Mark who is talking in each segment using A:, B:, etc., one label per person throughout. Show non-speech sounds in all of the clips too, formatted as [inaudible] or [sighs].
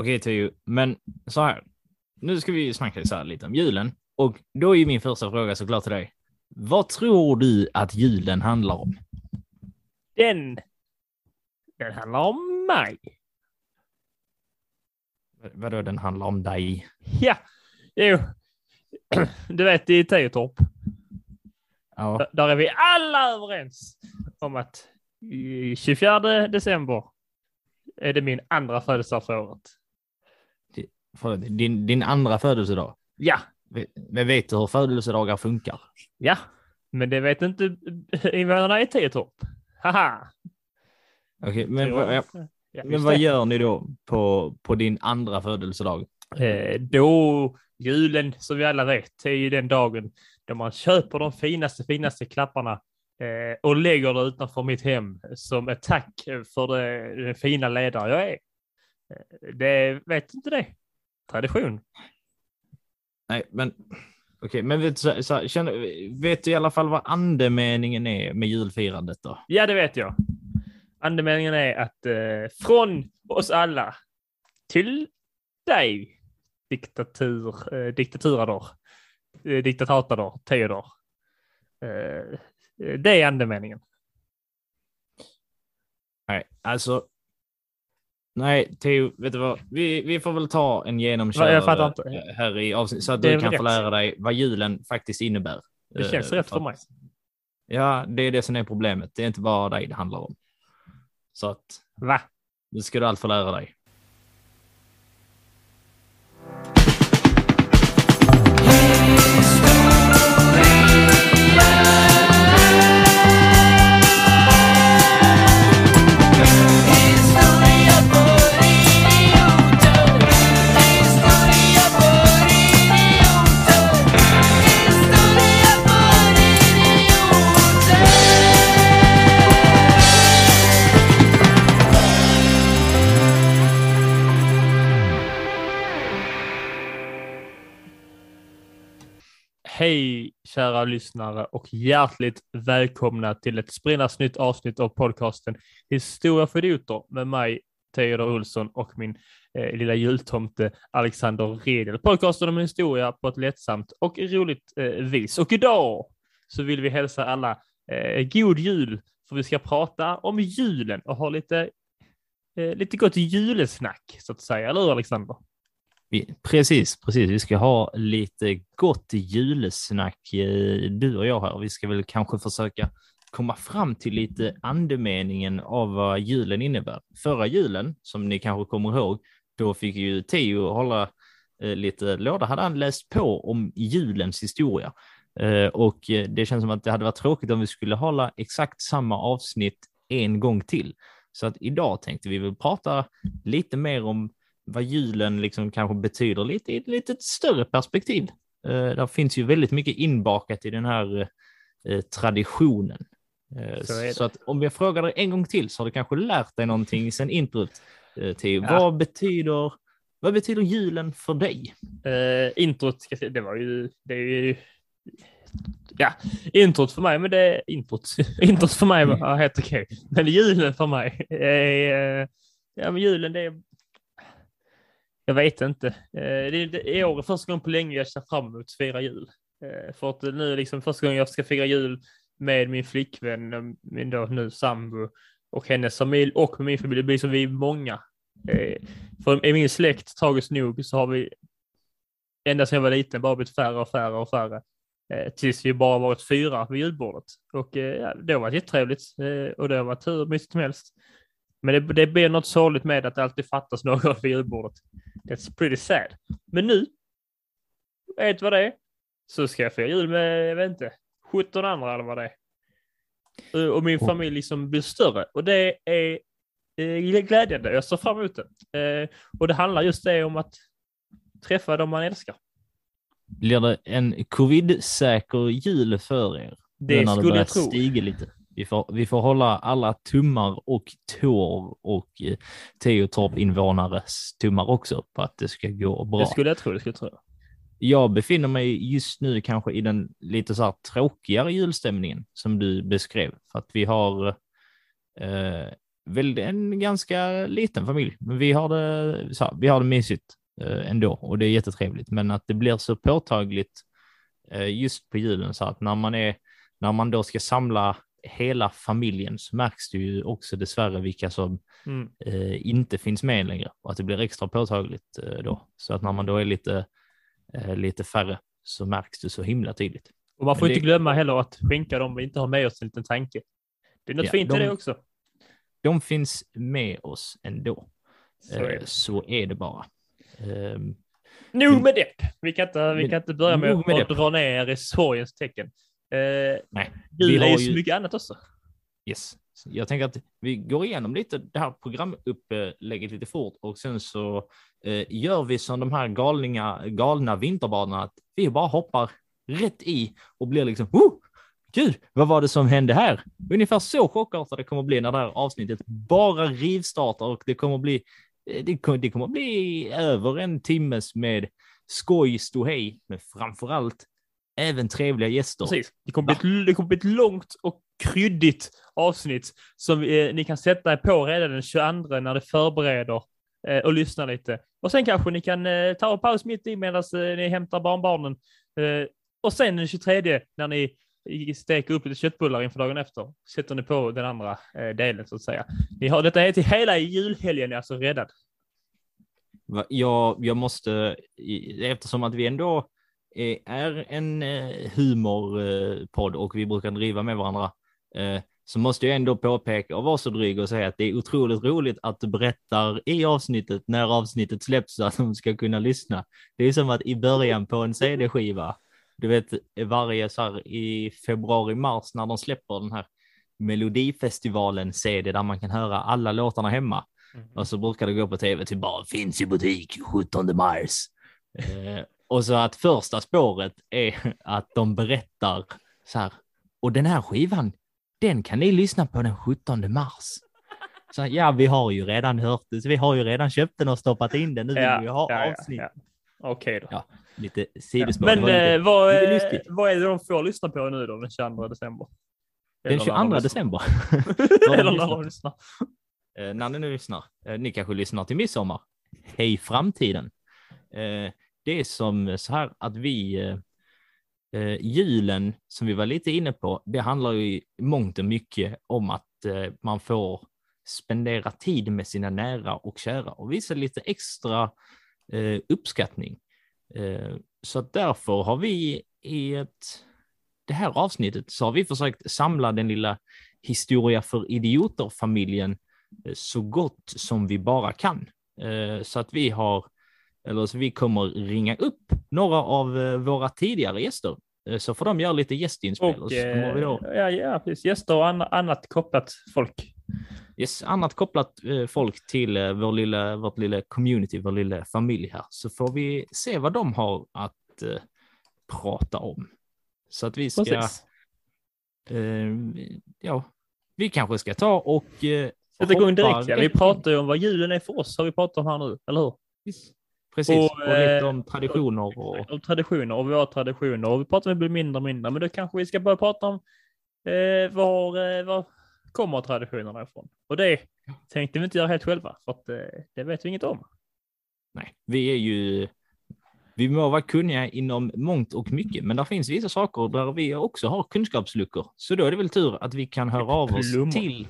A: Okej Teo, men så här. Nu ska vi snacka så här lite om julen och då är min första fråga såklart till dig. Vad tror du att julen handlar om?
B: Den, den handlar om mig.
A: Vadå den handlar om dig?
B: Ja, jo. Du vet i Teotorp,
A: Ja,
B: där- är vi alla överens om att i 24 december är det min andra födelsedag för året.
A: För din, din andra födelsedag.
B: Ja,
A: Men vet du hur födelsedagar funkar?
B: ja, men det vet inte invånarna i Teotorp. Haha.
A: Okej, men,
B: jag.
A: vad-
B: Ja,
A: men vad gör ni då på, på din andra födelsedag?
B: Eh, då, julen som vi alla vet, är ju den dagen då man köper de finaste, finaste klapparna eh, och lägger det utanför mitt hem som ett tack för det, den fina ledare jag är. Eh, Det vet inte det. Tradition.
A: Nej, men okej, men vet, du, så, så, känner, vet du i alla fall vad andemeningen är med julfirandet då?
B: Ja, det vet jag. Andemeningen är att eh, från oss alla till dig, diktatur, eh, diktaturador, eh, diktatatador, Theodor. Eh, det är andemeningen.
A: Nej, alltså. Nej, Theo, vet du vad? Vi, vi får väl ta en genomkörare eh, här i avsnitt så att du kan få
B: rätt.
A: lära dig vad julen faktiskt innebär.
B: Det känns
A: Eh,
B: rätt för mig.
A: Ja, det är det som är problemet. Det är inte bara dig det handlar om. Så att
B: Va?
A: nu ska du allt få lära dig.
B: Hej kära lyssnare och hjärtligt välkomna till ett sprillans nytt avsnitt av podcasten Historia för idioter med mig Theodor Olsson och min eh, lilla jultomte Alexander Redel. Podcasten om historia på ett lättsamt och roligt eh, vis. Och idag så vill vi hälsa alla eh, god jul för vi ska prata om julen och ha lite, eh, lite gott julesnack så att säga. Eller hur Alexander?
A: Vi, precis, precis. Vi ska ha lite gott julsnack, eh, du och jag här. Vi ska väl kanske försöka komma fram till lite andemeningen av vad julen innebär. Förra julen, som ni kanske kommer ihåg, då fick ju Theo hålla eh, lite låda. Hade han läst på om julens historia. Eh, och det känns som att det hade varit tråkigt om vi skulle hålla exakt samma avsnitt en gång till. Så att idag tänkte vi väl prata lite mer om vad julen liksom kanske betyder lite i ett lite större perspektiv. Eh, där finns ju väldigt mycket inbakat i den här eh, traditionen. Eh,
B: Så
A: så att om jag frågar dig en gång till så har du kanske lärt dig någonting sen introt. Till
B: Ja.
A: vad betyder vad betyder julen för dig?
B: Eh, introt, det var ju, det är ju, ja, introt för mig, men det är introt, [laughs] introt för mig var helt okej. Men julen för mig är, ja men julen det är, jag vet inte. Eh, det är, det är år första gången på länge jag ser fram emot att fira jul. Eh, för att nu är liksom första gången jag ska fira jul med min flickvän, min då nu sambo och hennes familj och med min familj. Det blir som vi är många. Eh, för i min släkt, tragiskt nog, så har vi ända sedan jag var liten bara blivit färre och färre och färre. Tills vi bara varit fyra vid julbordet. Och ja, det har varit jättetrevligt och det har varit hur mysigt som helst. Men det, det blir något sorgligt med att det alltid fattas någon vid julbordet. That's pretty sad. Men nu, vet vad det är? Så ska jag fira jul med, jag vet inte, 17 andra eller vad det är. Eh, Och min familj liksom blir större och det är eh, glädjande. Jag ser fram emot det. Eh, och det handlar just det om att träffa dem man älskar.
A: Blir det en covid-säker jul för er?
B: Det skulle jag tro.
A: stiga lite. Vi får, vi får hålla alla tummar och tår och eh, Teotorp-invånares tummar också på att det ska gå bra.
B: Det skulle jag tro. Det skulle jag tro.
A: Jag befinner mig just nu kanske i den lite så här tråkigare julstämningen som du beskrev. För att vi har eh, väl en ganska liten familj, men vi har det, så, vi har det mysigt eh, ändå och det är jättetrevligt. Men att det blir så påtagligt eh, just på julen så att när man är, när man då ska samla hela familjen så märks det ju också dessvärre vilka som
B: Mm.
A: eh, inte finns med längre och att det blir extra påtagligt eh, då. Så att när man då är lite, eh, lite färre så märks det så himla tydligt.
B: Och man får
A: Men
B: inte
A: det-
B: glömma heller att skänka dem vi inte har med oss en liten tanke. Det är något
A: Ja,
B: fint i
A: de-
B: det också.
A: De finns med oss ändå.
B: Så är
A: Eh,
B: det.
A: så är det bara. Ehm,
B: Nog med det. Vi kan inte, vi kan inte börja med,
A: med
B: att
A: det.
B: dra ner i sorgens tecken. Eh,
A: nej, vi har
B: ju så mycket annat också.
A: Yes. Så Jag tänker att vi går igenom lite det här programupplägget lite fort och sen så eh, gör vi som de här galninga, galna vinterbanorna, att vi bara hoppar rätt i och blir liksom, oh, gud, vad var det som hände här? Ungefär så chockartat det kommer bli när det här avsnittet bara rivstartar och det kommer bli, eh, det kommer, det kommer bli över en timmes med skoj, ståhej, men framför allt även trevliga gäster.
B: Precis. Det kommer, bli ett, det kommer bli ett långt och kryddigt avsnitt som eh, ni kan sätta er på redan den 22 när det förbereder eh, och lyssna lite. Och sen kanske ni kan eh, ta en paus mitt i medan eh, ni hämtar barnbarnen. Eh, och sen den 23 när ni i- steker upp lite köttbullar inför dagen efter sätter ni på den andra eh, delen så att säga. Ni har, detta är till hela julhelgen är alltså räddad.
A: Jag, jag måste, eftersom att vi ändå är- är en eh, humorpodd och vi brukar driva med varandra, eh, så måste jag ändå påpeka och vara så dryg och säga att det är otroligt roligt att du berättar i avsnittet när avsnittet släpps så att de ska kunna lyssna. Det är som att i början på en CD-skiva, du vet varje så här i februari, mars när de släpper den här Melodifestivalen CD där man kan höra alla låtarna hemma. Och så brukar det gå på tv till bara finns i butik 17 mars. Och så att första spåret är [laughs] att de berättar så här. Och den här skivan, den kan ni lyssna på den 17 mars. Så ja, vi har ju redan hört det, så vi har ju redan köpt den och stoppat in den. Nu vill vi ha avsnitt.
B: Okej då.
A: Ja, Lite sidospår.
B: Men
A: lite,
B: eh, vad,
A: lite
B: vad är det de får lyssna på nu då den 22 december?
A: Den
B: Eller när
A: 22
B: de
A: december.
B: Eller när de [laughs] lyssnar.
A: eh, när ni nu lyssnar. Eh, ni kanske lyssnar till midsommar. Hej framtiden. Eh, det är som så här att vi, eh, eh, julen som vi var lite inne på, det handlar ju i mångt och mycket om att eh, man får spendera tid med sina nära och kära och visa lite extra eh, uppskattning. Eh, så att därför har vi i ett, det här avsnittet så har vi försökt samla den lilla historia för idioter-familjen eh, så gott som vi bara kan. Eh, Så att vi har, eller så vi kommer ringa upp några av eh, våra tidigare gäster. Eh, Så får de göra lite gästinspel. Och
B: eh,
A: då,
B: ja, ja, precis. Gäster och anna- annat kopplat folk.
A: yes, annat kopplat eh, folk till eh, vår lilla, vårt lilla community, vår lilla familj här. Så får vi se vad de har att prata om. Så att vi ska,
B: Precis.
A: ja, vi kanske ska ta och eh,
B: Sätta igång direkt. Ja. Vi pratar ju om vad julen är för oss, har vi pratat om här nu, eller hur?
A: Precis,
B: Och,
A: och, lite
B: eh,
A: om traditioner och
B: Om traditioner och våra traditioner. Och vi pratar om det blir mindre och mindre, men då kanske vi ska börja prata om eh, var, eh, var kommer traditionerna ifrån? Och det tänkte vi inte göra helt själva, för att eh, det vet vi inget om.
A: nej, vi är ju, vi må vara kunniga inom mångt och mycket, men det finns vissa saker där vi också har kunskapsluckor. Så då är det väl tur att vi kan höra av oss
B: Plummor.
A: till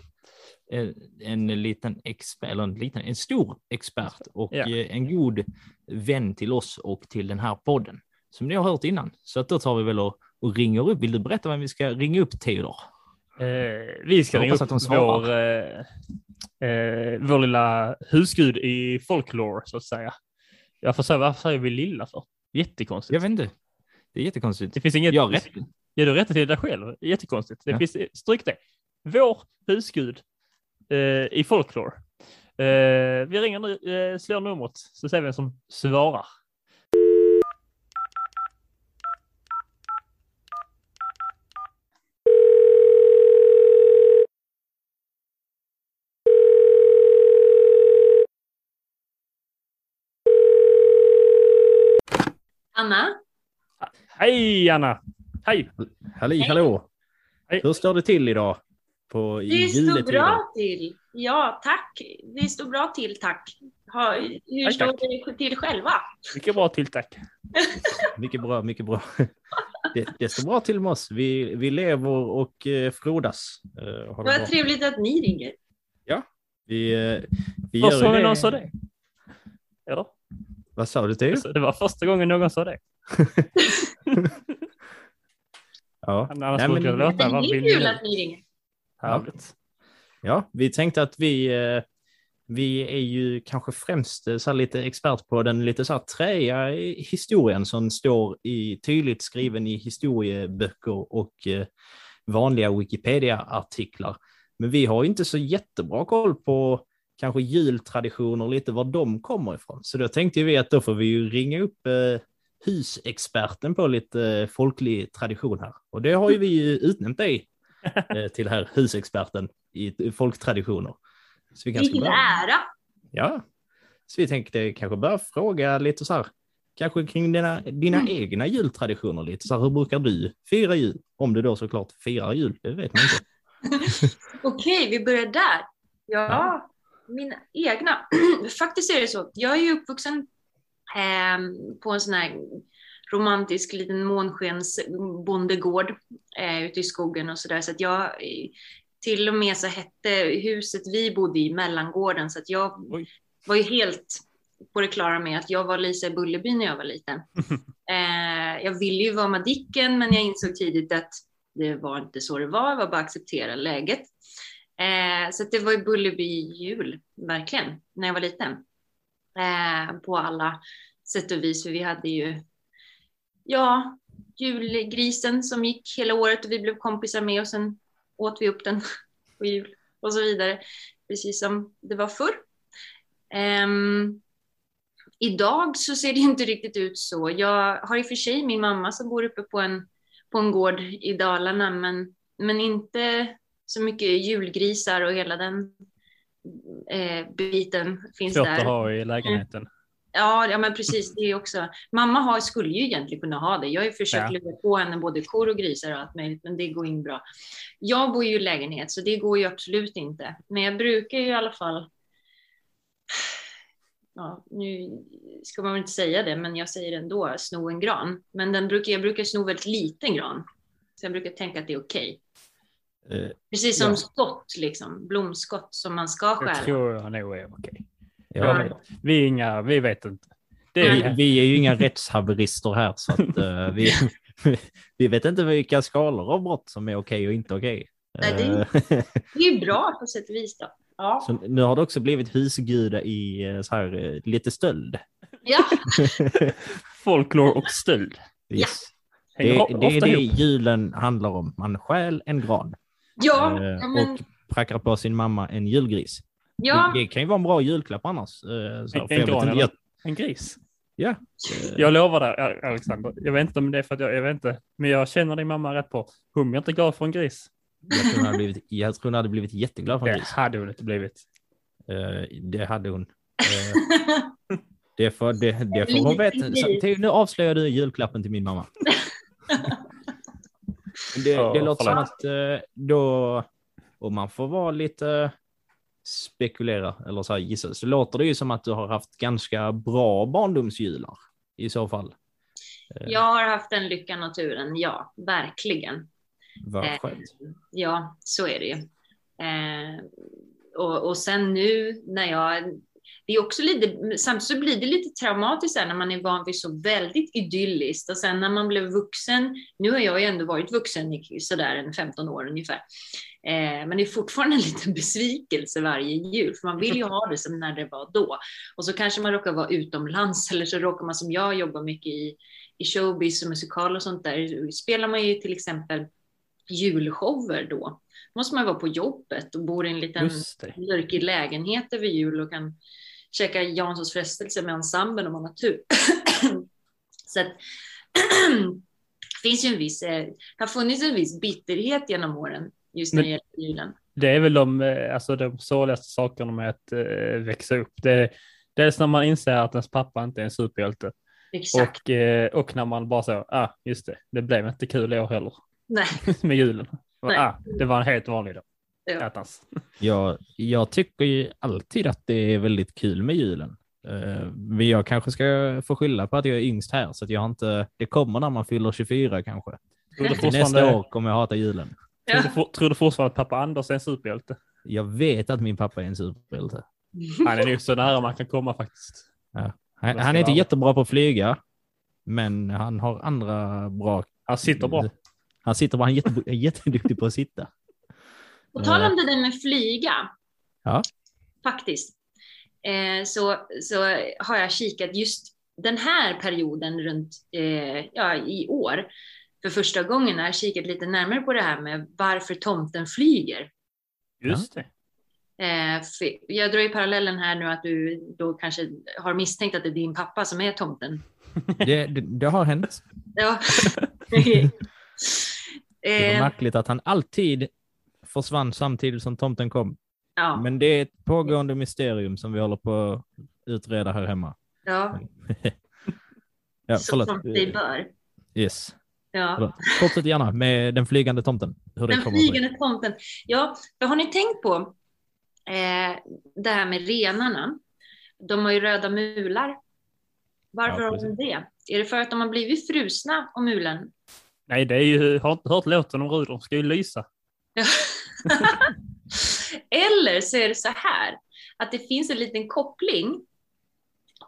A: en liten expert, eller en liten, en stor expert och
B: Ja.
A: eh, en god vän till oss och till den här podden som ni har hört innan. Så att då tar vi väl och, och ringer upp. Vill du berätta vem vi ska ringa upp Theodor?
B: Eh, vi ska ringa upp
A: att de svarar.
B: vår, eh, eh, vår lilla husgud i folklore, så att säga. Jag får säga, varför säger vi lilla för? Jättekonstigt.
A: Jag vet inte. Det är jättekonstigt.
B: Det finns inget...
A: Jag rätt.
B: Ja, du rättar till dig själv. Jättekonstigt. Det
A: Ja.
B: finns, stryk det. Vår husgud i folklore. Eh, vi ringer nu, eh, slår numret, så ser vi vem som svarar.
C: Anna?
B: Hej Anna! Hej!
A: Halli,
C: Hej.
A: hallå!
B: Hej.
A: Hur står det till idag? På
C: Det står bra till. Ja, tack. Det står bra till, tack. Ha, hur
B: Tack,
C: står
B: tack.
C: det till själva?
B: Mycket bra till tack. [laughs]
A: Mycket bra, mycket bra. Det, det står bra till med oss. Vi, vi lever och eh, frodas. Eh,
C: Vad
A: bra.
C: trevligt att ni ringer.
A: Vi, eh, vi gör det.
B: någon sa det. Eller?
A: Vad sa du till?
B: Alltså, Det var första gången någon sa det. [laughs]
A: Ja. [laughs]
B: Annars
A: Nej,
B: brukar det
A: men,
B: låta,
C: Det är kul att ni ringer.
B: Härligt.
A: ja, vi tänkte att vi, eh, vi är ju kanske främst eh, så lite expert på den lite så här träiga historien som står i, tydligt skriven i historieböcker och eh, vanliga Wikipedia-artiklar. Men vi har inte så jättebra koll på kanske jultraditioner, lite var de kommer ifrån. Så då tänkte vi att då får vi ju ringa upp eh, husexperten på lite folklig tradition här. Och det har ju vi utnämnt dig [laughs] till här husexperten i folktraditioner. Så vi kanske
C: Vilken ära!
A: Ja, så vi tänkte kanske börja fråga lite så här, kanske kring dina, dina
C: Mm.
A: egna jultraditioner lite så här, hur brukar du fira jul? Om du då såklart firar jul, det vet man inte. [laughs]
C: Okej, vi börjar där. Ja,
A: Ja.
C: mina egna. [clears throat] Faktiskt är det så. Jag är ju uppvuxen ehm, på en sån här romantisk liten månskensbondegård eh, ute i skogen och sådär. Så att jag till och med så hette huset vi bodde i mellangården så att jag
B: Oj.
C: var ju helt på det klara med att jag var Lisa i Bullerby när jag var liten. [laughs] Eh, jag ville ju vara Madicken men jag insåg tidigt att det var inte så det var, det var bara att acceptera läget. Eh, så det var ju Bullerby jul, verkligen, när jag var liten. Eh, på alla sätt och vis, för vi hade ju, ja, julgrisen som gick hela året och vi blev kompisar med och sen åt vi upp den [laughs] på jul och så vidare, precis som det var förr. Ehm, idag så ser det inte riktigt ut så. Jag har i och för sig min mamma som bor uppe på en, på en gård i Dalarna, men, men inte så mycket julgrisar och hela den eh, biten finns
B: Svårt
C: där.
B: att ha i lägenheten.
C: Ja, ja, men precis. Det är också. Mamma har, skulle ju egentligen kunna ha det. Jag har ju försökt
B: Ja.
C: lura på henne både kor och grisar och allt möjligt, men det går in bra. Jag bor ju i lägenhet, så det går ju absolut inte. Men jag brukar ju i alla fall. Ja, nu ska man väl inte säga det, men jag säger det ändå, sno en gran. Men den brukar, jag brukar sno väldigt liten gran. Så jag brukar tänka att det är okej.
A: Eh,
C: Precis som
A: Ja.
C: skott, liksom. Blomskott som man ska
B: Jag
C: stjäla.
B: tror jag nog är okej.
A: Ja,
B: Ja. Vi är inga, vi vet inte. Det
A: vi,
B: är,
A: vi är ju inga rättshaverister här, så att, eh, vi, vi vet inte vilka skalor av brott som är okej och inte okej.
C: Nej, det-
A: Eh,
C: Det är ju bra på sätt och vis. Då. Ja.
A: Så nu har det också blivit husguda i eh, så här, lite stöld.
C: ja, [laughs]
B: folklore och stöld.
A: Yes.
B: Hänger
A: Det, det är det
B: ihop.
A: julen handlar om. Man stjäl en gran
C: ja,
A: eh,
C: ja, men,
A: och prackar på sin mamma en julgris.
C: Ja,
A: Det, det kan ju vara en bra julklapp annars. eh, Så,
B: En- en gran, eller?
A: jag,
B: En gris.
A: ja, eh,
B: Jag lovar dig, Alexander. Jag vet inte om det är för att jag, jag vet inte, men jag känner din mamma rätt på. Hon blir inte glad för en gris.
A: jag, tror hon hade blivit, jag tror hon hade blivit jätteglad för en
B: Det
A: gris.
B: hade hon inte blivit.
A: Eh, Det hade hon. [laughs] Det får, det, det får hon veta. Nu avslöjar du julklappen till min mamma. [laughs] Det, det låter som att då, om man får vara lite spekulera eller så här gissa, så låter det ju som att du har haft ganska bra barndomsjular i så fall.
C: jag har haft den lyckan och turen, ja, verkligen.
A: Vad
C: Eh,
A: skönt.
C: Ja, så är det ju. Eh, och, och sen nu när jag... Det är också lite, samtidigt så blir det lite traumatiskt här när man är van vid så väldigt idylliskt och sen när man blev vuxen, nu har jag ju ändå varit vuxen i sådär en 15 år ungefär, eh, men det är fortfarande en liten besvikelse varje jul, för man vill ju ha det som när det var då. Och så kanske man råkar vara utomlands [laughs] eller så råkar man som jag jobba mycket i, i showbiz och musikal och sånt där, spelar man ju till exempel julshower då. Måste man vara på jobbet och bor i en liten mörkig lägenhet över jul och kan käka Janssons frestelse med ensemblen om man har tur. [clears throat] Så att det [clears throat] finns ju en viss, eh, det har funnits en viss bitterhet genom åren just när det gäller julen.
B: Det är väl de, eh, alltså de sorgligaste sakerna med att eh, växa upp. Det, dels när man inser att ens pappa inte är en superhjälte
C: Exakt.
B: och, och när man bara så, ah, just det, det blev inte kul i år heller
C: Nej, [laughs]
B: med julen.
C: Nej.
B: Ah, det var en helt vanlig dag.
C: Ja. [laughs]
A: Jag, jag tycker ju alltid att det är väldigt kul med julen. Eh, Men jag kanske ska få skylla på att jag är yngst här, så att jag har inte... Det kommer när man fyller 24 kanske.
B: Tror du
A: Till nästa
B: fortfarande,
A: år kommer jag hata julen.
B: tror du, for- tror du fortfarande att pappa Anders är en superhjälte?
A: Jag vet att min pappa är en superhjälte.
B: Han är nog så nära man kan komma faktiskt.
A: Han,
B: Jag ska
A: han är inte jättebra på att flyga, men han har andra bra...
B: Han sitter bra.
A: Han sitter han är jätte, [laughs] jätteduktig på att sitta.
C: På tal om det där med flyga.
A: Ja.
C: Faktiskt. Eh, så, så har jag kikat just den här perioden runt eh, ja, i år. För första gången har jag kikat lite närmare på det här med varför tomten flyger.
B: Just det.
C: Eh, jag drar ju parallellen här nu att du då kanske har misstänkt att det är din pappa som är tomten.
A: Det, det, det har hänt.
C: Ja. [laughs] [laughs]
A: Det var
C: eh,
A: märkligt att han alltid försvann samtidigt som tomten kom.
C: ja,
A: Men det är ett pågående mysterium som vi håller på att utreda här hemma.
C: ja, [laughs]
A: Ja,
C: så som sig bör.
A: Yes.
C: Ja.
A: Förlåt. Fortsätt gärna med den flygande tomten. Hur
C: Den flygande tomten. Ja, för har ni tänkt på eh, det här med renarna? De har ju röda mular. Varför
A: Ja,
C: har de det? Är det för att de har blivit frusna om mulen?
B: Nej, det är ju, har inte hört låten om Rudolf, ska ju lysa. [laughs]
C: Eller så är det så här att det finns en liten koppling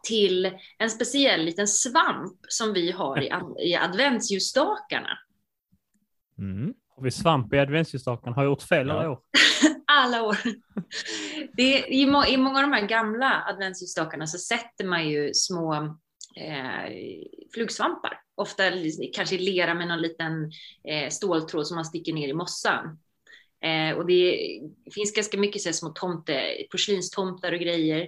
C: till en speciell liten svamp som vi har i, [laughs] i adventsljusstakarna.
A: Mm.
B: Har vi svamp i adventsljusstaken? Har jag gjort fel
A: Ja.
B: alla år? [laughs]
C: Alla år. Det är, i, må, I många av de här gamla adventsljusstakarna så sätter man ju små eh, flugsvampar. Ofta kanske lera med någon liten eh, ståltråd som man sticker ner i mossan. Eh, och det finns ganska mycket så här, små tomte, porslinstomtar och grejer.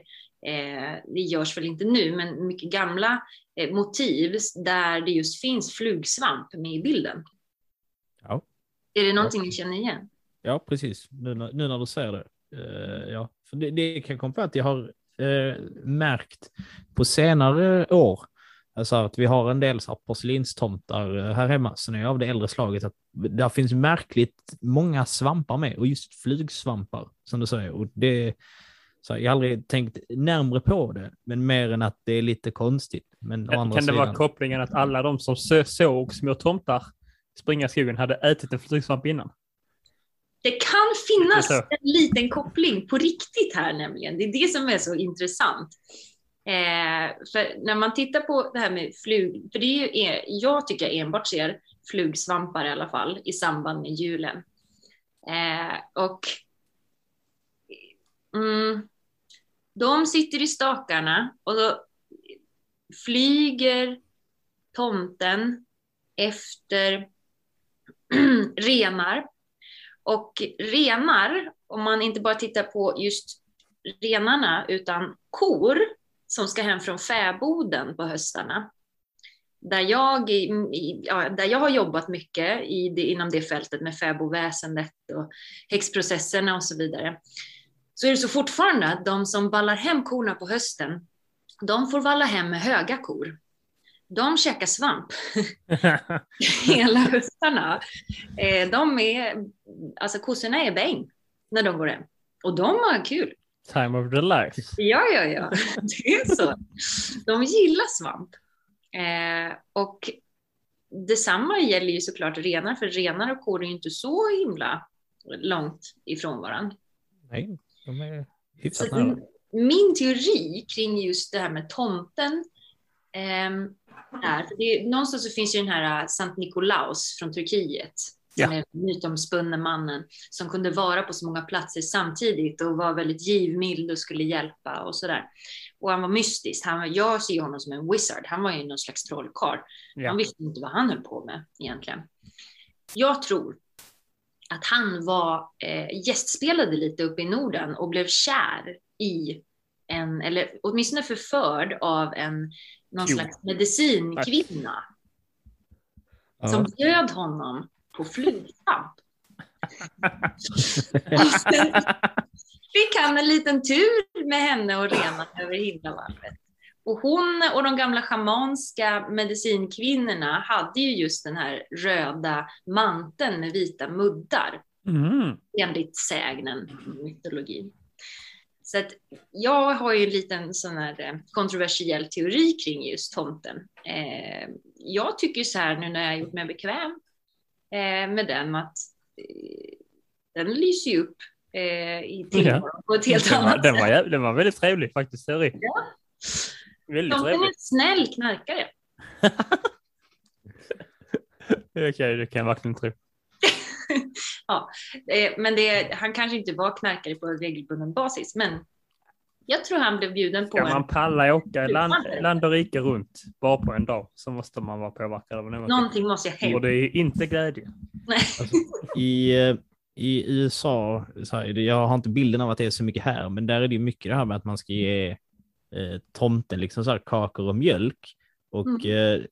C: Eh, det görs väl inte nu, men mycket gamla eh, motiv där det just finns flugsvamp med i bilden.
A: Ja.
C: Är det någonting ni känner igen?
A: ja, precis. Nu, nu när du säger det. Eh, ja. För det, det kan komma på att jag har eh, märkt på senare år Alltså att vi har en del så här porslinstomtar eh, här hemma som är av det äldre slaget. Att där finns märkligt många svampar med och just flugsvampar som du säger. Och det, så jag har aldrig tänkt närmre på det, men mer än att det är lite konstigt. Men
B: Kan
A: andra
B: det
A: sidan,
B: vara kopplingen att alla de som såg små tomtar springa i skogen hade ätit en flugsvamp innan?
C: Det kan finnas en liten koppling på riktigt här nämligen. Det är det som är så intressant. Eh, för när man tittar på det här med flug, för det är ju, jag tycker jag enbart ser flugsvampar i alla fall i samband med julen. Eh, och mm, de sitter i stakarna och då flyger tomten efter [clears throat] renar. Och renar, om man inte bara tittar på just renarna, utan kor som ska hem från fäboden på höstarna. Där jag, ja, där jag har jobbat mycket i det, inom det fältet med fäbodväsendet och häxprocesserna och så vidare. Så är det så fortfarande att de som vallar hem korna på hösten, de får valla hem med höga kor. De käkar svamp [laughs] [laughs] hela höstarna. Eh, de är, alltså kossorna är bäng när de går hem. Och de har kul.
B: Time of the life.
C: Ja, ja, ja, [laughs] det är så. De gillar svamp. Eh, och detsamma gäller ju såklart renar, för renar och kor är ju inte så himla långt ifrån varandra.
A: Nej, de är hyfsat nära.
C: min- min teori kring just det här med tomten ehm, är, för det, någonstans så finns ju den här äh, Sankt Nikolaus från Turkiet, som
B: Ja.
C: är mytomspunne mannen som kunde vara på så många platser samtidigt och var väldigt givmild och skulle hjälpa och sådär. Och han var mystisk. Han, jag ser honom som en wizard. Han var ju någon slags trollkarl.
B: Ja.
C: Han visste inte vad han höll på med egentligen. Jag tror att han var eh, gästspelade lite uppe i Norden och blev kär i en, eller åtminstone förförd av en någon
B: Jo.
C: slags medicinkvinna
A: Ja.
C: som bjöd honom på sen fick han en liten tur med henne och renan över himlavalvet. Och hon och de gamla schamanska medicinkvinnorna hade ju just den här röda manteln med vita muddar
B: Mm.
C: enligt sägnen, mytologin. Så att jag har ju en liten sån här eh, kontroversiell teori kring just tomten. Eh, jag tycker så här nu när jag har gjort mig bekväm eh, med den att eh, den lyser ju upp eh, i tillvaron på ett helt
B: Den var,
C: annat
B: den, var,
C: sätt.
B: den var väldigt trevlig faktiskt, teori.
C: Ja.
B: Väldigt
C: Tomten är
B: trevlig.
C: en snäll knarkare. [laughs]
B: Okej, det kan jag verkligen tro.
C: Eh, Men det, han kanske inte var knarkare på regelbunden basis, men jag tror han blev bjuden på
B: Ska man
C: en,
B: palla åka land, land och rike runt bara på en dag så måste man vara påverkad av någonting.
C: någonting måste jag
B: Och
C: hända.
B: det är inte glädje.
C: Nej.
A: I, eh, I USA, så här, jag har inte bilden av att det är så mycket här, men där är det mycket det här med att man ska ge eh, tomten liksom så här kakor och mjölk. Och
C: Mm.
A: eh,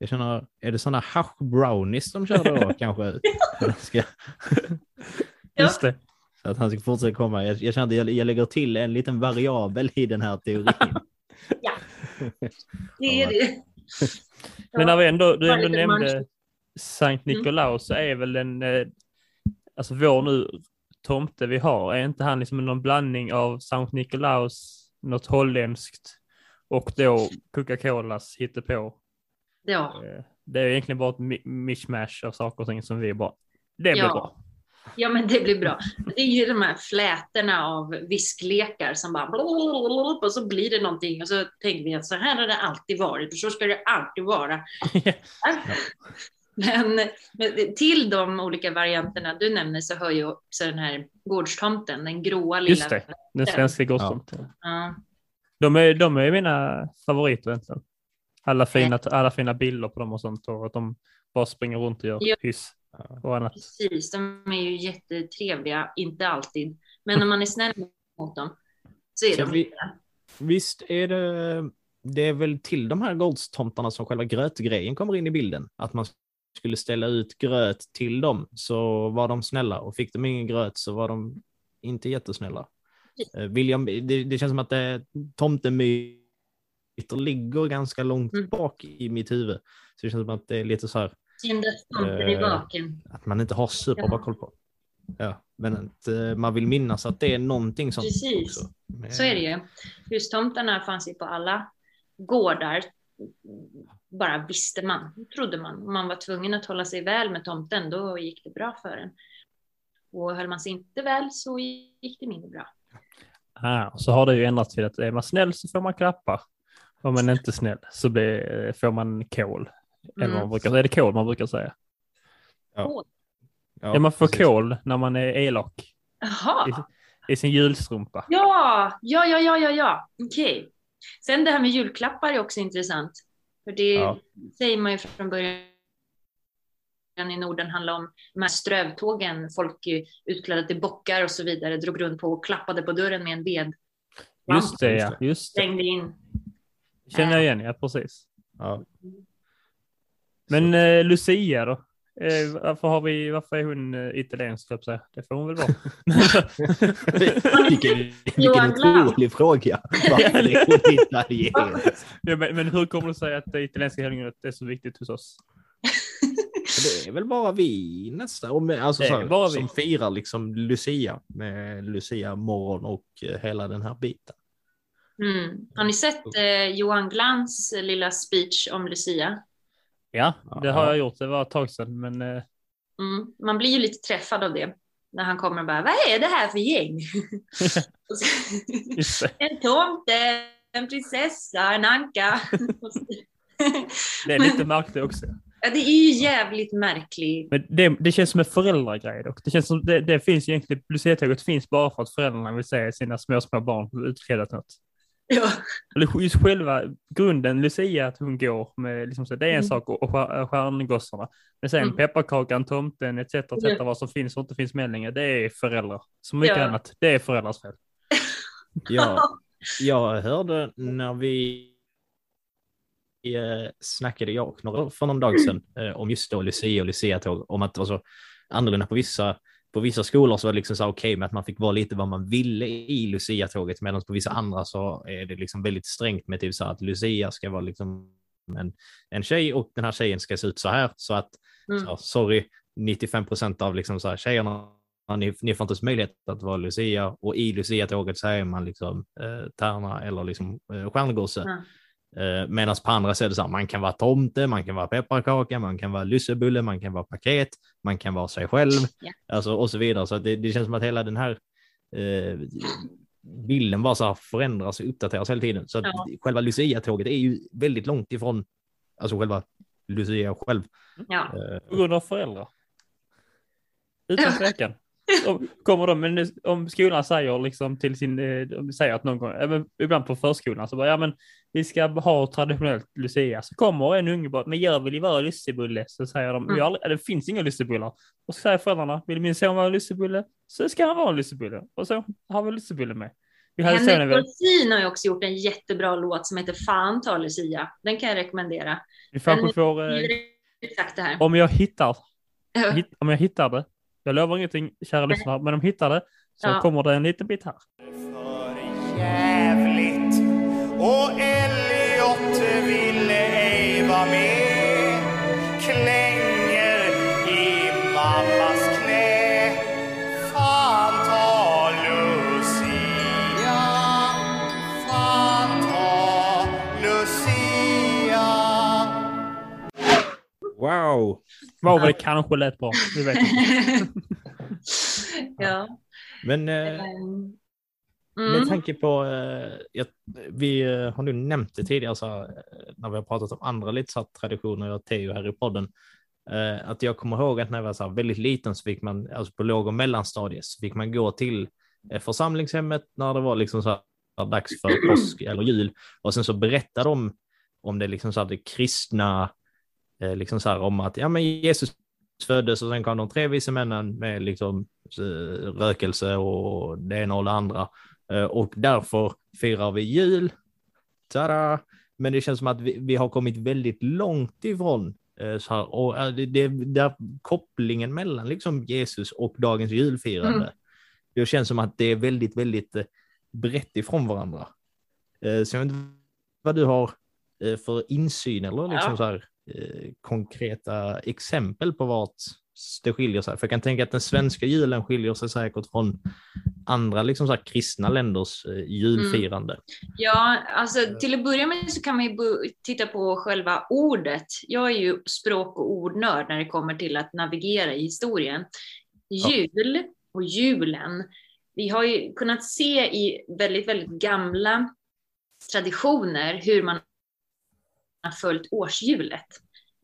A: jag känner, är det sådana hash brownies de kör då [laughs] kanske? Ska, [laughs]
C: Ja.
B: Just det.
A: så att han ska fortsätta komma. Jag, jag känner att jag, jag lägger till en liten variabel i den här teorin. [laughs]
C: Det är det.
B: Men när vi ändå, du ändå nämnde. Sankt Nikolaus så är väl den, eh, alltså vår nu tomte vi har, är inte han liksom någon blandning av Sankt Nikolaus, något holländskt och då Coca-Colas hittepå?
C: Ja.
B: Eh, Det är egentligen bara ett mi- mishmash av saker och ting som vi bara, det blir
C: Ja.
B: bra.
C: ja, men det blir bra. Det är ju de här flätorna av visklekar som bara blablabla, och så blir det någonting och så tänker vi att så här har det alltid varit och så ska det alltid vara. [laughs] Men, men till de olika varianterna du nämner så hör ju också den här gårdstomten, den gråa lilla.
B: Just det. Den svenska gårdstomten.
C: Ja.
B: De, är, de är mina favoriter egentligen. Alla fina, alla fina bilder på dem och sånt och att de bara springer runt och gör
C: Ja.
B: hyss och annat.
C: Precis, de är ju jättetrevliga, inte alltid. Men om man är snäll mot dem så är
A: Så
C: de
A: vi- Visst är det, det är väl till de här gårdstomtarna som själva grötgrejen kommer in i bilden. Att man skulle ställa ut gröt till dem så var de snälla och fick de ingen gröt så var de inte jättesnälla. Eh, William, det, det känns som att det, tomtemyter ligger ganska långt
C: Mm.
A: bak i mitt huvud. Så det känns som att det är lite så här
C: Synd att tomten är
A: Eh,
C: vaken.
A: att man inte har superbra
C: Ja.
A: koll på. Ja, men att eh, man vill minnas att det är någonting sånt
C: Precis.
A: också.
C: Så är det ju. Hustomtarna fanns ju på alla gårdar. Bara visste man, trodde man. Om man var tvungen att hålla sig väl med tomten, då gick det bra för en. Och höll man sig inte väl så gick det mindre bra.
B: Ah, så har det ju ändrats till att är man snäll så får man klappar. Om man är inte snäll så blir, får man kol. Eller vad man
C: Mm.
B: brukar, är det kol man brukar säga?
A: Ja,
B: Ja, man får
A: precis.
B: kol när man är elak
C: Jaha,
B: i sin julstrumpa.
C: ja, ja, ja, ja, ja, ja. okej. Sen det här med julklappar är också intressant. För det
A: Ja.
C: säger man ju från början i Norden handlar om de här strövtågen, folk eh, utklädda till bockar och så vidare, drog runt på och klappade på dörren med en ved.
B: Just det,
A: just
B: ja. Just det.
C: In.
B: Känner jag igen, ja precis.
A: Ja.
B: Men eh, Lucia då? Eh, varför, har vi, varför är hon eh, italiensk, höll jag säga? Det får hon väl vara. [laughs] [laughs]
A: vilken vilken otrolig fråga. [laughs] Varför är hon italiensk?
B: ja, men, men hur kommer det sig att det italienska helgonet är så viktigt hos oss?
A: Det är väl bara vi nästa, om- alltså,
B: bara vi.
A: som firar liksom Lucia med Lucia morgon och eh, hela den här biten.
C: Mm. Har ni sett eh, Johan Glans eh, lilla speech om Lucia?
B: Ja, det har jag gjort. Det var ett tag sedan, men eh,
C: Mm. Man blir ju lite träffad av det. När han kommer och bara, vad är det här för gäng? [laughs] En tomte, en prinsessa, en anka. [laughs]
B: Det är lite märkligt också.
C: ja, det är ju jävligt märkligt.
B: Men det, det känns som en föräldragrej dock. Det känns som det, det finns egentligen, Lucia-tåget finns bara för att föräldrarna vill se sina små, små barn utklädda till något.
C: Ja.
B: Eller just själva grunden, Lucia, att hon går med, liksom så, det är en
C: Mm.
B: sak och, och stjär- stjärngossarna. Men sen
C: Mm.
B: pepparkakan, tomten, etc. etc.
C: Ja.
B: vad som finns och inte finns med längre, det är föräldrar. Så mycket
C: Ja.
B: annat, det är föräldrars fel. [laughs]
A: Ja, jag hörde när vi eh, snackade jag och några för någon dag sedan eh, om just då Lucia och Lucia-tåg, om att det var så annorlunda på vissa på vissa skolor så var det liksom så okej med att man fick vara lite vad man ville i Lucia-tåget, medan på vissa andra så är det liksom väldigt strängt med typ så att Lucia ska vara liksom en, en tjej och den här tjejen ska se ut så här, så att
C: Mm.
A: så, sorry, 95 procent av liksom så här, tjejerna ni, ni får inte ens möjlighet att vara Lucia och i Lucia-tåget så är man liksom eh, tärna eller liksom eh, stjärngosse.
C: Ja.
A: Eh, Medan på andra sätt så här, man kan vara tomte, man kan vara pepparkaka, man kan vara lussebulle, man kan vara paket, man kan vara sig själv
C: Ja.
A: alltså, och så vidare. Så att det, det känns som att hela den här eh, bilden bara så här förändras och uppdateras hela tiden. Så att
C: Ja.
A: själva Lucia-tåget är ju väldigt långt ifrån alltså själva Lucia själv.
C: Ja.
A: Eh,
B: På grund av föräldrar. Utan [laughs] tvekan. Om, kommer de, men om skolan säger liksom till sin, eh, vi säger att någon gång, även ibland på förskolan så bara, ja men vi ska ha traditionellt Lucia, så kommer en unge bara, men jag vill ju vara lussebulle, så säger de,
C: Mm.
B: "Vi har aldrig, det finns inga lussebullar. Och så säger föräldrarna, vill min son vara lussebulle, så ska han vara en lussebulle. Och så har vi lussebulle med. Vi hade sonen
C: Henrik Dorsin har ju också gjort en jättebra låt som heter Fan ta Lucia. Den kan jag rekommendera.
B: vi
C: Men-
B: får, eh, om jag hittar. Hitt- om jag hittar det, jag lovar ingenting kära lyssnare, men om jag hittar det så
C: Ja.
B: kommer det en liten bit här.
D: för jävligt och Elliot ville ej vara med
A: wow!
B: Var väl det kanske lät bra, vi vet inte. [laughs]
C: ja.
A: Men eh,
C: Ehm,
A: Med
C: Mm.
A: tanke på, eh, jag, vi eh, har nu nämnt det tidigare så här, eh, när vi har pratat om andra lite så här, traditioner och Teo här i podden, eh, att jag kommer ihåg att när jag var så här, väldigt liten så fick man, alltså på låg och mellanstadiet, så fick man gå till eh, församlingshemmet när det var liksom så här, dags för påsk eller jul och sen så berättade de om det liksom så här, det kristna, eh, liksom så här, om att ja, men Jesus föddes och sen kom de tre vise männen med liksom eh, rökelse och det ena och det andra. Eh, Och därför firar vi jul. Tada! Men det känns som att vi, vi har kommit väldigt långt ifrån så här, och det, det, där kopplingen mellan liksom Jesus och dagens julfirande.
C: Mm.
A: Det känns som att det är väldigt, väldigt brett ifrån varandra. Så jag vet inte vad du har för insyn eller liksom
C: Ja.
A: så här, konkreta exempel på vart det skiljer sig. För jag kan tänka att den svenska julen skiljer sig säkert från andra liksom så kristna länders eh, julfirande.
C: Ja, alltså till att börja med så kan man ju titta på själva ordet. Jag är ju språk och ordnörd när det kommer till att navigera i historien. Jul och julen. Vi har ju kunnat se i väldigt, väldigt gamla traditioner hur man följt årshjulet.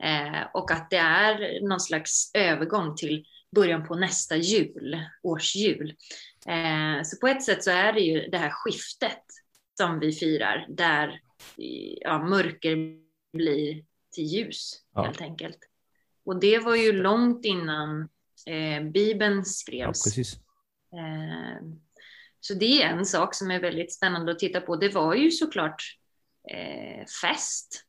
C: Eh, och att det är någon slags övergång till början på nästa jul, årsjul. Eh, så på ett sätt så är det ju det här skiftet som vi firar, där ja, mörker blir till ljus
A: Ja.
C: helt enkelt. Och det var ju långt innan eh, Bibeln
A: Ja,
C: skrevs.
A: precis.
C: Eh, Så det är en sak som är väldigt spännande att titta på. Det var ju såklart eh, fest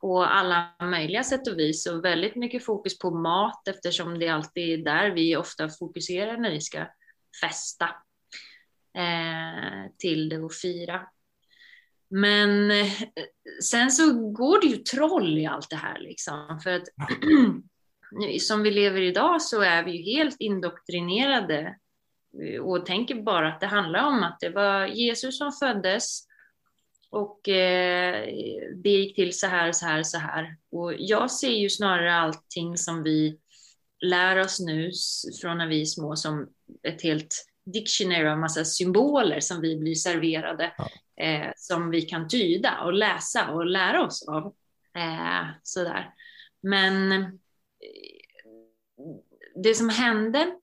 C: på alla möjliga sätt och vis och väldigt mycket fokus på mat eftersom det alltid är där vi ofta fokuserar när vi ska festa eh, till det och fira. Men eh, sen så går det ju troll i allt det här liksom för att [clears throat] som vi lever idag så är vi ju helt indoktrinerade och tänker bara att det handlar om att det var Jesus som föddes och eh, det gick till så här, så här, så här. Och jag ser ju snarare allting som vi lär oss nu från när vi är små som ett helt dictionary av massa symboler som vi blir serverade
A: Ja.
C: eh, som vi kan tyda och läsa och lära oss av. Eh, sådär. Men eh, det som hände,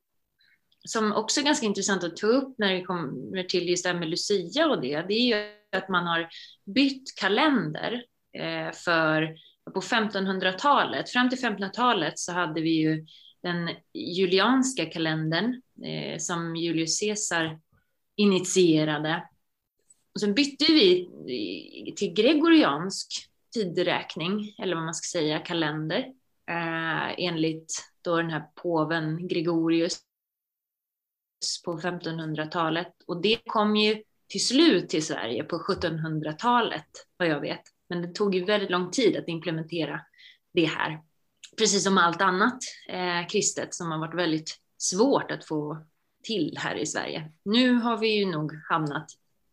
C: som också är ganska intressant att ta upp när det kommer till just det här med Lucia och det, det är ju att man har bytt kalender eh, för på 1500-talet. Fram till 1500-talet så hade vi ju den julianska kalendern eh, som Julius Caesar initierade. Och sen bytte vi till gregoriansk tideräkning, eller vad man ska säga, kalender, eh, enligt då den här påven Gregorius på 1500-talet. Och det kom ju till slut till Sverige på 1700-talet, vad jag vet. Men det tog ju väldigt lång tid att implementera det här. Precis som allt annat eh, kristet som har varit väldigt svårt att få till här i Sverige. Nu har vi ju nog hamnat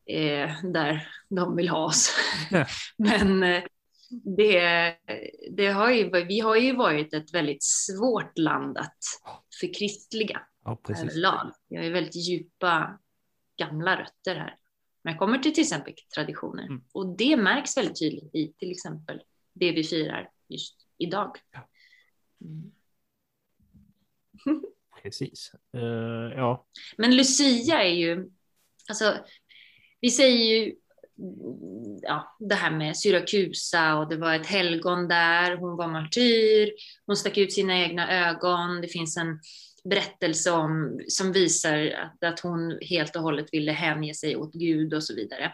C: eh, där de vill ha oss.
B: Ja. [laughs]
C: Men eh, det, det har ju, vi har ju varit ett väldigt svårt land att förkristliga
A: Ja, precis.
C: överlag. Vi har ju väldigt djupa gamla rötter här. Men jag kommer till till exempel traditioner
B: Mm.
C: och det märks väldigt tydligt i till exempel det vi firar just idag.
A: Ja.
C: Mm. [laughs]
A: Precis. Eh, ja,
C: Men Lucia är ju, alltså, vi säger ju ja, det här med Syrakusa och det var ett helgon där, hon var martyr, hon stack ut sina egna ögon, det finns en berättelse om, som visar att, att hon helt och hållet ville hänge sig åt Gud och så vidare.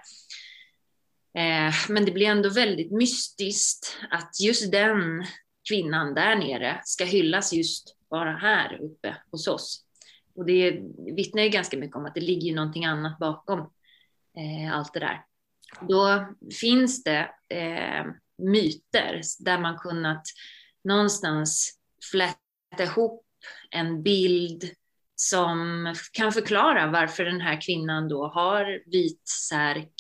C: Eh, men det blir ändå väldigt mystiskt att just den kvinnan där nere ska hyllas just bara här uppe hos oss. Och det vittnar ju ganska mycket om att det ligger ju någonting annat bakom eh, allt det där. Då finns det eh, myter där man kunnat någonstans fläta ihop en bild som kan förklara varför den här kvinnan då har vit särk,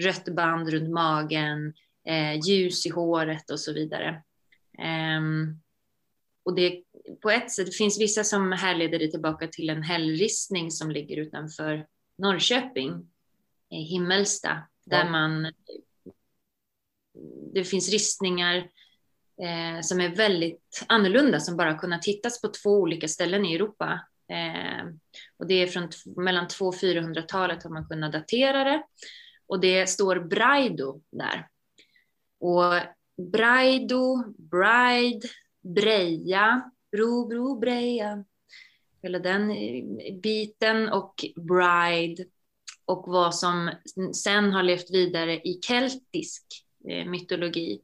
C: rött band runt magen, eh, ljus i håret och så vidare. Ehm, och det på ett sätt, det finns vissa som härleder det tillbaka till en hällristning som ligger utanför Norrköping, Himmelsta, där man det finns ristningar eh, som är väldigt annorlunda som bara kunnat hittas på två olika ställen i Europa. Eh, och det är från mellan 200 och 400-talet har man kunnat datera det. Och det står Braido där. Och Braido, Bride, Breja, Bro, Bro, Breja. Hela den eh, biten och Bride och vad som sen har levt vidare i keltisk eh, mytologi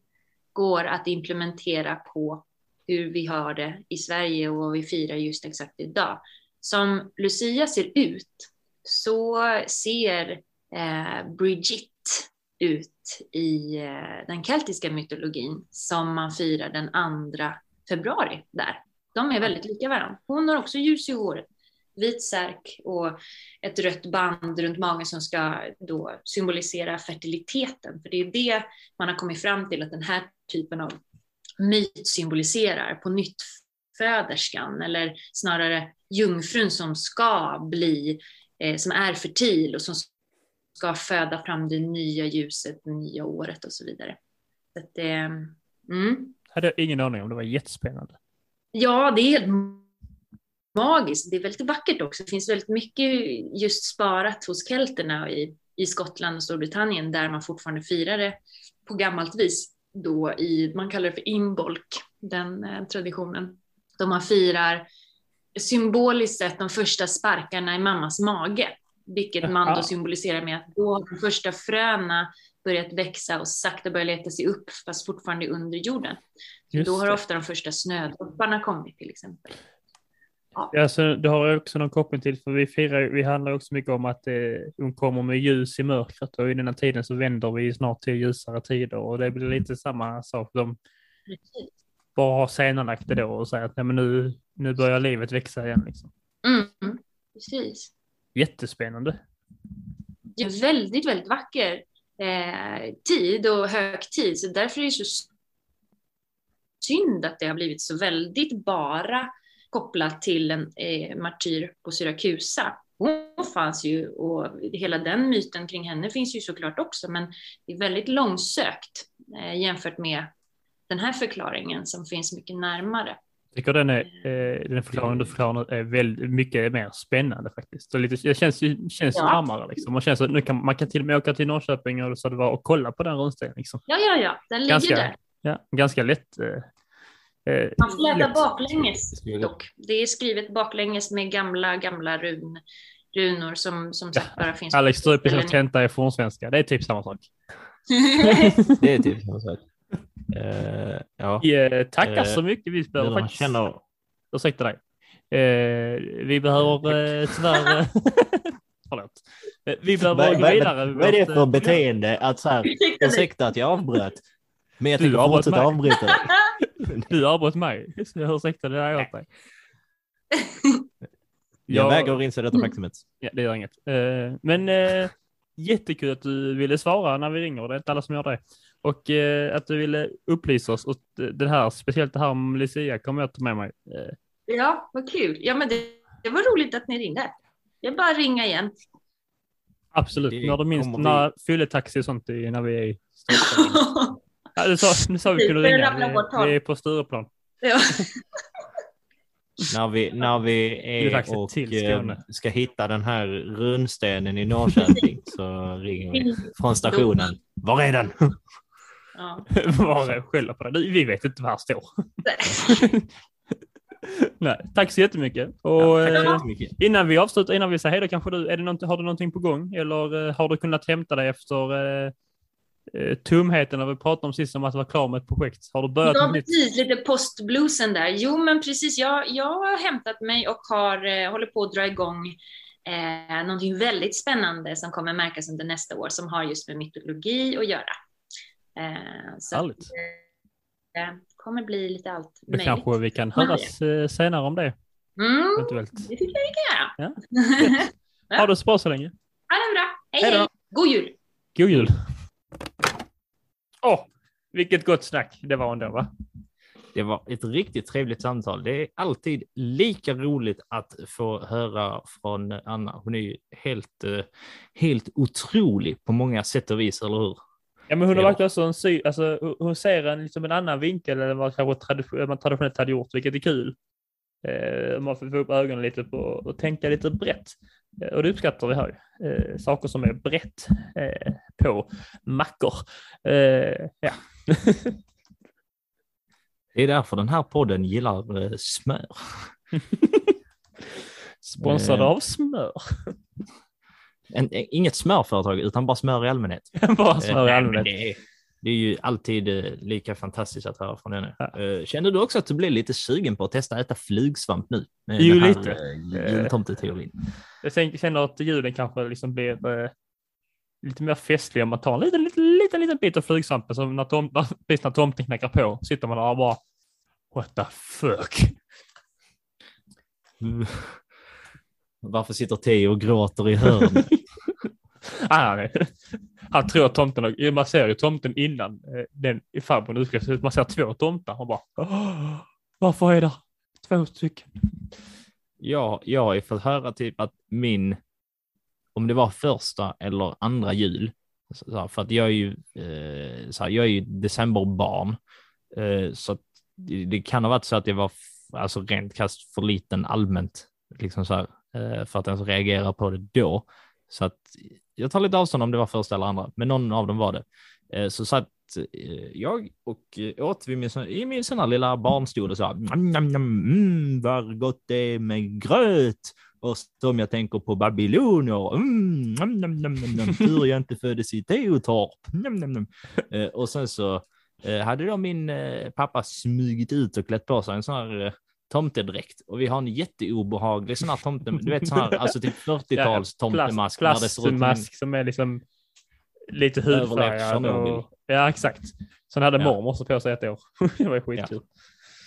C: går att implementera på hur vi har det i Sverige och vad vi firar just exakt idag. Som Lucia ser ut så ser eh, Brigitte ut i eh, den keltiska mytologin som man firar den 2 februari där. De är väldigt lika varandra. Hon har också ljus i håret, vit särk och ett rött band runt magen som ska då symbolisera fertiliteten. För det är det man har kommit fram till att den här typen av myt symboliserar på nytt föderskan eller snarare jungfrun som ska bli, eh, som är fertil och som ska föda fram det nya ljuset, det nya året och så vidare. Så att, eh, mm.
B: Hade jag ingen aning om, det var jättespännande.
C: Ja, det är helt magiskt. Det är väldigt vackert också. Det finns väldigt mycket just sparat hos kelterna i, i Skottland och Storbritannien där man fortfarande firar det på gammalt vis. Då i, man kallar det för inbolk, den eh, traditionen. Då man firar symboliskt sett de första sparkarna i mammas mage. Vilket man då symboliserar med att då har de första fröna börjat växa och sakta börjat leta sig upp fast fortfarande under jorden.
B: Just
C: då har ofta de första snödropparna kommit till exempel.
B: Ja, så det har också någon koppling till, för vi firar, vi handlar också mycket om att eh, hon kommer med ljus i mörkret och i den här tiden så vänder vi snart till ljusare tider och det blir lite samma sak. De bara har senarelagt det då och säger att Nej, men nu, nu börjar livet växa igen. Liksom.
C: Mm, precis.
B: Jättespännande.
C: Det är väldigt, väldigt vacker eh, tid och högtid, så därför är det så synd att det har blivit så väldigt bara kopplat till en eh, martyr på Syrakusa. Hon fanns ju och hela den myten kring henne finns ju såklart också, men det är väldigt långsökt eh, jämfört med den här förklaringen som finns mycket närmare.
B: Jag tycker den, är, eh, den förklaringen du förklarar nu är väldigt mycket mer spännande faktiskt. Så lite, det känns ju känns
C: Ja.
B: närmare liksom. Man, känns, nu kan, man kan till och med åka till Norrköping och så det var och kolla på den runstenen. Liksom.
C: Ja, ja, ja, den ligger
B: Ganska
C: där.
B: Ja, ganska lätt. Eh,
C: Man får läsa
B: lätt.
C: baklänges dock. Det är skrivet baklänges med gamla, gamla run, runor som, som sagt bara finns
B: Alex
C: ställen.
B: tenta i fornsvenska. Det är typ samma sak. [laughs]
A: det är typ samma sak. Eh, ja.
B: Vi eh, tackar
A: Eh,
B: så mycket. Vi behöver faktiskt...
A: känner...
B: Ursäkta dig. Eh, vi behöver eh, tyvärr... [laughs] Förlåt. Vi behöver gå vidare.
A: vad är det för beteende att så här,
C: Ursäkta
A: att jag avbröt, men jag
B: Du
A: tänker
B: avbröt
A: fortsätta avbryta [laughs] dig. [laughs]
B: Du avbröt mig. Så jag ursäktar det där åt dig.
A: Jag
B: Jag-
A: vägrar att inse detta faktumet.
B: Ja, det gör inget. Eh, men eh, jättekul att du ville svara när vi ringer. Det är inte alla som gör det. Och eh, att du ville upplysa oss. Och det här, speciellt det här om Lucia kommer jag att ta med mig.
C: Ja, vad kul. Ja, men det, det var roligt att ni ringde. Det är bara att ringa igen.
B: absolut.
A: Det
B: När du minst
A: vi-
B: när fylletaxi och sånt i, när vi är i Stockholm. [laughs] ja, du, sa, du sa vi kunde
C: Det
B: ringa. Vi, vi är på Stureplan.
C: ja.
A: När vi, när vi
B: är
A: och eh, ska hitta den här runstenen i Norrköping [laughs] så ringer vi från stationen. Var är den?
C: Ja. [laughs]
B: Bara skälla på det. Vi vet inte vad här står.
C: Nej. [laughs]
B: Nej, tack så jättemycket. Och,
A: Ja, så
B: eh,
A: jättemycket.
B: Innan vi avslutar, innan vi säger hej då, kanske du, är det något, har du någonting på gång? Eller eh, har du kunnat hämta dig efter eh, eh, tomheten när vi pratade om sist om att vara klar med ett projekt? Har du börjat
C: Ja, precis. Lite postbluesen där. Jo, men precis. Jag, jag har hämtat mig och har, eh, håller på att dra igång eh, någonting väldigt spännande som kommer märkas under nästa år som har just med mytologi att göra. Eh, så
B: Härligt.
C: eh, det kommer bli lite allt
B: Då
C: möjligt.
B: kanske vi kan höras eh, senare om det,
C: Mm,
B: eventuellt.
C: det tycker jag vi kan göra. Ja. [laughs]
B: Ha det så bra så länge.
C: Ha det bra. Hej,
B: hej.
C: God jul.
B: God jul! Åh, vilket gott snack det var ändå, va?
A: Det var ett riktigt trevligt samtal. Det är alltid lika roligt att få höra från Anna. Hon är ju helt, eh, helt otrolig på många sätt och vis, eller hur?
B: Ja, men hon har
A: Ja.
B: verkligen också en sy, alltså hon ser en, liksom en annan vinkel än vad kanske tradition, man traditionellt hade gjort, vilket är kul. Eh, man får få upp ögonen lite på och tänka lite brett. Eh, och det uppskattar vi här. Eh, saker som är brett eh, på mackor. Eh, ja. [laughs]
A: Det är därför den här podden gillar eh, smör. [laughs]
B: Sponsrad
A: Eh.
B: av smör. [laughs]
A: En, inget smörföretag, utan bara smör i allmänhet.
B: Bara smör i allmänhet.
A: Det är, det är ju alltid lika fantastiskt att höra från henne.
B: Ja.
A: Känner du också att du blev lite sugen på att testa att äta flugsvamp nu?
B: Jo, lite.
A: jultomteteorin.
B: Jag känner att julen kanske liksom blir eh, lite mer festlig om man tar en liten, liten, liten, liten bit av flugsvampen som när, tom, [laughs] när, tomten knackar på sitter man där och bara What the fuck?
A: Varför sitter Theo och gråter i hörnet? [laughs]
B: Ah. Han tror att tomten, har- man ser ju tomten innan eh, den i farbrorn utklädd, man ser två tomtar och bara "Åh, Varför är det två stycken?
A: Jag, jag har ju fått höra typ att min, om det var första eller andra jul, så, här, för att jag är ju, eh, så här, jag är ju decemberbarn, eh, så att det, det kan ha varit så att jag var alltså rent kast för liten allmänt, liksom så här, eh, för att ens reagera på det då. Så att jag tar lite avstånd om det var första eller andra, men någon av dem var det. Eh, så satt eh, jag och eh, åt min, sån- i min sån här lilla barnstol och sa "Njam, njam, njam, mm, vad gott det är med gröt. Och som jag tänker på babylonier, mm, njam, njam, njam, njam, tur jag inte föddes i Teotorp. Njam, njam, njam. Eh, och sen så hade då min pappa smugit ut och klätt på sig en sån här tomtedräkt och vi har en jätteobehaglig sån här tomte, du vet sån här, alltså typ [laughs] 40-tals tomtemask.
B: plastmask som är liksom lite hudfärgad. Och, ja, exakt. Sån hade
A: Ja.
B: mormor också på sig ett år. [laughs] det var ju skitkul.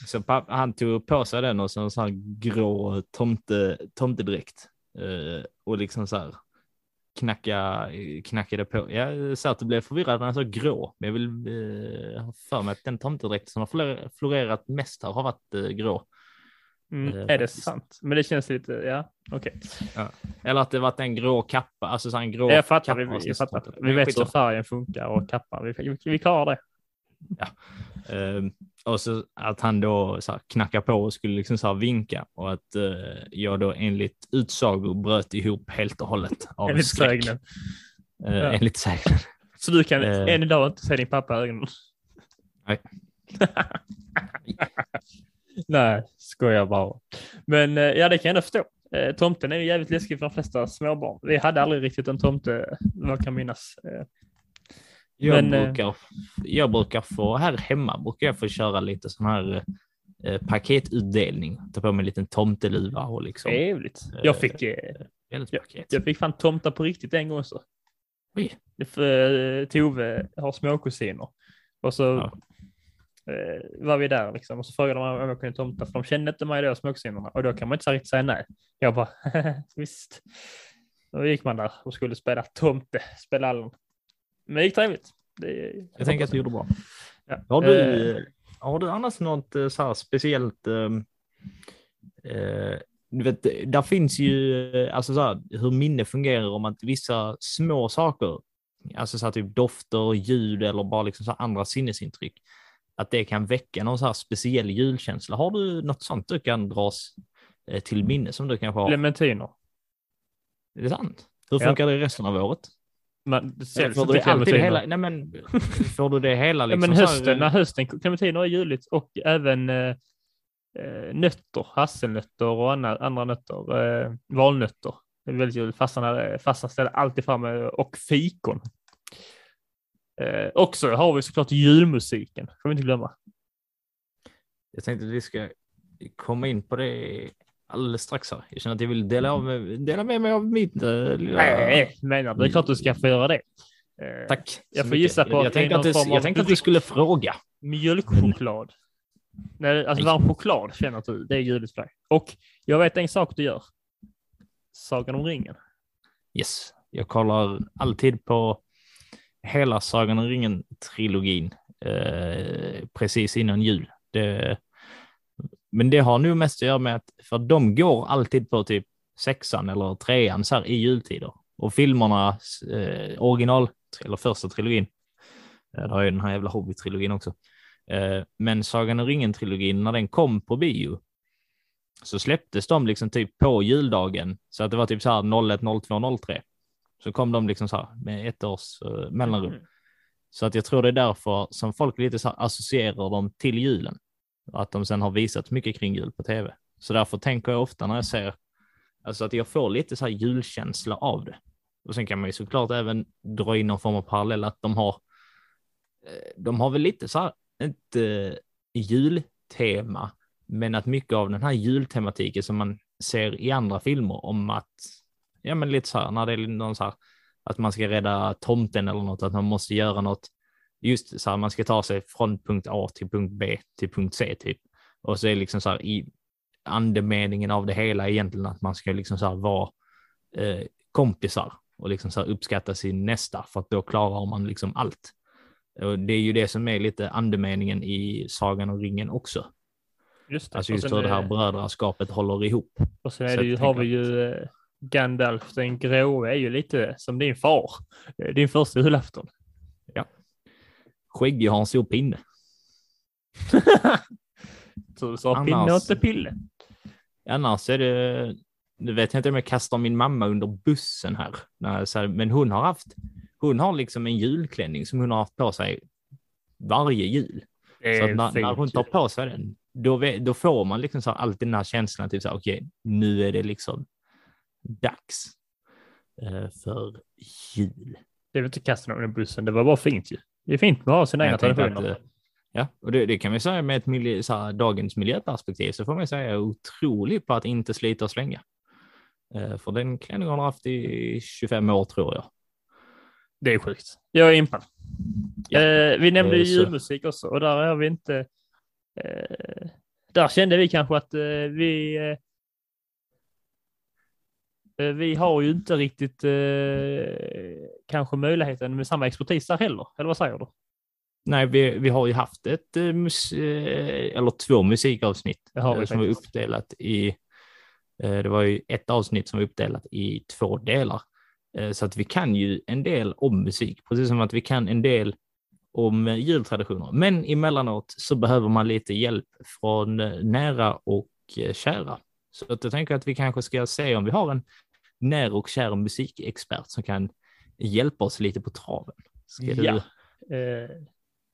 A: Så pappa, han tog på sig den och så en sån här grå tomte, tomtedräkt. Eh, och liksom så här knacka, knackade på. Jag sa att det blev förvirrad när jag sa grå, men jag vill eh, ha för mig att den tomtedräkten som har flore- florerat mest här har varit eh, grå.
B: Mm,
A: Eh,
B: är det sant? Men det känns lite, ja, okej.
A: Eller att det varit en grå kappa, alltså så en grå
B: Jag fattar,
A: kappa.
B: vi, jag fattar. Vi vet hur färgen funkar och kappan. Vi, vi, klarar det.
A: Ehm, och så att han då så här, knackar på och skulle liksom så här vinka och att eh, jag då enligt utsago bröt ihop helt och hållet av
B: Enligt
A: skräck.
B: sägnen.
A: Eh,
B: Ja.
A: Enligt sägnen.
B: Så du kan
A: Eh.
B: än idag inte se din pappa i ögonen?
A: Nej. [laughs]
B: Nej, skojar bara. Men eh, ja, det kan jag ändå förstå. Eh, Tomten är ju jävligt läskig för de flesta småbarn. Vi hade aldrig riktigt en tomte, vad jag kan minnas. Eh,
A: Jag,
B: Men, eh,
A: brukar, jag brukar få, här hemma brukar jag få köra lite sån här eh, paketutdelning. Ta på mig en liten tomteluva och liksom.
B: Trevligt. Jag fick, eh,
A: Paket.
B: jag fick fan tomta på riktigt en gång så.
A: Oj.
B: För, eh, Tove har småkusiner. Och så
A: Ja.
B: Eh, var vi där liksom och så frågade de om jag kunde tomta för de kände inte mig då, smokesignerna. Och då kan man inte riktigt säga nej. Jag bara, [laughs] visst. Då gick man där och skulle spela tomte, spela Allen. Men det gick trevligt. Det,
A: Jag tänker att du gjorde bra.
B: Ja.
A: Har du,
B: Eh,
A: har du annars något eh, så här speciellt? Eh, du vet, där finns ju alltså så här, hur minne fungerar om att vissa små saker, alltså så här, typ dofter, ljud eller bara liksom så andra sinnesintryck, att det kan väcka någon så här speciell julkänsla. Har du något sånt du kan dras eh, till minne som du kanske har?
B: Clementiner.
A: Är det sant? Hur
B: Ja.
A: funkar det resten av året?
B: Man, säljs
A: Får du alltid hela, nej men, får du det hela
B: Ja,
A: liksom?
B: men
A: så här-
B: hösten, när hösten, clementiner är juligt och även eh, eh, nötter, hasselnötter och andra, andra nötter, eh, valnötter. Det är väldigt juligt. Farsan, farsan ställer alltid fram eh, och fikon. Eh, också har vi såklart julmusiken, får vi inte glömma.
A: Jag tänkte att vi ska komma in på det alldeles strax här. Jag känner att jag vill dela, med, dela med mig av mitt uh, lilla...
B: Nej, menar du? Det är klart du ska få göra det. Eh,
A: Tack.
B: Jag får gissa på
A: jag
B: att det är
A: tänkte att,
B: av
A: jag tänkte att du skulle fråga.
B: Mjölkchoklad. Nej, alltså varm choklad känner du, det är juligt för dig. Och jag vet en sak du gör. Sagan om ringen.
A: Yes, jag kollar alltid på hela Sagan om ringen-trilogin eh, precis innan jul. Det, men det har nog mest att göra med att, för de går alltid på typ sexan eller trean så här i jultider. Och filmerna, eh, original, eller första trilogin, eh, det har ju den här jävla Hobbit-trilogin också. Eh, men Sagan om ringen-trilogin, när den kom på bio, så släpptes de liksom typ på juldagen. Så att det var typ så här 01, 02, 03. Så kom de liksom så här med ett års eh, mellanrum.
B: Mm.
A: Så att jag tror det är därför som folk lite så här associerar dem till julen. Att de sen har visat mycket kring jul på tv. Så därför tänker jag ofta när jag ser, alltså att jag får lite så här julkänsla av det. Och sen kan man ju såklart även dra in någon form av parallell att de har, eh, de har väl lite så här, inte jultema, men att mycket av den här jultematiken som man ser i andra filmer om att, ja men lite så här, när det är någon så här, att man ska rädda tomten eller något, att man måste göra något, just så här, man ska ta sig från punkt A till punkt B till punkt C typ. Och så är liksom så här i andemeningen av det hela egentligen att man ska liksom så här vara eh, kompisar och liksom så här uppskatta sin nästa för att då klarar man liksom allt. Och det är ju det som är lite andemeningen i Sagan om ringen också.
B: Just det.
A: Alltså just hur det här brödraskapet håller ihop.
B: Och sen är
A: Så
B: det ju, har vi ju eh, Gandalf den gråe är ju lite som din far. Eh, Din första julafton.
A: Skäggig har en stor pinne. [laughs]
B: Så du sa
A: Annars-
B: pinne och inte pille.
A: Annars är det, nu vet jag inte om jag kastar min mamma under bussen här, men hon har haft, hon har liksom en julklänning som hon har haft på sig varje jul. Så när, när hon tar på sig den, då, då får man liksom så alltid den här känslan, typ så här, okej, nu är det liksom dags eh, för jul.
B: Det är väl inte kasta någon under bussen, det var bara fint ju. Det är fint med att ha sina egna traditioner.
A: att, eh, ja, och det, det kan vi säga med ett miljö, här, dagens miljöperspektiv så får man säga är otrolig på att inte slita och slänga. Eh, för den klänningen har haft i 25 år tror jag.
B: Det är sjukt. Jag är impad.
A: Ja.
B: Eh, vi nämnde ju
A: så-
B: julmusik också och där har vi inte... Eh, där kände vi kanske att eh, vi... Eh, vi har ju inte riktigt eh, kanske möjligheten med samma expertis där heller. Eller vad säger du?
A: Nej, vi, vi har ju haft ett, eh, eh, eller två musikavsnitt som var uppdelat i, eh, det var ju ett avsnitt som var uppdelat i två delar. Eh, Så att vi kan ju en del om musik, precis som att vi kan en del om jultraditioner. Men emellanåt så behöver man lite hjälp från nära och kära. Så att jag tänker att vi kanske ska se om vi har en nära och kär musikexpert som kan hjälpa oss lite på traven. Ska du...
B: Ja. Eh,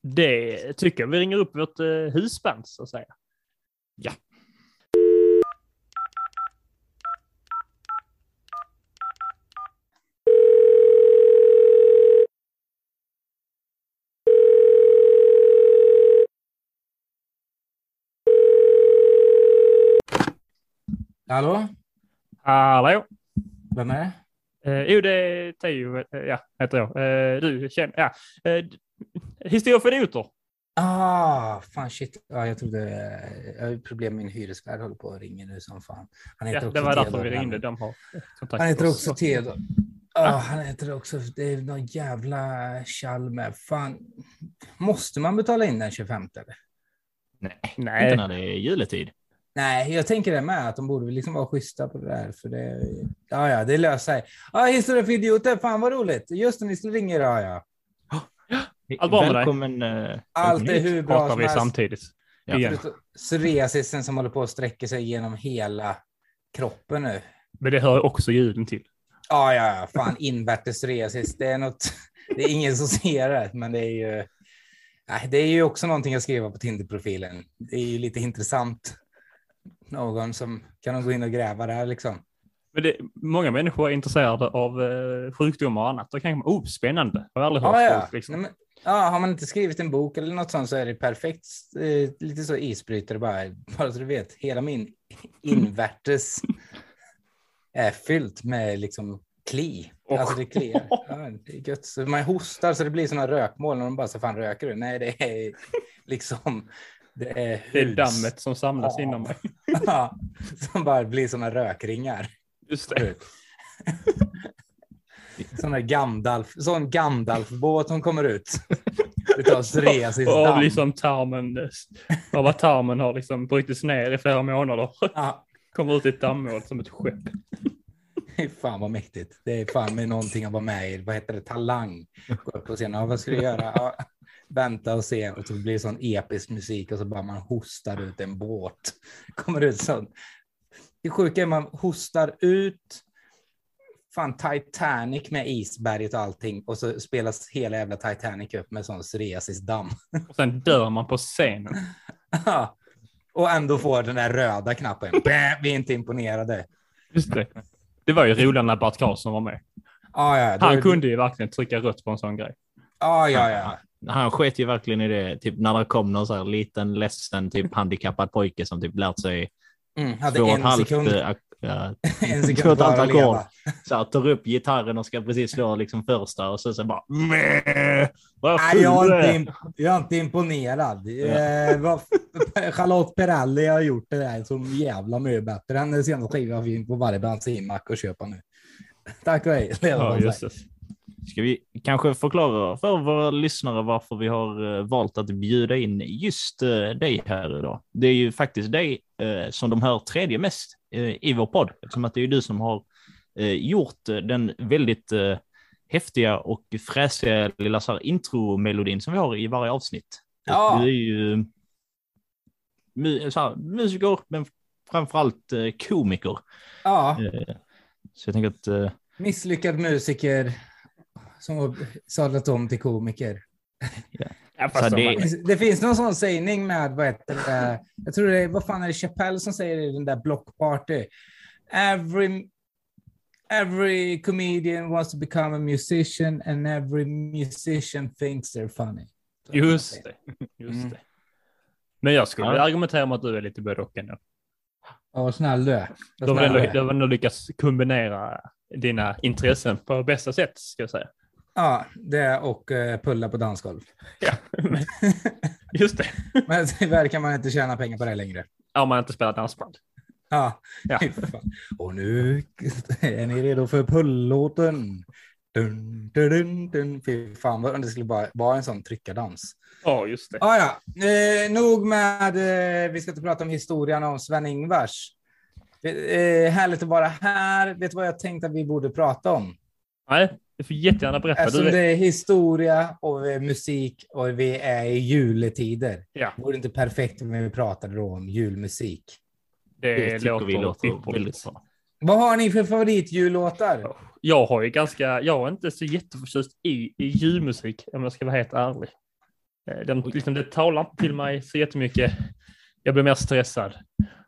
B: det tycker jag. Vi ringer upp vårt eh, husband så att säga.
A: Ja.
E: Hallå?
B: Hallå?
E: Vem är det?
B: Eh, jo, det är Teo, eh, ja, heter jag. Eh, du känner, ja. Eh, Historia för idioter.
E: Ah, fan shit. Ja, jag trodde... Jag har problem med min hyresvärd håller på och ringer nu som fan. Han heter
B: Ja,
E: också
B: det var därför vi ringde. De har kontakt
E: Han heter också. Theodor. Ja, han heter också... Det är någon jävla tjall med. Fan. Måste man betala in den 25 eller?
A: Nej,
B: Nej.
A: inte när det är juletid.
E: Nej, jag tänker det med, att de borde väl liksom vara schyssta på det där. För det, ja, ja, det löser sig. Ja, historia för idioter, fan vad roligt. Just det, ni skulle ringa idag, ja.
B: Allt bra med dig?
A: Eh,
E: Allt är hur bra som
B: vi
E: helst.
B: samtidigt.
A: Ja.
B: Igen.
E: Psoriasisen som håller på att sträcka sig genom hela kroppen nu.
B: Men det hör också ljuden till.
E: Ja, ja, ja, fan invärtes psoriasis. Det är något, det är ingen som ser det, men det är ju. Nej, det är ju också någonting jag skriver på Tinder-profilen. Det är ju lite intressant. Någon som kan de gå in och gräva där liksom.
B: Men det, många människor är intresserade av eh, sjukdomar och annat. Då kan man, oh, spännande. Har aldrig hört
E: Ja, ja.
B: folk liksom.
E: Nej, men, ja, har man inte skrivit en bok eller något sånt så är det perfekt. Eh, lite så isbrytare bara, bara så du vet. Hela min invärtes [laughs] är fyllt med liksom kli.
B: Och-
E: Alltså det kliar. Ja, det är gött. Så man hostar så det blir sådana rökmål när de bara så fan röker du? Nej, det är liksom. Det är,
B: Det är dammet som samlas
E: Ja.
B: inom mig. [laughs]
E: Ja, som bara blir sådana rökringar.
B: Just det.
E: Sån där Gandalf, sån Gandalf-båt som kommer ut. Det tar psoriasis
B: Och
E: damm.
B: liksom tarmen, av att tarmen har liksom brutits ner i flera månader.
E: Ja,
B: Kommer ut i ett dammhål som ett skepp.
E: Fan vad mäktigt. Det är fan med någonting att vara med i. Vad heter det? Talang. Gå upp på scenen. Ja, vad ska du göra? Ja, vänta och se. Och så blir det sån episk musik och så bara man hostar ut en båt. Kommer ut sån. Det sjuka är man hostar ut fan Titanic med isberget och allting och så spelas hela jävla Titanic upp med sån psoriasisdamm.
B: Och sen dör man på scenen.
E: Ja. och ändå får den där röda knappen. Bä, Vi är inte imponerade.
B: Just det. Det var ju roligt när Bert Karlsson var med.
E: Ja, ja,
B: Han kunde ju verkligen trycka rött på en sån grej.
E: Ja, ja, ja.
A: Han sket ju verkligen i det, typ när det kom någon så här liten, ledsen, typ [laughs] handikappad pojke som typ lärt sig
E: Mm, hade
A: två och ett
E: en
A: halvt, eh, ja, [laughs]
E: en sekund kvar att leva.
A: Så här, tar upp gitarren och ska precis slå liksom första och så, så bara
E: Nej, jag är
A: är."
E: inte, jag är inte imponerad. [laughs] Eh, vad, Charlotte Perrelli har gjort det där så jävla mycket bättre. Den senaste skivan finns på varje bensinmack och köpa nu. Tack och hej.
B: Ja.
A: Ska vi kanske förklara för våra lyssnare varför vi har eh, valt att bjuda in just eh, dig här idag? Det är ju faktiskt dig eh, som de hör tredje mest i vår podd, eftersom att det är du som har gjort den väldigt häftiga och fräsiga lilla så här intromelodin som vi har i varje avsnitt.
E: Ja.
A: Du är ju så här, musiker, men framförallt komiker.
E: Ja,
A: så jag tänker att
E: misslyckad musiker som har sadlat om till komiker.
B: Ja, fast
A: det-
B: de-
E: Det, finns någon sån sägning med, vad heter det, jag tror det är, vad fan är det Chappelle som säger det i den där Block Party? Every, every comedian wants to become a musician and every musician thinks they're funny. Så
B: Just det. Just
E: Mm.
B: det. Men jag skulle
A: Ja.
B: argumentera om att du är lite både och ändå.
E: Ja, vad snäll du är.
B: du har ändå lyckats kombinera dina intressen på bästa sätt, ska jag säga.
E: Ja, det och uh, pulla på dansgolv.
B: Ja, [laughs] just det.
E: Men [laughs] tyvärr kan man inte tjäna pengar på det längre.
B: Om man inte spelar dansband.
E: Ja,
B: Ja.
E: Och nu [laughs] är ni redo för pullåten. Dun, dun, dun, dun. Fy fan, om det skulle bara vara en sån tryckardans.
B: Ja, just det.
E: Ah, ja, eh, nog med, eh, vi ska inte prata om historien om Sven-Ingvars. Eh, härligt att vara här. Vet du vad jag tänkte att vi borde prata om?
B: Nej, du får jättegärna berätta.
E: Eftersom det är historia och musik och vi är i juletider.
B: ja,
E: Vore det inte perfekt om vi pratade då om julmusik?
B: det,
A: det
B: låter,
A: vi låter väldigt bra.
E: Vad har ni för favoritjullåtar?
B: Jag har ju ganska, jag är inte så jätteförtjust i, i julmusik om jag ska vara helt ärlig. Eh, Den, liksom, det talar inte till mig så jättemycket. Jag blir mer stressad.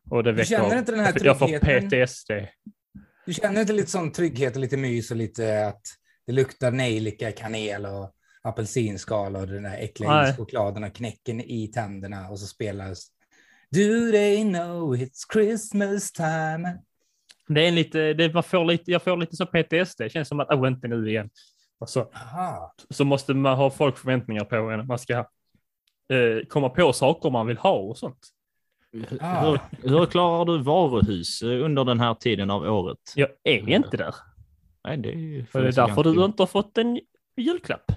B: Och det
E: Du känner inte den här
B: jag får
E: tryggheten?
B: PTSD.
E: Du känner inte lite sån trygghet och lite mys och lite att det luktar nejlika, kanel och apelsinskal och den där äckliga
B: Nej.
E: ischokladen och knäcken i tänderna och så spelas Do they know it's Christmas time?
B: Det är en lite, det, man får lite, jag får lite så PTSD. Det känns som att, oh, inte nu igen. Och så,
E: Aha.
B: så måste man ha folk förväntningar på en. Man ska eh, komma på saker man vill ha och sånt.
E: Ah.
A: Hur, hur klarar du varuhus under den här tiden av året?
B: Jag är inte där.
A: Nej, det är,
B: det är därför du inte har fått en julklapp.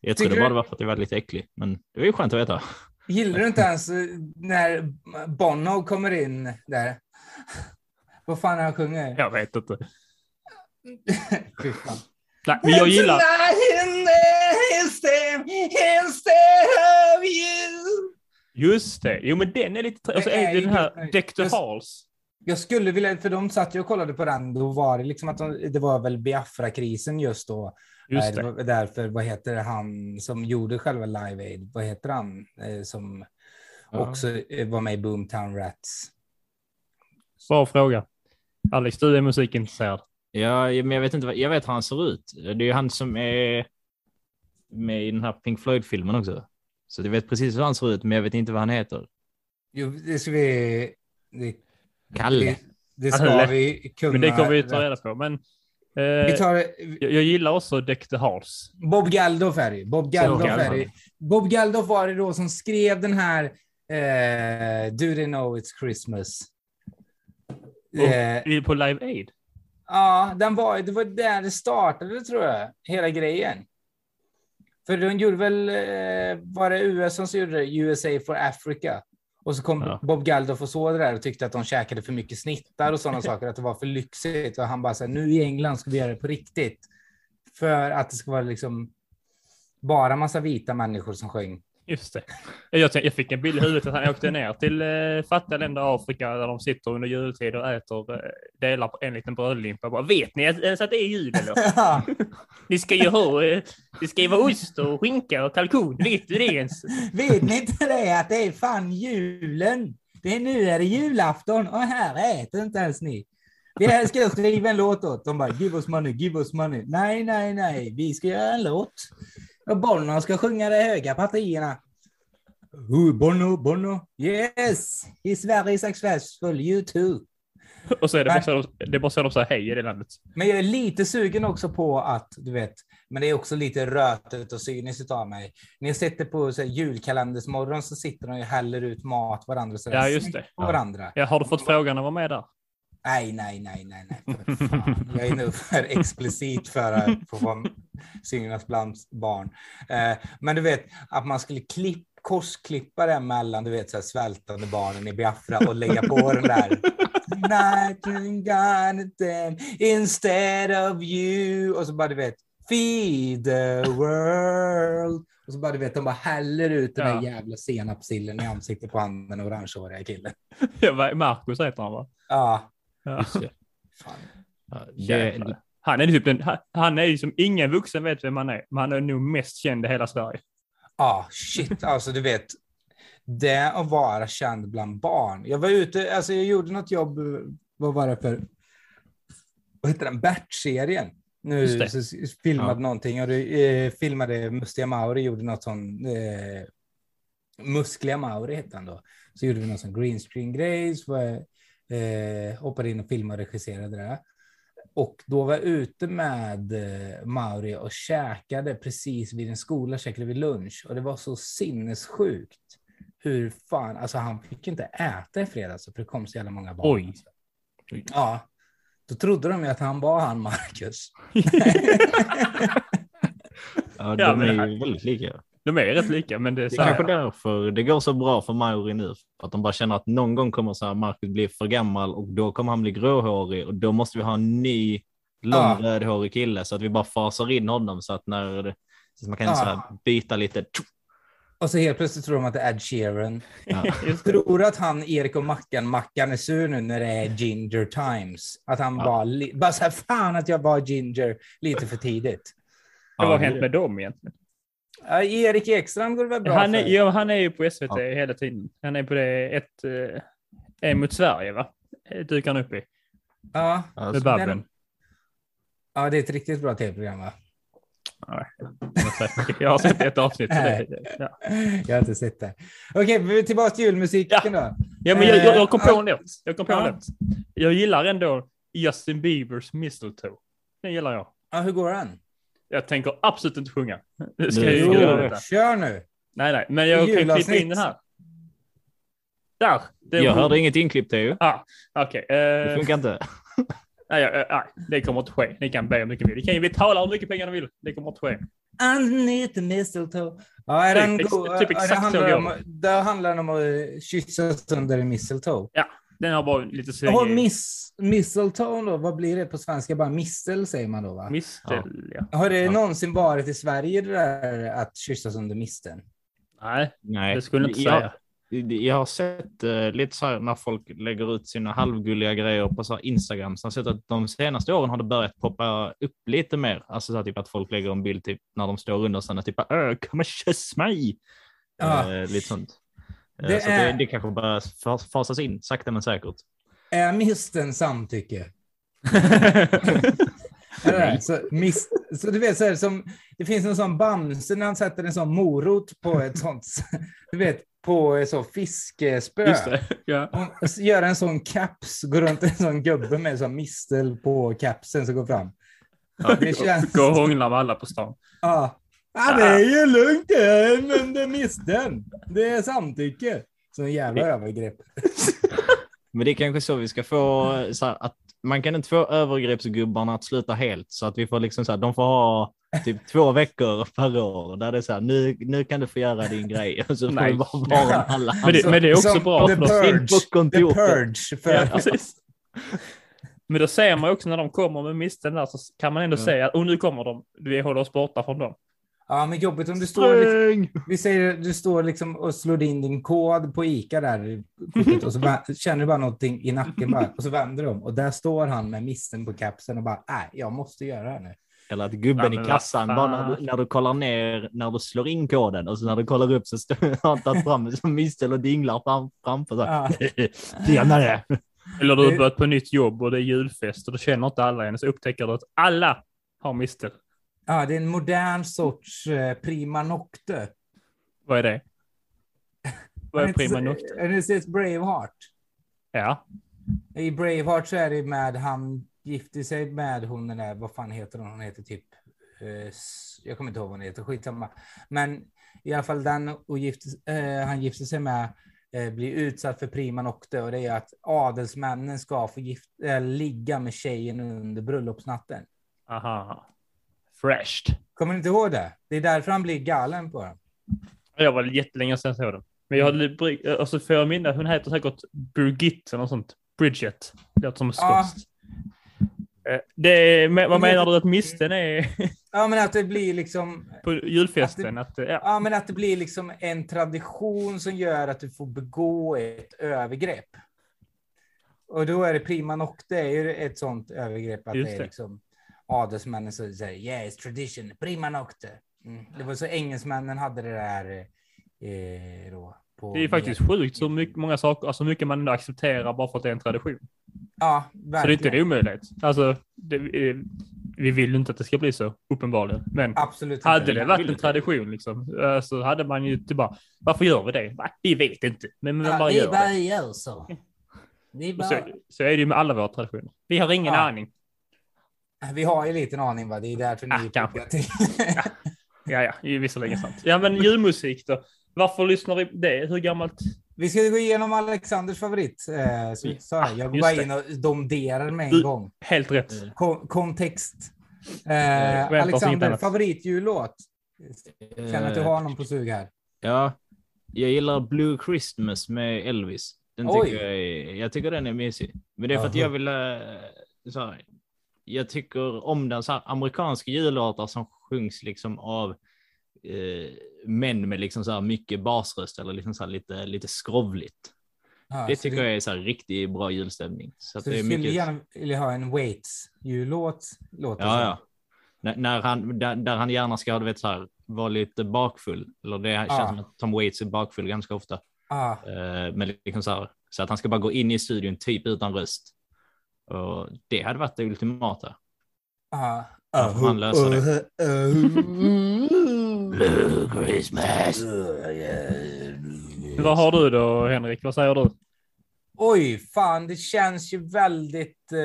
A: Jag trodde bara det var för att jag var lite äcklig, men det var ju skönt att veta.
E: Gillar du inte ens eh, när Bono kommer in där? Vad fan är han sjunger?
B: Jag vet inte. Nej, men jag gillar...
E: Instead of you.
B: Just det. Jo, men den är lite... Alltså,
E: Det är
B: är det den här. Deck
E: Just-
B: Halls?
E: Jag skulle vilja, för de satt ju och kollade på den, då var det liksom att de, det var väl Biafra-krisen just då.
B: Just
E: Nej, det
B: det.
E: därför, vad heter han som gjorde själva Live Aid, vad heter han, eh, som
A: Ja.
E: också eh, var med i Boomtown Rats?
B: Bra fråga. Alex, du är musikintresserad.
A: Ja, men jag vet inte vad, jag vet hur han ser ut. Det är ju han som är med i den här Pink Floyd-filmen också. Så jag vet precis hur han ser ut, men jag vet inte vad han heter.
E: Jo, det ska vi... Det,
A: Kalle.
E: det, det ska
B: Kalle.
E: vi kunna...
B: Men det kommer vi ta reda på. Men eh,
E: Vi tar
B: jag, jag gillar också Deck the Halls.
E: Bob Geldof är det. Bob Geldof
A: Geldof.
E: är det. Bob Geldof var det då som skrev den här eh, Do they know it's Christmas?
B: Och,
E: Eh,
B: På Live Aid.
E: Ja, den var, det var där det startade tror jag, hela grejen. För de gjorde väl, eh, var det USA som gjorde det, USA for Africa? Och så kom
B: Ja.
E: Bob Geldof och såg det där och tyckte att de käkade för mycket snittar och sådana [laughs] saker, att det var för lyxigt. Och han bara så här, nu i England ska vi göra det på riktigt. För att det ska vara liksom bara massa vita människor som sjöng.
B: Just det. Jag, tänkte- jag fick en bild i huvudet att han åkte ner till eh, fattiga länder i Afrika där de sitter under jultid och äter eh, delar på en liten brödlimpa. Bara, vet ni att, ens att det är jul eller? [laughs]
E: Ja,
B: Ni ska ju ha, eh, det ska ju vara ost och skinka och kalkon. Vet du det ens?
E: Vet ni inte det att det är fan julen? Det är nu är det julafton och här äter inte ens ni. Vi ska skriva en låt åt. De bara give us money, give us money. Nej, nej, nej, vi ska göra en låt. Och Bono ska sjunga de höga partierna. Ooh, Bono, Bono. Yes, he's very successful, you too.
B: Och så är det bara så, det bara så de säger hej i det landet.
E: Men jag är lite sugen också på att, du vet, men det är också lite rötet och cyniskt av mig. När jag sitter på så här, julkalendersmorgon så sitter de och häller ut mat varandra. Så
B: Ja, just det.
E: På varandra.
B: Ja, har du fått frågan att vara med där?
E: Nej, nej, nej, nej, nej. Fan. Jag är nog för explicit för att få vara synas bland barn. Eh, men du vet, att man skulle klipp, korsklippa det mellan du vet, så här, svältande barnen i Biafra och lägga på den där and got them instead of you. Och så bara du vet, feed the world. Och så bara du vet, de bara häller ut den
B: Ja.
E: där jävla senapssillen i ansiktet på han den orangehåriga killen.
B: Ja, Marcus heter han va?
E: Ja,
B: Ja.
A: Det.
B: Han är typ den, han- är ju som ingen vuxen vet vem han är, men han är nog mest känd i hela Sverige.
E: Ja, shit, alltså du vet. Det att vara känd bland barn. Jag var ute, alltså jag gjorde något jobb, vad var det för, vad heter den, Bert-serien. Nu så filmade
A: Ja.
E: någonting och du eh, filmade Mustiga Mauri, gjorde något sån, eh, Muskliga Mauri hette han då. Så gjorde vi någon sån green screen grej, så var jag, eh, hoppade in och filmade och regisserade det. Och då var jag ute med eh, Mauri och käkade precis vid en skola, käkade vi lunch. Och det var så sinnessjukt. Hur fan, alltså han fick inte äta i fredags för det kom så jävla många barn.
B: Oj.
E: Ja, då trodde de ju att han var han Marcus. [laughs]
A: ja, de är ju väldigt lika.
B: De är rätt lika, men det är
A: Det är kanske därför det går så bra för Mauri nu. För att de bara känner att någon gång kommer så här Marcus bli för gammal och då kommer han bli gråhårig och då måste vi ha en ny lång
E: Ja.
A: rödhårig kille så att vi bara fasar in honom så att när det, så att man kan
E: Ja.
A: så här byta lite.
E: Och så helt plötsligt tror de att det är Ed Sheeran.
A: Ja. [laughs]
B: det.
E: Tror att han, Erik och Mackan, Mackan är sur nu när det är Ginger Times. Att han
A: Ja.
E: bara, bara så här, fan att jag var Ginger lite för tidigt.
B: Vad har
A: Ja,
B: hänt med dem egentligen?
E: Ja, Erik Ekstrand går det väl bra
B: Han är,
E: för?
B: ja, han är ju på SVT
A: Ja.
B: hela tiden. Han är på det ett, eh, en mot Sverige, va? Eh, Dyker han upp i.
E: Ja,
B: Med
A: Alltså,
B: Babben.
E: ja, det är ett riktigt bra tv-program va?
B: Jag har sett ett avsnitt. Så det, ja.
E: Jag har inte sett det. Okej, vi är tillbaka till julmusiken då.
B: ja, men jag, jag, jag kom på
E: Eh,
B: en låt. Jag kom på en
E: ja.
B: låt. Jag gillar ändå Justin Biebers Mistletoe. Den gillar jag.
E: Ja, hur går den?
B: Jag tänker absolut inte sjunga. Det ska
A: Nu
B: jag.
E: Kör nu!
B: Nej, nej, men jag kan klippa in den här. Där! Det
A: Jag hörde inget inklippt Teo.
B: Ah, okej.
A: Det
B: eh,
A: funkar inte. [laughs]
B: nej, ja, nej, det kommer inte ske. Ni kan be hur mycket ni vill. Ni kan ju betala hur mycket pengar ni vill. Det kommer inte ske.
E: Underneath the mistletoe. Ja, är
B: Typ
E: den
B: ex-
E: go-
B: typ
E: ja,
B: exakt
E: det handlar om, det handlar om att eh, kyssas under en mistletoe.
B: Den har bara lite
E: Och
B: svängig
E: miss, mistletoe då, vad blir det på svenska? Bara mistel säger man då va?
B: mistel. Ja.
E: Har det
A: Ja.
E: någonsin varit i Sverige det där att kyssas under misteln?
B: Nej,
A: Nej,
B: det skulle jag inte
A: jag,
B: säga.
A: Jag har sett eh, lite så här när folk lägger ut sina halvgulliga grejer på så här Instagram. Så jag har sett att de senaste åren har det börjat poppa upp lite mer. Alltså så här, typ att folk lägger en bild typ när de står under och typ "Öh, kom och kyss mig.
E: Ja.
A: Eh, lite sånt. Eh,
E: Det
A: så
E: är-
A: det, det kanske börjar fas- fasas in sakta men säkert.
E: Är misteln samtycke? [laughs] Så, mis, så du vet, så här, som, det finns en sån Bamse när han sätter en sån morot på ett [laughs] sånt, du vet, på ett sånt fiskespö.
B: Just det.
E: Och gör en sån caps, går runt en sån gubbe med sån mistel på capsen som går fram.
B: Ja,
E: Det känns-
B: Gå och hångla med alla på stan.
E: Ja. Ja, det är ju lugnt det, men det är misteln. Det är samtycke. Så en jävla övergrepp. [laughs]
A: Men det är kanske så vi ska få så här, att man kan inte få övergreppsgubbarna att sluta helt så att vi får liksom så här, de får ha typ två veckor per år där det är så här, nu, nu kan du få göra din grej och så får
B: Nej.
A: du bara vara alla
B: Men det, men det är också
E: Som
B: bra.
E: The
B: För
E: Purge. The. Purge. För
B: ja, precis. Men då ser man också när de kommer med misteln där så kan man ändå
A: Ja.
B: säga att och nu kommer de. Vi håller oss borta från dem.
E: Ja, men jobbigt om du står, liksom, vi säger du står liksom och slår in din kod på Ica där kortet, och så bara, [laughs] känner du bara någonting i nacken bara, och så vänder du om och där står han med misten på kapsen och bara, nej, jag måste göra det här nu.
A: Eller att gubben
B: Ja,
A: i kassan, bara när du, när du kollar ner, när du slår in koden och så när du kollar upp så står [laughs] han tagit fram som mistel och dinglar fram, framför. Så.
E: Ja. [laughs]
A: Tjenare!
B: Eller du har börjat på nytt jobb och det är julfest och då känner inte alla än så upptäcker du att alla har mistel.
E: Ja, det är en modern sorts eh, prima nocte.
B: Vad är det? [laughs] Vad är prima nocte?
E: Har ni sett Braveheart?
B: Ja,
E: I Braveheart så är det med han gifter sig med hon den där, vad fan heter hon? Hon heter typ, eh, jag kommer inte ihåg vad hon heter, skitsamma. Men i alla fall den och gifter, eh, han gifter sig med eh, blir utsatt för prima nocte och det är att adelsmännen ska få gift, eh, ligga med tjejen under bröllopsnatten.
B: aha. Freshed.
E: Kommer ni inte ihåg det? Det är därför han blir galen på dem.
B: Jag var jättelänge sedan jag såg den. Men jag hade, alltså får jag minna, hon heter säkert Brigitte eller något sånt. Bridget. Det låter som
E: Ja.
B: skotsk. Eh, Det men, vad menar du att misten är [laughs]
E: Ja, men att det blir liksom
B: på julfesten? Att, ja.
E: Ja, men att det blir liksom en tradition som gör att du får begå ett övergrepp. Och då är det prima nocte är ju ett sånt övergrepp att
B: Just
E: det är
B: det.
E: liksom adelsmännen som säger it's tradition, prima nocte. Mm. Det var så engelsmännen hade det där eh, då. På
B: Det är faktiskt sjukt så mycket, många saker, alltså mycket man ändå accepterar bara för att det är en tradition.
E: Ja,
B: Så det är inte
E: verkligen.
B: en omöjlighet. Alltså, det, eh, vi vill ju inte att det ska bli så, uppenbarligen. Men
E: Absolut
B: hade
E: inte.
B: det varit en tradition liksom, så hade man ju typ bara, varför gör vi det? Va? Vi vet inte, men man
E: Ja,
B: bara
E: vi
B: gör
E: bara
B: det.
E: gör så. Bara...
B: Så, så är det ju med alla våra traditioner. Vi har ingen
E: Ja.
B: aning.
E: Vi har ju lite en aning, va? Det är därför ni
B: Ah,
E: är
B: kanske.
E: till.
B: Ja, ja, det är visserligen sant. Ja, men [laughs] julmusik då? Varför lyssnar vi på det? Hur gammalt?
E: Vi ska gå igenom Alexanders favorit. Eh, så, så här, jag går
B: just
E: bara in och domderar med en
B: Du-
E: gång.
B: Helt rätt.
E: Kon- kontext. Eh,
B: inget
E: Alexander, favoritjullåt? Känner att du har någon på sug här.
A: Ja, jag gillar Blue Christmas med Elvis. Den
E: Oj.
A: tycker jag, är, jag tycker den är mysig. Men det är för att jag vill... eh, Så här, jag tycker om den så här amerikanska jullåtar som sjungs liksom av eh, män med liksom så här mycket basröst eller liksom så här lite, lite skrovligt.
E: Ja,
A: Det tycker
E: du,
A: jag är så här riktigt bra julstämning. Så,
E: Så
A: det
E: du skulle
A: mycket...
E: gärna vilja ha en Waits-jullåt? låter
A: Ja, ja. När, när han, där, där han gärna ska du vet, så här, vara lite bakfull. Eller det känns
E: Ja.
A: som att Tom Waits är bakfull ganska ofta.
E: Ah,
A: men liksom så, här, så att han ska bara gå in i studion typ utan röst. Och det hade varit det ultimata.
E: ah.
A: Ja, får man lösa det. [laughs] Christmas.
B: Vad har du då, Henrik? Vad säger du?
E: Oj, fan, det känns ju väldigt... Eh,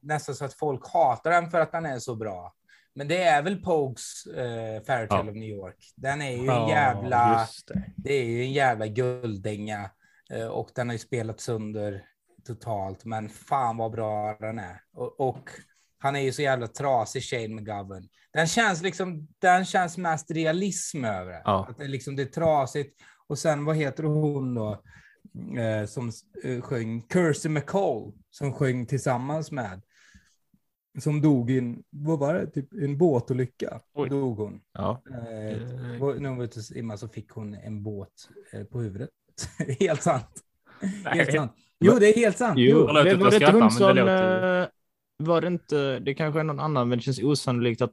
E: nästan så att folk hatar den för att den är så bra. Men det är väl Pogues uh, Fairytale
B: Ja.
E: of New York. Den är ju en jävla,
B: det.
E: det är ju en jävla gulddänga eh, och den har ju spelat sönder totalt. Men fan vad bra den är. Och, och han är ju så jävla trasig, Shane McGovern. Den känns liksom, den känns mest realism över det.
A: Ja.
E: Att det, liksom, det är trasigt. Och sen vad heter hon då? Eh, som eh, sjöng, Kirsty McCall, som sjöng tillsammans med. Som dog i en, vad var det, typ en båtolycka.
B: Oj.
E: Dog hon.
A: Ja.
E: Eh, var- när hon var ute och simmade så fick hon en båt eh, på huvudet. [laughs] helt sant. Helt sant. Jo, det är helt sant.
A: Jo, det var det inte hon
B: men
A: som...
B: det låter-
A: eh, Var det inte... Det kanske är någon annan, men det känns osannolikt att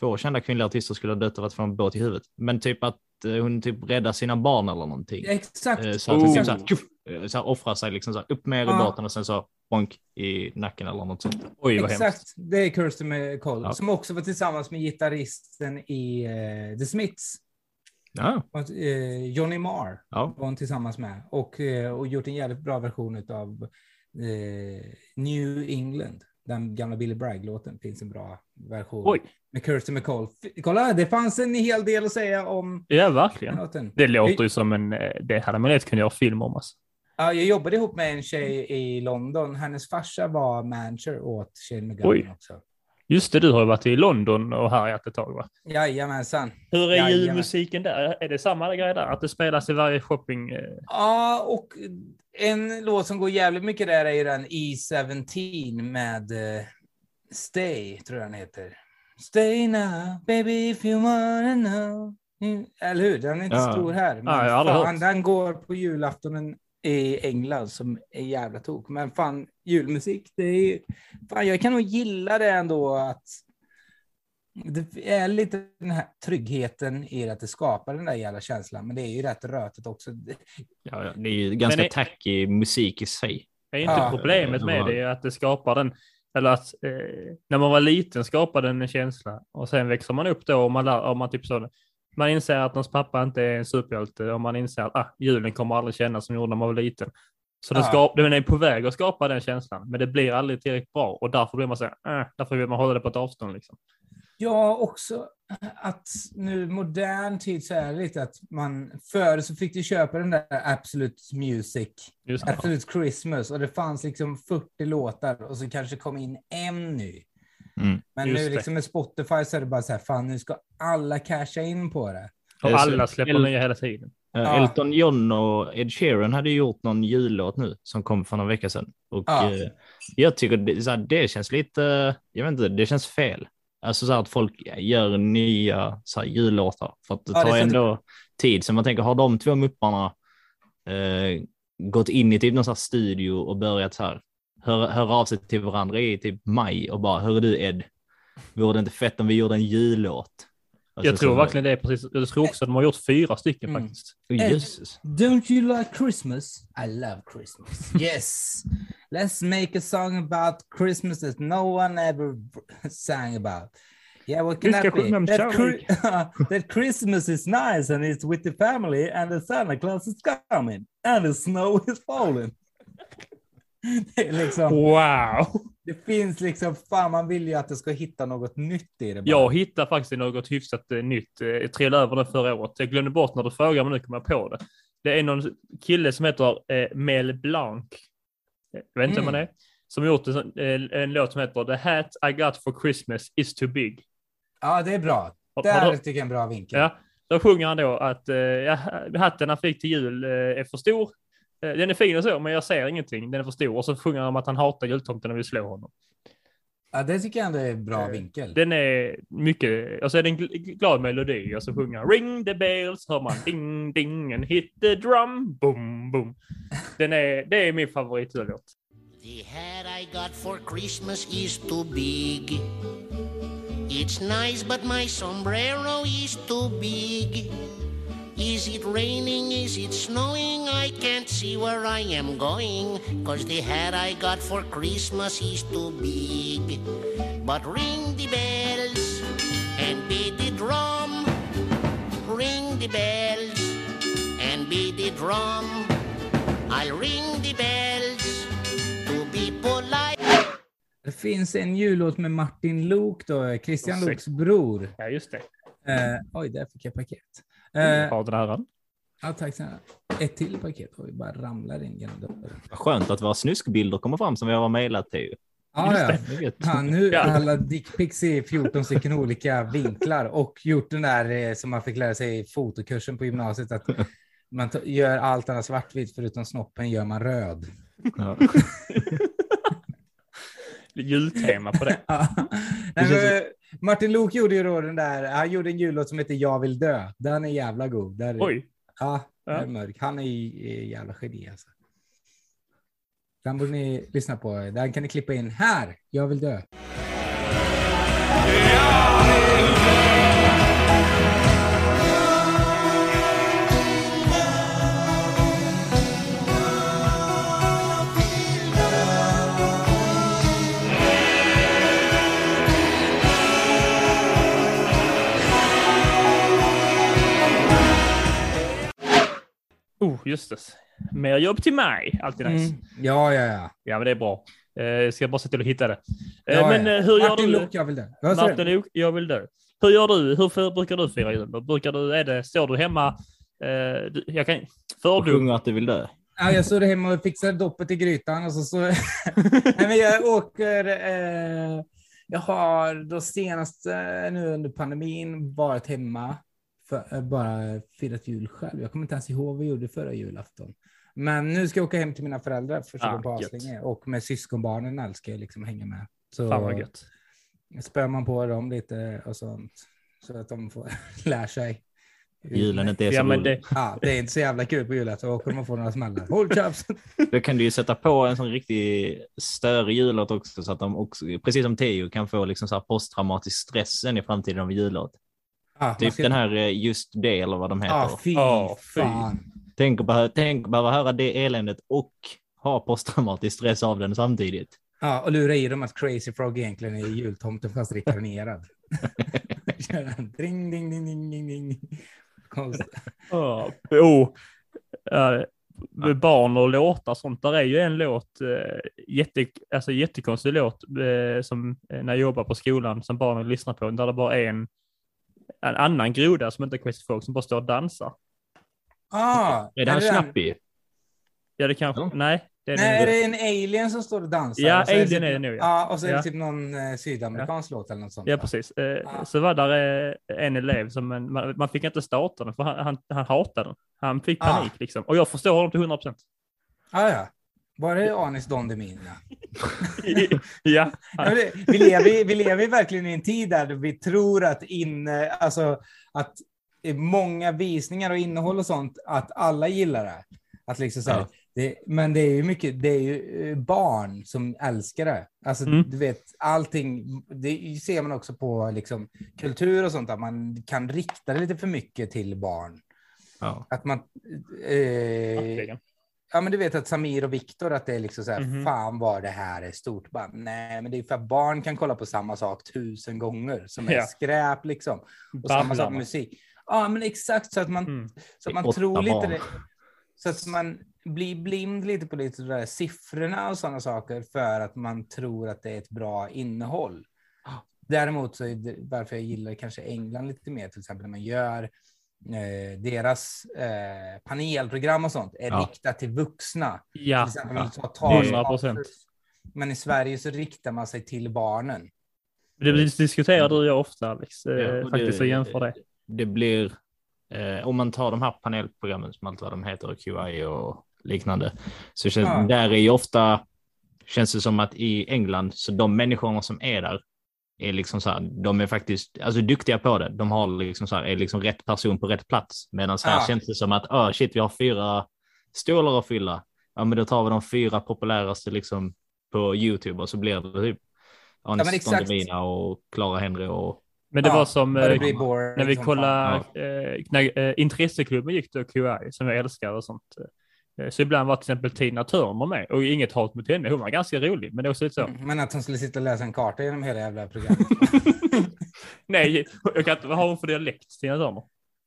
A: två kända kvinnliga artister skulle ha dött av att få en båt i huvudet. Men typ att eh, hon typ räddar sina barn eller någonting.
E: Exakt.
A: Eh, Så att hon typ
B: Oh.
A: så här, tjuff, eh, så här offrar sig, liksom så här, upp med er i
E: Ja.
A: båten och sen så bonk i nacken eller något sånt.
B: Oj, vad hemskt.
E: Exakt, det är Kirsty McCall
A: Ja.
E: som också var tillsammans med gitarristen i eh, The Smiths.
A: Ja,
E: Och, eh, Johnny Marr
A: ja.
E: var hon tillsammans med och, eh, och gjort en jävligt bra version av eh, New England. Den gamla Billy Bragg-låten finns en bra version
B: Oj,
E: med Kirsty McCall. Kolla, det fanns en hel del att säga om
B: ja verkligen.
E: låten.
B: Det låter ju som en, eh, det hade man lätt kunnat göra film om. Alltså.
E: Ja, jag jobbade ihop med en tjej i London. Hennes farsa var manager åt Shane McGowan också.
B: Just det, du har varit i London och härjat ett tag va?
E: Jajamensan.
B: Hur är
E: Jajamän.
B: julmusiken där? Är det samma grej där? Att det spelas i varje shopping? eh,
E: Ja, och en låt som går jävligt mycket där är ju den E17 med eh, Stay, tror jag den heter. Stay now, baby if you wanna know. Eller hur? Den är inte
A: Ja.
E: stor här. Men
B: Ja,
E: fan, den går på julaftonen i England som är jävla tok. Men fan, julmusik, det är ju... Fan, jag kan nog gilla det ändå att det är lite den här tryggheten i att det skapar den där jävla känslan. Men det är ju rätt rötet också.
A: ja, ja. Det är ju ganska
B: Men det-
A: tacky musik i sig.
B: Är inte
E: Ja.
B: problemet med det att det skapar den, eller att eh, när man var liten skapade den en känsla och sen växer man upp då och man, lär, och man typ så, man inser att ens pappa inte är en superhjälte och man inser att ah, julen kommer aldrig kännas som gjorde när man var liten. Så den, skap, den är på väg att skapa den känslan, men det blir aldrig tillräckligt bra och därför blir man så här, äh, därför vill man hålla det på ett avstånd liksom.
E: Ja, också att nu modern tid så är det lite att man förr så fick du köpa den där Absolute Music. Absolute Christmas och det fanns liksom 40 låtar och så kanske kom in en ny.
A: Mm.
E: Men
B: Just
E: nu
B: det.
E: liksom med Spotify så är det bara så här, fan nu ska alla casha in på det.
B: Och
A: Det så-
B: alla släpper
A: El-
B: nya hela tiden.
E: Ja.
A: Elton John och Ed Sheeran hade gjort någon jullåt nu som kom för några veckor sedan. Och
E: Ja.
A: eh, jag tycker det, så här, det känns lite, jag vet inte, det känns fel. Alltså så här att folk gör nya så här, jullåtar. För att det
E: Ja, det
A: tar
E: så-
A: ändå tid. Så man tänker, har de två mupparna eh, gått in i typ någon sån här studio och börjat så här, höra, höra av sig till varandra i typ maj och bara, hör du Ed, vore det inte fett om vi gjorde en jullåt? Alltså,
B: Jag tror verkligen det är precis, jag tror också att de har gjort fyra stycken
E: Mm.
B: faktiskt.
A: Oh, Jesus.
E: Don't you like Christmas? I love Christmas. [laughs] Yes. Let's make a song about Christmas that no one ever sang about. Yeah, what can that be? That,
B: kärlek. [laughs]
E: that Christmas is nice and it's with the family and the Santa Claus is coming and the snow is falling. [laughs] [laughs] Det, liksom,
B: Wow!
E: det finns liksom, fan man vill ju att det ska hitta något nytt i det. bara.
B: Jag hittade faktiskt något hyfsat eh, nytt. Eh, Jag trillade över det förra året. Jag glömde bort när du frågade, men nu kom jag på det. Det är någon kille som heter eh, Mel Blanc. Eh, Jag vet inte
E: Mm.
B: vem han är. Som gjort en, eh, en låt som heter The hat I got for Christmas is too big.
E: Ja, det är bra.
B: Har- har du-
E: tycker jag är en bra vinkel.
B: Ja, då sjunger han då att eh, hatten han fick till jul eh, är för stor. Eh, den är fin och så, men jag ser ingenting. Den är för stor. Och så sjunger han om att han hatar jultomten och vill slå honom.
E: Ja, det tycker jag ändå är en bra
B: Eh,
E: vinkel.
B: Den är mycket, och så är det en gl- glad melodi och så sjunger han ring the bells, hör man ding ding and hit the drum, boom boom. Den är, det är min favoritlåt.
F: The hat I got for Christmas is too big. It's nice, but my sombrero is too big. Is it raining? Is it snowing? I can't see where I am going. Cause the hat I got for Christmas is too big. But ring the bells and beat the drum. Ring the bells and beat the drum. I'll ring the bells to be polite.
E: Det finns en jullåt med Martin Luuk då, Christian
B: Och sex.
E: Luuks bror.
B: Ja, just det.
E: Eh, oj, där fick jag paket. Eh,
B: Har den här.
E: ja, tack snälla. Ett till paket. Oj, bara ramlar in genom dörren.
A: Vad Skönt att våra snuskbilder kommer fram som vi har mejlat till.
E: Ja, ja. Fan, nu
B: Ja.
E: alla dickpics i 14 stycken olika vinklar och gjort den där eh, som man fick lära sig i fotokursen på gymnasiet att man gör allt annat svartvitt förutom snoppen gör man röd.
A: Ja. [laughs]
B: Jultema på det.
E: Ja. Men, eh, Martin Luuk gjorde ju då den där, han gjorde en jullåt som heter Jag vill dö. Den är jävla god. Där,
B: Oj.
E: Ja, den
B: Ja.
E: är mörk. Han är ju jävla geni alltså. Den borde ni lyssna på. Den kan ni klippa in här. Jag vill dö.
B: Oh, just det. Mer jobb till mig. Alltid nice.
E: Mm. Ja, ja, ja.
B: Ja, men det är bra. Eh, Jag ska bara se till att hitta det. Eh,
E: ja
B: men
E: ja.
B: eh, hur gör
E: Martin
B: du?
E: Luuk, jag vill dö. Du?
B: Martin Luuk, jag vill dö. Hur gör du? Hur för, brukar du fira jul? Brukar du, är det, står du hemma? Eh, du, jag kan,
A: Och
B: fördom.
A: sjunger att du vill dö.
E: Ja, jag står hemma och fixar doppet i grytan och så... så... [laughs] Nej, men jag åker... Eh... Jag har då senast eh, nu under pandemin varit hemma för eh, bara firat jul själv. Jag kommer inte ens ihåg vad vi gjorde förra julafton. Men nu ska jag åka hem till mina föräldrar första
B: Ah,
E: på. Aslinge och med syskonbarnen älskar jag liksom hänga med. Så
B: Fan vad gött.
E: spör man på dem lite och sånt så att de får [laughs] lära sig.
A: Julen inte är så
B: Ja, men
A: rolig.
B: det,
E: Ja, det är inte så jävla kul på julafton. Då kommer man få några smällar. Håll käften!
A: Då kan du ju sätta på en sån riktig störig jullåt också så att de också, precis som Teo, kan få liksom så här posttraumatisk stress sen i framtiden av jullåt.
E: Ja, man
A: Typ
E: ska-
A: den här eh, Just det eller vad de heter.
E: Ja, fy
B: Ja, fy.
E: fan.
A: Tänk att behöva, tänk att behöva höra det eländet och ha posttraumatisk stress av den samtidigt.
E: Ja, och lura i dem att Crazy Frog egentligen är jultomten fast rekarnerad. [laughs] ding, ding, ding, ding, ding, ding. Konstigt.
B: Ja, oh, eh, med barn och låtar sånt. Där är ju en låt, eh, jätte, alltså jättekonstig låt eh, som när jag jobbar på skolan som barnen lyssnar på, där det bara är en, en annan groda som inte är Crazy Frog som bara står och dansar.
E: Ah,
A: Är det han
E: den-
A: Snappy?
B: Ja, det kanske,
A: Ja.
B: nej. Det är
E: Nej, är
B: nog-
E: det en alien som står och dansar?
B: Ja,
E: Och det
B: alien
E: typ-
B: är det nog, ja.
E: Ja, och så är det
B: Ja.
E: typ någon eh, sydamerikansk låt eller något sånt.
B: Ja, precis. Eh,
E: Ja.
B: Så var där eh, en elev som en, man, man fick inte starta den för han, han, han hatade den. Han fick
E: Ah.
B: panik liksom. Och jag förstår honom till 100 procent.
E: Ah, ja. Var det Anis Don Demina? [laughs]
B: ja,
E: vi, lever, vi lever verkligen i en tid där vi tror att, inne, alltså, att många visningar och innehåll och sånt, att alla gillar det. Att liksom så här,
A: Ja.
E: det, men det är ju mycket, det är ju eh, barn som älskar det. Alltså,
B: Mm.
E: du vet, allting, det ser man också på liksom, kultur och sånt, att man kan rikta det lite för mycket till barn.
A: Ja.
E: Att man... Eh. Ja, men du vet att Samir och Viktor, att det är liksom så här,
B: Mhm.
E: fan vad det här är stort. Bara, nej, men det är för att barn kan kolla på samma sak tusen gånger som är
B: Ja.
E: skräp liksom. Och samma sak
B: Babblarna.
E: med musik. Ja, men exakt så att man,
B: Mm.
E: så att man tror lite det. Så att man blir blind lite på lite där siffrorna och sådana saker för att man tror att det är ett bra innehåll. Däremot så är det varför jag gillar kanske England lite mer, till exempel när man gör eh, deras eh, panelprogram och sånt är
A: Ja.
E: riktat till vuxna.
B: Ja,
E: Till exempel
A: ja.
E: så tar-
B: 100%.
E: Men i Sverige så riktar man sig till barnen.
B: det diskuterar du och jag ofta Alex. Eh,
A: Ja, och
B: faktiskt
A: det-
B: och jämför det.
A: Det blir, eh, om man tar de här panelprogrammen som allt vad de heter, QI och liknande, så känns,
E: Ja.
A: där är ju ofta, känns det som att i England, så de människorna som är där, är liksom så här, de är faktiskt alltså, duktiga på det. De har liksom så här, är liksom rätt person på rätt plats. Medan här
E: Ja.
A: känns det som att, oh, shit, vi har fyra stolar att fylla. Ja, men då tar vi de fyra populäraste liksom på YouTube och så blir det typ
E: Ja, men
A: Anis
E: exakt.
A: Don och Clara Henry och
B: Men det
E: Ja,
B: var som
E: det
B: eh,
E: boring
B: när vi kollade,
A: fan.
B: eh, när eh, intresseklubben gick då QI, som jag älskar och sånt. Eh, så ibland var till exempel Tina Turner med och inget hat mot henne. Hon var ganska rolig, men det lite så.
E: fan. Mm, Men att hon skulle sitta och läsa en karta genom hela jävla programmet. [laughs]
B: Nej, jag kan inte, vad har hon för dialekt, Tina Turner?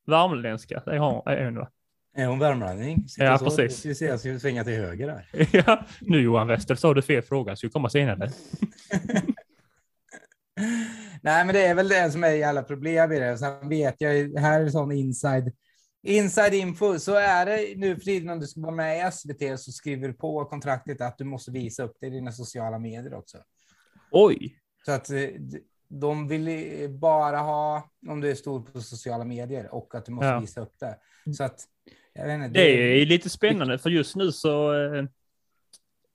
B: Värmländska, det har hon, är hon va?
E: är hon värmlänning?
B: Ja,
E: så,
B: precis.
E: Vi se, ska vi svänga till höger där? [laughs]
B: ja, nu Johan Wester sa du fel fråga, ska komma senare. [laughs]
E: Nej, men det är väl det som är jävla problem i det. Sen vet jag, här är sån inside, inside info. Så är det nu för tiden om du ska vara med i SVT så skriver du på kontraktet att du måste visa upp det i dina sociala medier också.
B: Oj!
E: Så att eh, de vill bara ha om du är stor på sociala medier och att du måste
B: Ja.
E: visa upp det. Så att, inte,
B: Det är lite spännande för just nu så eh,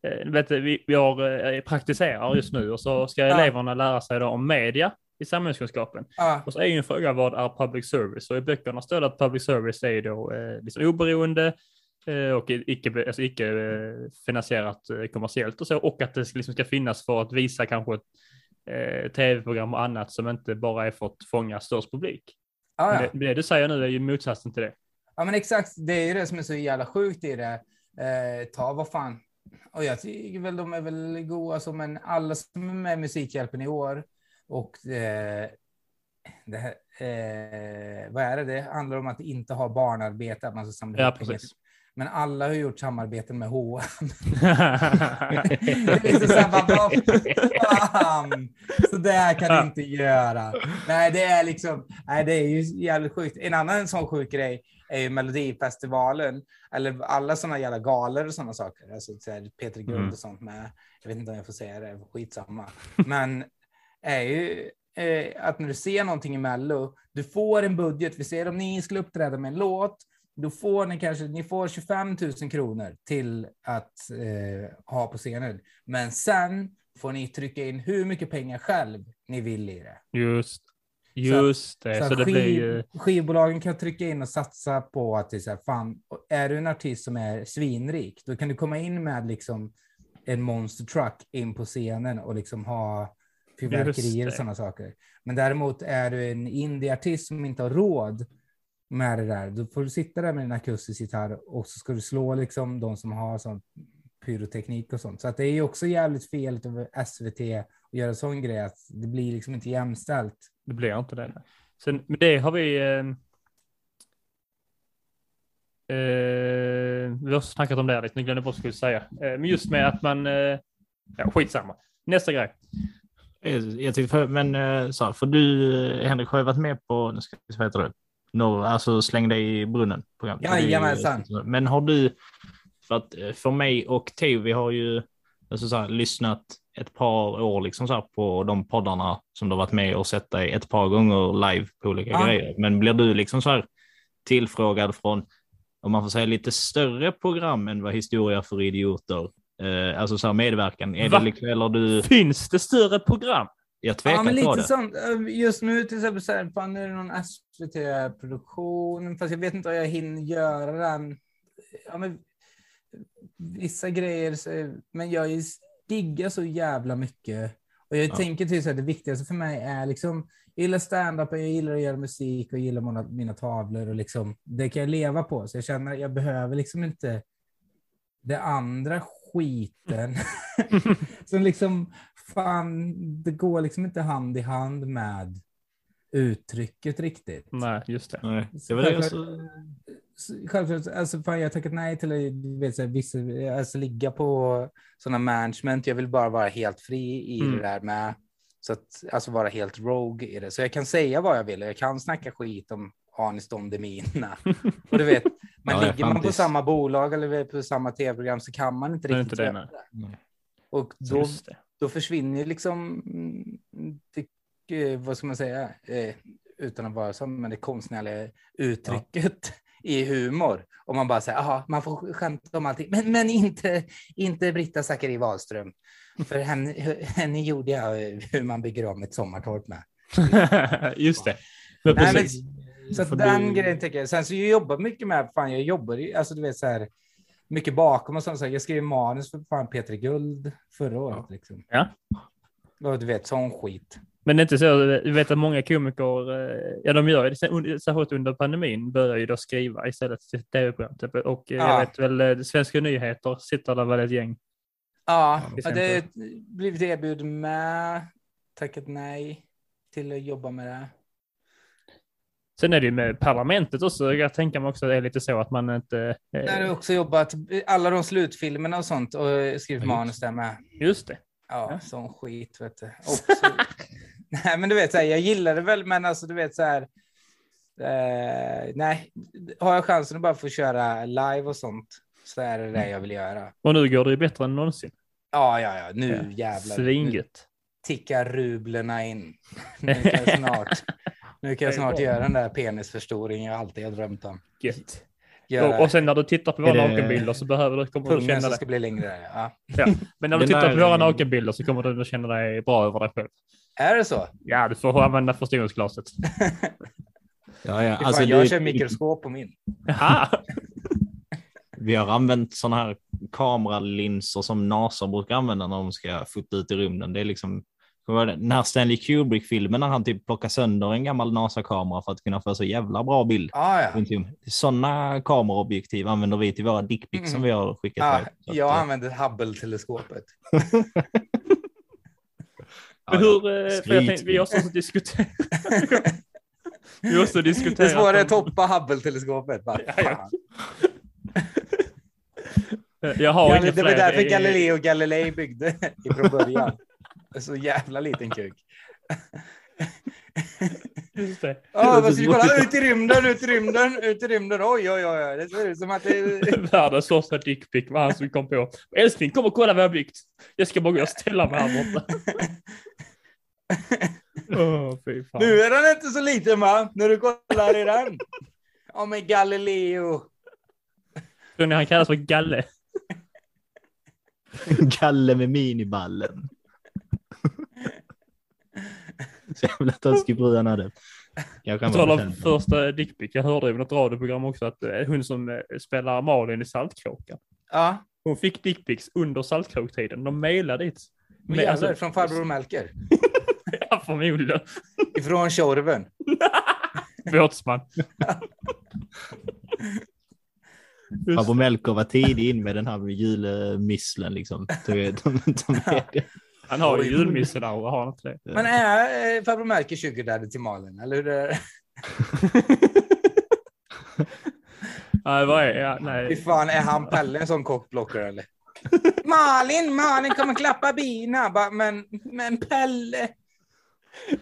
B: eh, vet du, vi, vi har, praktiserar just nu och så ska
E: Ja.
B: eleverna lära sig då om media i samhällskunskapen.
E: ja,
B: Och så är ju en fråga vad är public service? Och i böckerna står det att public service är då eh, liksom oberoende eh, och icke, alltså icke eh, finansierat eh, kommersiellt och så och att det ska- liksom ska finnas för att visa kanske ett eh, tv-program och annat som inte bara är för att fånga störst publik.
E: ja, ja.
B: Det, det du säger nu är ju motsatsen till det.
E: Ja men exakt, det är ju det som är så jävla sjukt i det. Eh, ta vad fan. Och jag tycker väl de är väl goa alltså, men alla som är med i Musikhjälpen i år och eh, det här, eh, vad är det? Det handlar om att inte ha barnarbete, att man ska samla
B: Ja, precis.
E: Men alla har gjort samarbeten med H&M. [laughs] Det är så här, bara, fan? Så där kan du inte göra. Nej, det är liksom, nej, det är ju jävligt sjukt. En annan sån sjuk grej är ju Melodifestivalen, eller alla såna jävla galor och sådana saker. Alltså så här, Peter Guld
A: Mm.
E: och sånt med. Jag vet inte om jag får säga det, skitsamma. Men är ju eh, att när du ser någonting i Mello, du får en budget. Vi ser om ni skulle uppträda med en låt, då får ni kanske ni får 25 000 kronor till att eh, ha på scenen. Men sen får ni trycka in hur mycket pengar själv ni vill i det.
B: Just, just det. Så,
E: att
B: det
E: skiv,
B: blir ju...
E: Skivbolagen kan trycka in och satsa på att det är så här, fan, är du en artist som är svinrik, då kan du komma in med liksom en monster truck in på scenen och liksom ha fyrverkerier och sådana saker. Men däremot är du en indieartist som inte har råd med det där, då får du sitta där med din akustisk gitarr och så ska du slå liksom de som har sån pyroteknik och sånt. Så att det är ju också jävligt fel av SVT att göra sån grej att det blir liksom inte jämställt.
B: Det blir inte det. Sen, men det har vi... Eh, eh, vi har snackat om det här lite, nu glömde jag bort vad jag skulle säga. Eh, men just med att man... Eh, ja, skitsamma. Nästa grej.
A: Jag, jag för, men eh, så här, för du, eh, Henrik, har ju varit med på, nu ska vi se, vad heter det? Norr, alltså släng dig i brunnen.
E: Jajamensan.
A: Men har du, för att eh, för mig och Theo, vi har ju alltså så här, lyssnat ett par år liksom så här, på de poddarna som du har varit med och sett dig ett par gånger live på olika
E: Ja.
A: grejer. Men blir du liksom så här tillfrågad från, om man får säga lite större program än vad Historia för idioter, eh, alltså så här medverkan, är
B: Va?
A: det liksom, eller du,
B: Finns det större program?
A: jag tvekar
E: Ja, men
A: på
E: lite
A: det.
E: sånt. Eh, Just nu till exempel så här, fan, nu är det någon SVT-produktion, fast jag vet inte om jag hinner göra den. Ja, men, vissa grejer, så, men jag är- diggar så jävla mycket. Och jag
A: Ja.
E: tänker till så här, det viktigaste för mig är liksom, jag gillar stand-up, jag gillar att göra musik och jag gillar mina, mina tavlor och liksom, det kan jag leva på. Så jag känner att jag behöver liksom inte det andra skiten. [laughs] som liksom, fan, det går liksom inte hand i hand med uttrycket riktigt.
B: Nej, just det.
A: Nej, det var det jag
E: självklart-
A: så...
E: Så Självklart, alltså fan, jag har tackat nej till att du vet, så här, vissa, alltså, ligga på sådana management. Jag vill bara vara helt fri i
B: Mm.
E: det där med. Så att alltså vara helt rogue i det. Så jag kan säga vad jag vill och jag kan snacka skit om Anis Don Demina. [laughs] Och du vet, men
A: Ja,
E: ligger man på samma bolag eller på samma tv-program så kan man inte riktigt
B: inte det,
E: göra
B: nej.
E: det.
A: Nej.
E: Och då, då försvinner liksom, mm, det, eh, vad ska man säga, eh, utan att vara så, men det konstnärliga uttrycket i humor. Och man bara säger, jaha, man får skämta om allting, men, men inte, inte Britta Zackari Wahlström. För henne, [laughs] henne gjorde jag hur man bygger om ett sommartorp med. [laughs]
B: just det. Men
E: Nej, men. Så att den
A: du-
E: grejen tänker jag. Sen så jag jobbar mycket med, fan jag jobbar ju, alltså du vet så här, mycket bakom och sånt. Så här, jag skrev manus för fan Peter Guld förra året. Liksom.
B: Ja.
E: Och du vet, sån skit.
B: Men det är inte så, du vet att många komiker, eh, ja de gör det, särskilt under pandemin, börjar ju då skriva istället till tv-program. typ. Och eh,
E: Ja.
B: jag vet väl, eh, Svenska nyheter sitter där väl ett gäng.
E: Ja, jag hade blivit erbjuden med, tackat nej till att jobba med det.
B: Sen är det ju med parlamentet också, jag tänker mig också att det är lite så att man inte...
E: Där har
B: Eh,
E: också jobbat, alla de slutfilmerna och sånt och skrivit
A: Ja,
E: manus där med.
B: just det.
E: Ja, sån skit vet du. [laughs] Nej, men du vet, så här, jag gillar det väl, men alltså du vet så här. Eh, nej, har jag chansen att bara få köra live och sånt så är det det jag vill göra.
B: Och nu går det ju bättre än någonsin.
E: Ja, ja, ja, nu jävlar. Nu
B: Svingött.
E: tickar rublerna in. [laughs] Nu snart, nu kan jag snart göra den där penisförstoringen jag alltid har drömt om.
B: Gött. Och, och sen när du tittar på våra
A: det-
B: nakenbilder så behöver du, kommer du
E: pungen
B: känna
E: som
B: dig.
E: ska bli längre. Ja.
B: Ja. Men när du tittar på våra nakenbilder så kommer du att känna dig bra över dig själv.
E: Är det så?
B: Ja, du får använda förstoringsglaset. [laughs]
A: Ja, ja.
E: Alltså, jag
A: det-
E: kör mikroskop på min. [laughs]
A: Vi har använt sådana här kameralinser som NASA brukar använda när de ska fota ut i rymden. Det är liksom det? när Stanley Kubrick-filmen när han typ plockar sönder en gammal NASA-kamera för att kunna få så jävla bra bild.
E: Ah, ja.
A: Sådana kameraobjektiv använder vi till våra dickpics som
E: Mm.
A: vi har skickat. Så att,
E: jag
A: eh,
E: använder Hubble-teleskopet. [laughs]
B: Men hur, eh, för jag
A: Skryt.
B: tänkte, vi har också diskuterat. [laughs] vi också
E: Det
B: diskuterat.
E: svåra är att toppa Hubble-teleskopet.
B: Ja, ja. Jag har
E: Ja,
B: inga
E: det var därför Galileo Galilei byggde [laughs] ifrån början. Så jävla liten kuk.
B: Just det.
E: Ja, vad ska vi kolla? Ut i rymden, ut i rymden, ut i rymden. Oj, oj, oj. Det ser ut som att det är... [laughs]
B: Världens största dickpic var han som kom på. Älskling, kom och kolla vad jag har byggt. Jag ska bara gå och ställa mig här borta. [laughs] Fan.
E: Nu är den inte så liten va? När du kollar i den. Ja, men Galileo.
B: Tror ni han kallas för Galle?
A: Galle med miniballen. Så jävla taskig fru han hade. Jag kan
B: På tal
A: vara
B: om första dickpic. Jag hörde i något radioprogram också att eh, hon som eh, spelar Malin i Saltkråkan.
E: Ja,
B: Hon fick dickpics under Saltkråktiden. De mejlade dit.
E: men
B: alltså-
E: från farbror Melker. [laughs]
B: Ja, förmodligen.
E: Ifrån Tjorven. [laughs]
B: Båtsman. [laughs]
A: Farbror Melker var tidig in med den här julmisslen liksom. Vet, de, de det.
B: Han har ju
E: Oj.
B: julmisselaura, har han inte det?
E: Men är eh, farbror Melker sugardaddy till Malin? Eller hur är? [laughs]
B: Nej, vad är ja,
E: Fy
B: Nej.
E: fan, är han Pelle en sån kockblockare eller? [laughs] Malin, Malin kommer klappa bina. Bara, men, men Pelle.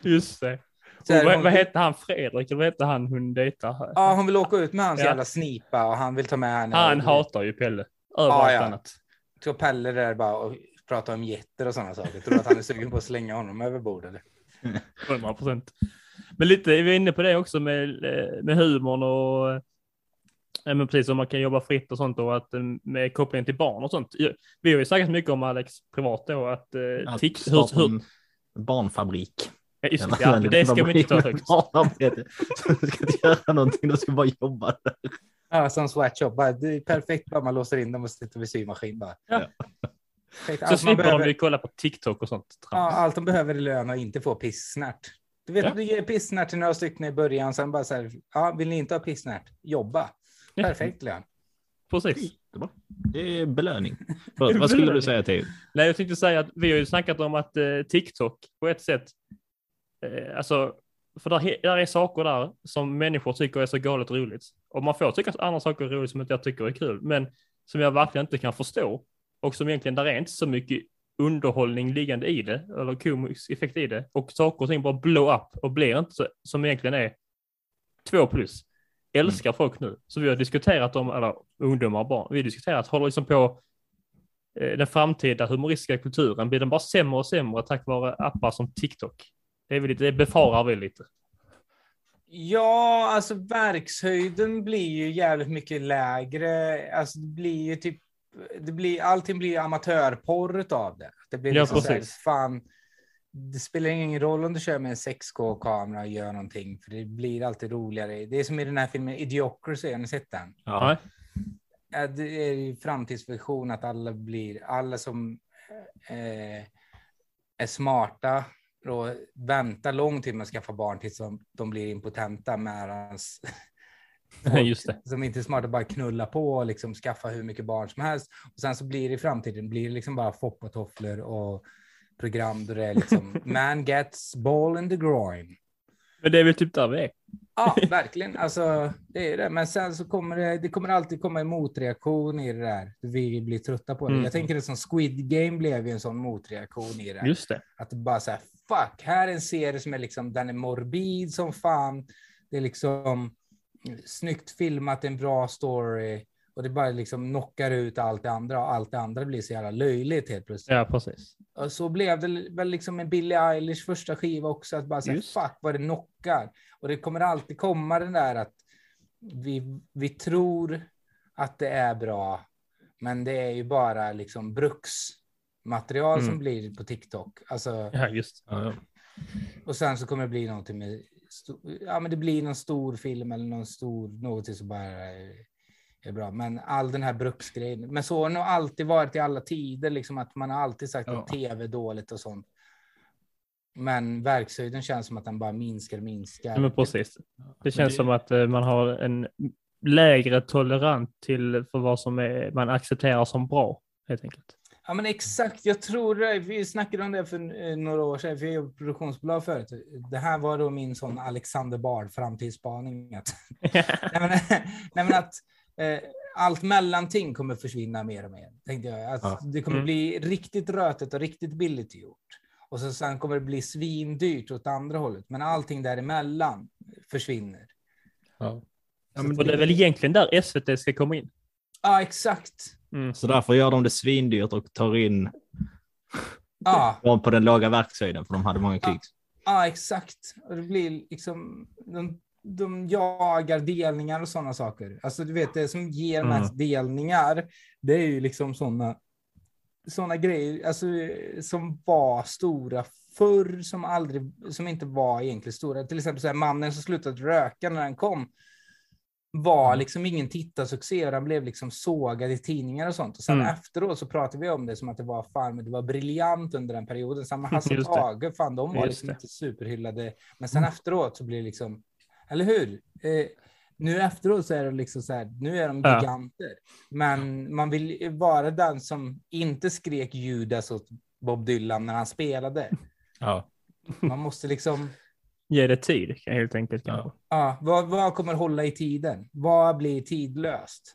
B: Just det. Och vad,
E: hon-
B: vad hette han? Fredrik? Vad hette han hon dejtar?
E: Ja, hon vill åka ut med hans
B: Ja.
E: jävla snipa och han vill ta med henne.
B: Han
E: Och-
B: hatar ju Pelle. Över
E: Ja,
B: allt
E: ja.
B: annat.
E: Så Pelle där bara och pratar om getter och sådana saker. Tror du att han är sugen på att slänga honom över bord eller?
B: 100 procent. Men lite, vi är inne på det också med, eh, med humorn och eh, ja, men precis som man kan jobba fritt och sånt och att eh, med kopplingen till barn och sånt. Ja, Vi har ju snackat mycket om Alex privat då att
A: Att starta
B: hur, hur,
A: en barnfabrik.
B: ja, just, ja, men det ska vi inte ta högt.
A: barnarbete. Du ska inte göra någonting, du ska bara jobba där.
E: Ja, som sweatshop. Bara, det är perfekt bara man låser in dem och sitter vid symaskin bara.
B: Ja.
E: Perfekt.
B: Så slipper de
E: behöver,
B: ju kolla på TikTok och sånt.
E: ja, allt de behöver är lön och inte få pissnärt. Du vet,
B: Ja.
E: du ger pissnärt till några stycken i början, sen bara så här, ja, vill ni inte ha pissnärt? Jobba.
B: Ja.
E: Perfekt lön.
B: Precis.
A: Det är belöning. [laughs] Förlåt, vad skulle du säga till?
B: Nej, jag tänkte säga att vi har ju snackat om att eh, TikTok på ett sätt, eh, alltså, för där, där är saker där som människor tycker är så galet roligt. Och man får tycka att andra saker är roligt som inte jag tycker är kul, men som jag verkligen inte kan förstå. Och som egentligen, där är inte så mycket underhållning liggande i det, eller komisk effekt i det. Och saker och ting bara blow up och blir inte så, som egentligen är två plus. Älskar folk nu. Så vi har diskuterat om, eller ungdomar och barn, vi har diskuterat, håller liksom på eh, den framtida humoristiska kulturen, blir den bara sämre och sämre tack vare appar som TikTok? Det, är väl lite, det befarar vi lite.
E: Ja, alltså verkshöjden blir ju jävligt mycket lägre. Alltså det blir ju typ, det blir, allting blir amatörporr av det. Det blir
B: Ja,
E: liksom så här, fan, det spelar ingen roll om du kör med en 6K-kamera och gör någonting, för det blir alltid roligare. Det är som i den här filmen Idiocracy, har ni sett den?
A: Ja.
E: Det är ju framtidsvision att alla blir, alla som eh, är smarta då väntar lång tid med att skaffa barn tills de, de blir impotenta medan [laughs]
B: Just det.
E: som inte är smarta bara knulla på och liksom skaffa hur mycket barn som helst. Och sen så blir det i framtiden blir det liksom bara foppatofflor och program där det är liksom [laughs] man gets ball in the groin.
B: Men det är väl typ där vi är.
E: Ja, [laughs] verkligen. Alltså, det är det. Men sen så kommer det, det kommer alltid komma en motreaktion i det där. Vi blir trötta på det.
B: Mm.
E: Jag tänker det som Squid Game blev ju en sån motreaktion i det.
B: Just det.
E: Att det bara så här, fuck, här är en serie som är liksom, den är morbid som fan. Det är liksom snyggt filmat, en bra story. Och det bara liksom knockar ut allt det andra och allt det andra blir så jävla löjligt helt plötsligt.
B: Ja, precis.
E: Och så blev det väl liksom med Billie Eilish första skiva också, att bara säga fuck vad det knockar. Och det kommer alltid komma den där att vi, vi tror att det är bra, men det är ju bara liksom bruksmaterial som
B: Mm.
E: blir på TikTok. Alltså,
B: Ja, just
A: Ja, ja.
E: och sen så kommer det bli någonting med, ja men det blir någon stor film eller någon stor, någonting som bara är, är bra. Men all den här bruksgrejen, men så har det nog alltid varit i alla tider, liksom att man har alltid sagt
A: Ja.
E: att tv är dåligt och sånt. Men verkshöjden känns som att den bara minskar och minskar.
B: Ja, men precis. Det känns
A: det-
B: som att eh, man har en lägre tolerant till för vad som är, man accepterar som bra, helt enkelt.
E: Ja men exakt, jag tror det. Vi snackade om det för eh, några år sedan, för jag jobbade på produktionsbolag förut. Det här var då min sån Alexander Bard framtidsspaning. Att, [laughs] nej, men, nej men att eh, allt mellanting kommer försvinna mer och mer. Tänkte jag. Att
A: Ja.
E: Det kommer
B: Mm.
E: bli riktigt rötet och riktigt billigt gjort. Och så sen kommer det bli svindyrt åt andra hållet. Men allting däremellan försvinner.
A: Ja.
B: Och det är väl egentligen där SVT ska komma in.
E: Ja, exakt.
B: Mm.
A: Så därför gör de det svindyrt och tar in
E: Ja,
A: dem på den låga verkshöjden för de hade många klicks.
E: Ja, exakt. Och det blir liksom, de, de jagar delningar och sådana saker. Alltså du vet, det som ger
A: Mm.
E: mest delningar, det är ju liksom sådana såna grejer alltså, som var stora förr, som, aldrig, som inte var egentligen stora. Till exempel så här, mannen som slutade röka när den kom var liksom ingen tittarsuccé och den blev liksom sågad i tidningar och sånt. Och sen
B: Mm.
E: efteråt så pratade vi om det som att det var fan, men det var briljant under den perioden. Samma [laughs] Hasse
B: det.
E: Tage, fan de var
B: Just
E: liksom
B: det.
E: inte superhyllade. Men sen efteråt så blir det liksom, eller hur? Eh, nu efteråt så är det liksom så här, nu är de
B: Ja.
E: giganter. Men man vill vara den som inte skrek Judas åt Bob Dylan när han spelade.
A: Ja.
E: Man måste liksom,
B: Ge det tid, helt enkelt.
A: Ja.
E: ja, vad, vad kommer hålla i tiden? Vad blir tidlöst?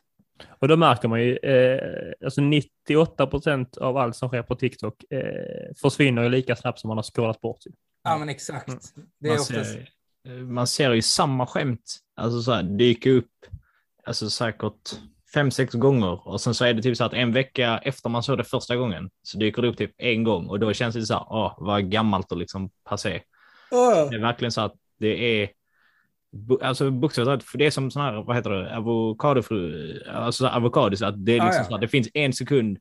B: Och då märker man ju, eh, alltså 98 procent av allt som sker på TikTok eh, försvinner ju lika snabbt som man har scrollat bort. Typ.
E: Ja, men exakt.
B: Mm.
E: Det är
A: Man
E: oftast,
A: ser, man ser ju samma skämt alltså så här, dyka upp alltså säkert fem, sex gånger och sen så är det typ så att en vecka efter man såg det första gången så dyker det upp typ en gång och då känns det så här, åh, vad gammalt och liksom passé. Det är verkligen så att det är Alltså bokstavligt för det är som sån här, vad heter det, avokadofru, alltså så här avokado, så att det är
E: Ja,
A: liksom
E: ja.
A: så att det finns en sekund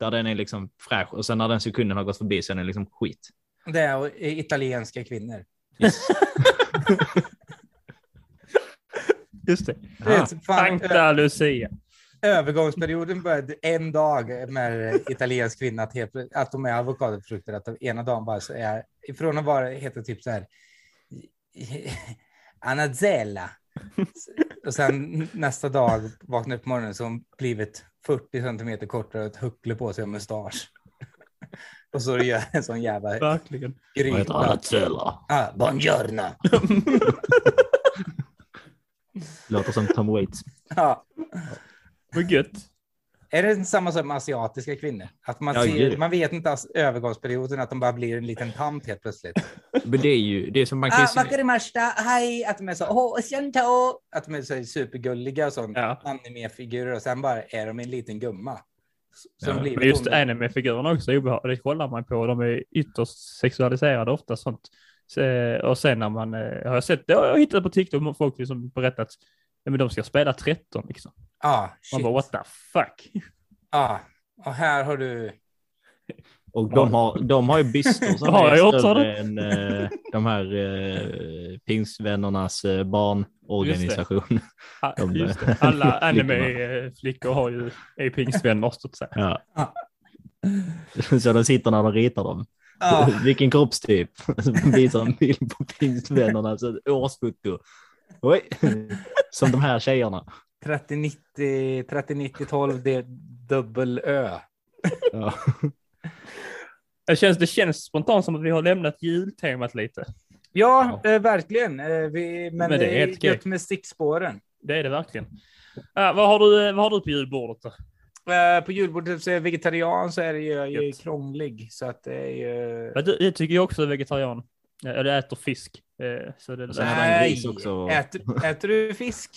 A: där den är liksom fräsch och sen när den sekunden har gått förbi så är den liksom skit.
E: det är italienska kvinnor. [laughs]
B: Just det.
E: Fan,
B: Sankta Lucia.
E: Övergångsperioden började en dag med italiensk kvinna att, helt, att de är avokadofrukter. Att de ena dagen bara så är, ifrån att vara, heter typ så här, [laughs] Anazella. Och sen nästa dag vaknar upp på morgonen så har hon blivit 40 centimeter kortare och ett huckle på sig och mustasch. [laughs] Och så gör en sån jävla
B: Verkligen.
A: Vad heter
E: gryta.
A: Anatella?
E: Ah, buongiorno. [laughs]
A: Låter som Tom Waits.
E: Ja.
B: Vad gött.
E: Är det samma med asiatiska kvinnor? Att man,
A: Ja,
E: ser, man vet inte alls övergångsperioden, att de bara blir en liten tant helt plötsligt. [laughs]
A: Men det är ju, det är som man kan ju
E: Ah,
A: se-
E: wakarimashita, hej! Att de är så, oh! Att de är så supergulliga och sånt.
B: Ja.
E: Animefigurer och sen bara är de en liten gumma. Som
A: Ja,
E: blivit
B: Men just anime-figurerna också är. Det kollar man på. De är ytterst sexualiserade ofta sånt. Så, och sen när man, eh, har jag sett, det har jag hittat på TikTok, folk liksom berättat, ja, men de ska spela 13 liksom.
E: Ja,
B: Man
E: shit.
B: bara what the fuck.
E: Ja, och här har du...
A: Och de har, de har ju bystor som [laughs]
B: Har
A: är
B: jag
A: större än eh, de här eh, pingstvännernas eh, barnorganisation.
B: Ah, [laughs]
A: De,
B: just
A: eh,
B: det. Alla [laughs] anime-flickor har ju, är pingstvänner så att säga.
A: Ja.
E: Ja.
A: Så de sitter när de ritar dem.
E: Ja,
A: Vilken kroppstyp? Visar en bild på pingstvännerna, så ett årsfoto. Oj, [laughs] som de här tjejerna.
E: 3090, 309012, det är dubbel Ö.
A: Ja.
B: Det känns, det känns spontant som att vi har lämnat jultemat lite.
E: Ja, eh, verkligen. Eh, vi, men,
B: Men det är
E: det är
B: helt okej.
E: gött med stickspåren.
B: Det är det verkligen. Ja, vad, har du, vad har du på julbordet då?
E: Eh, på julbordet så är jag vegetarian så är det ju, jag är ju
B: Gött.
E: krånglig. Så att det är ju...
B: Ja, du- Jag tycker jag också är vegetarian. Jag äter fisk. eh, Så det,
A: det också.
E: Äter, äter du fisk?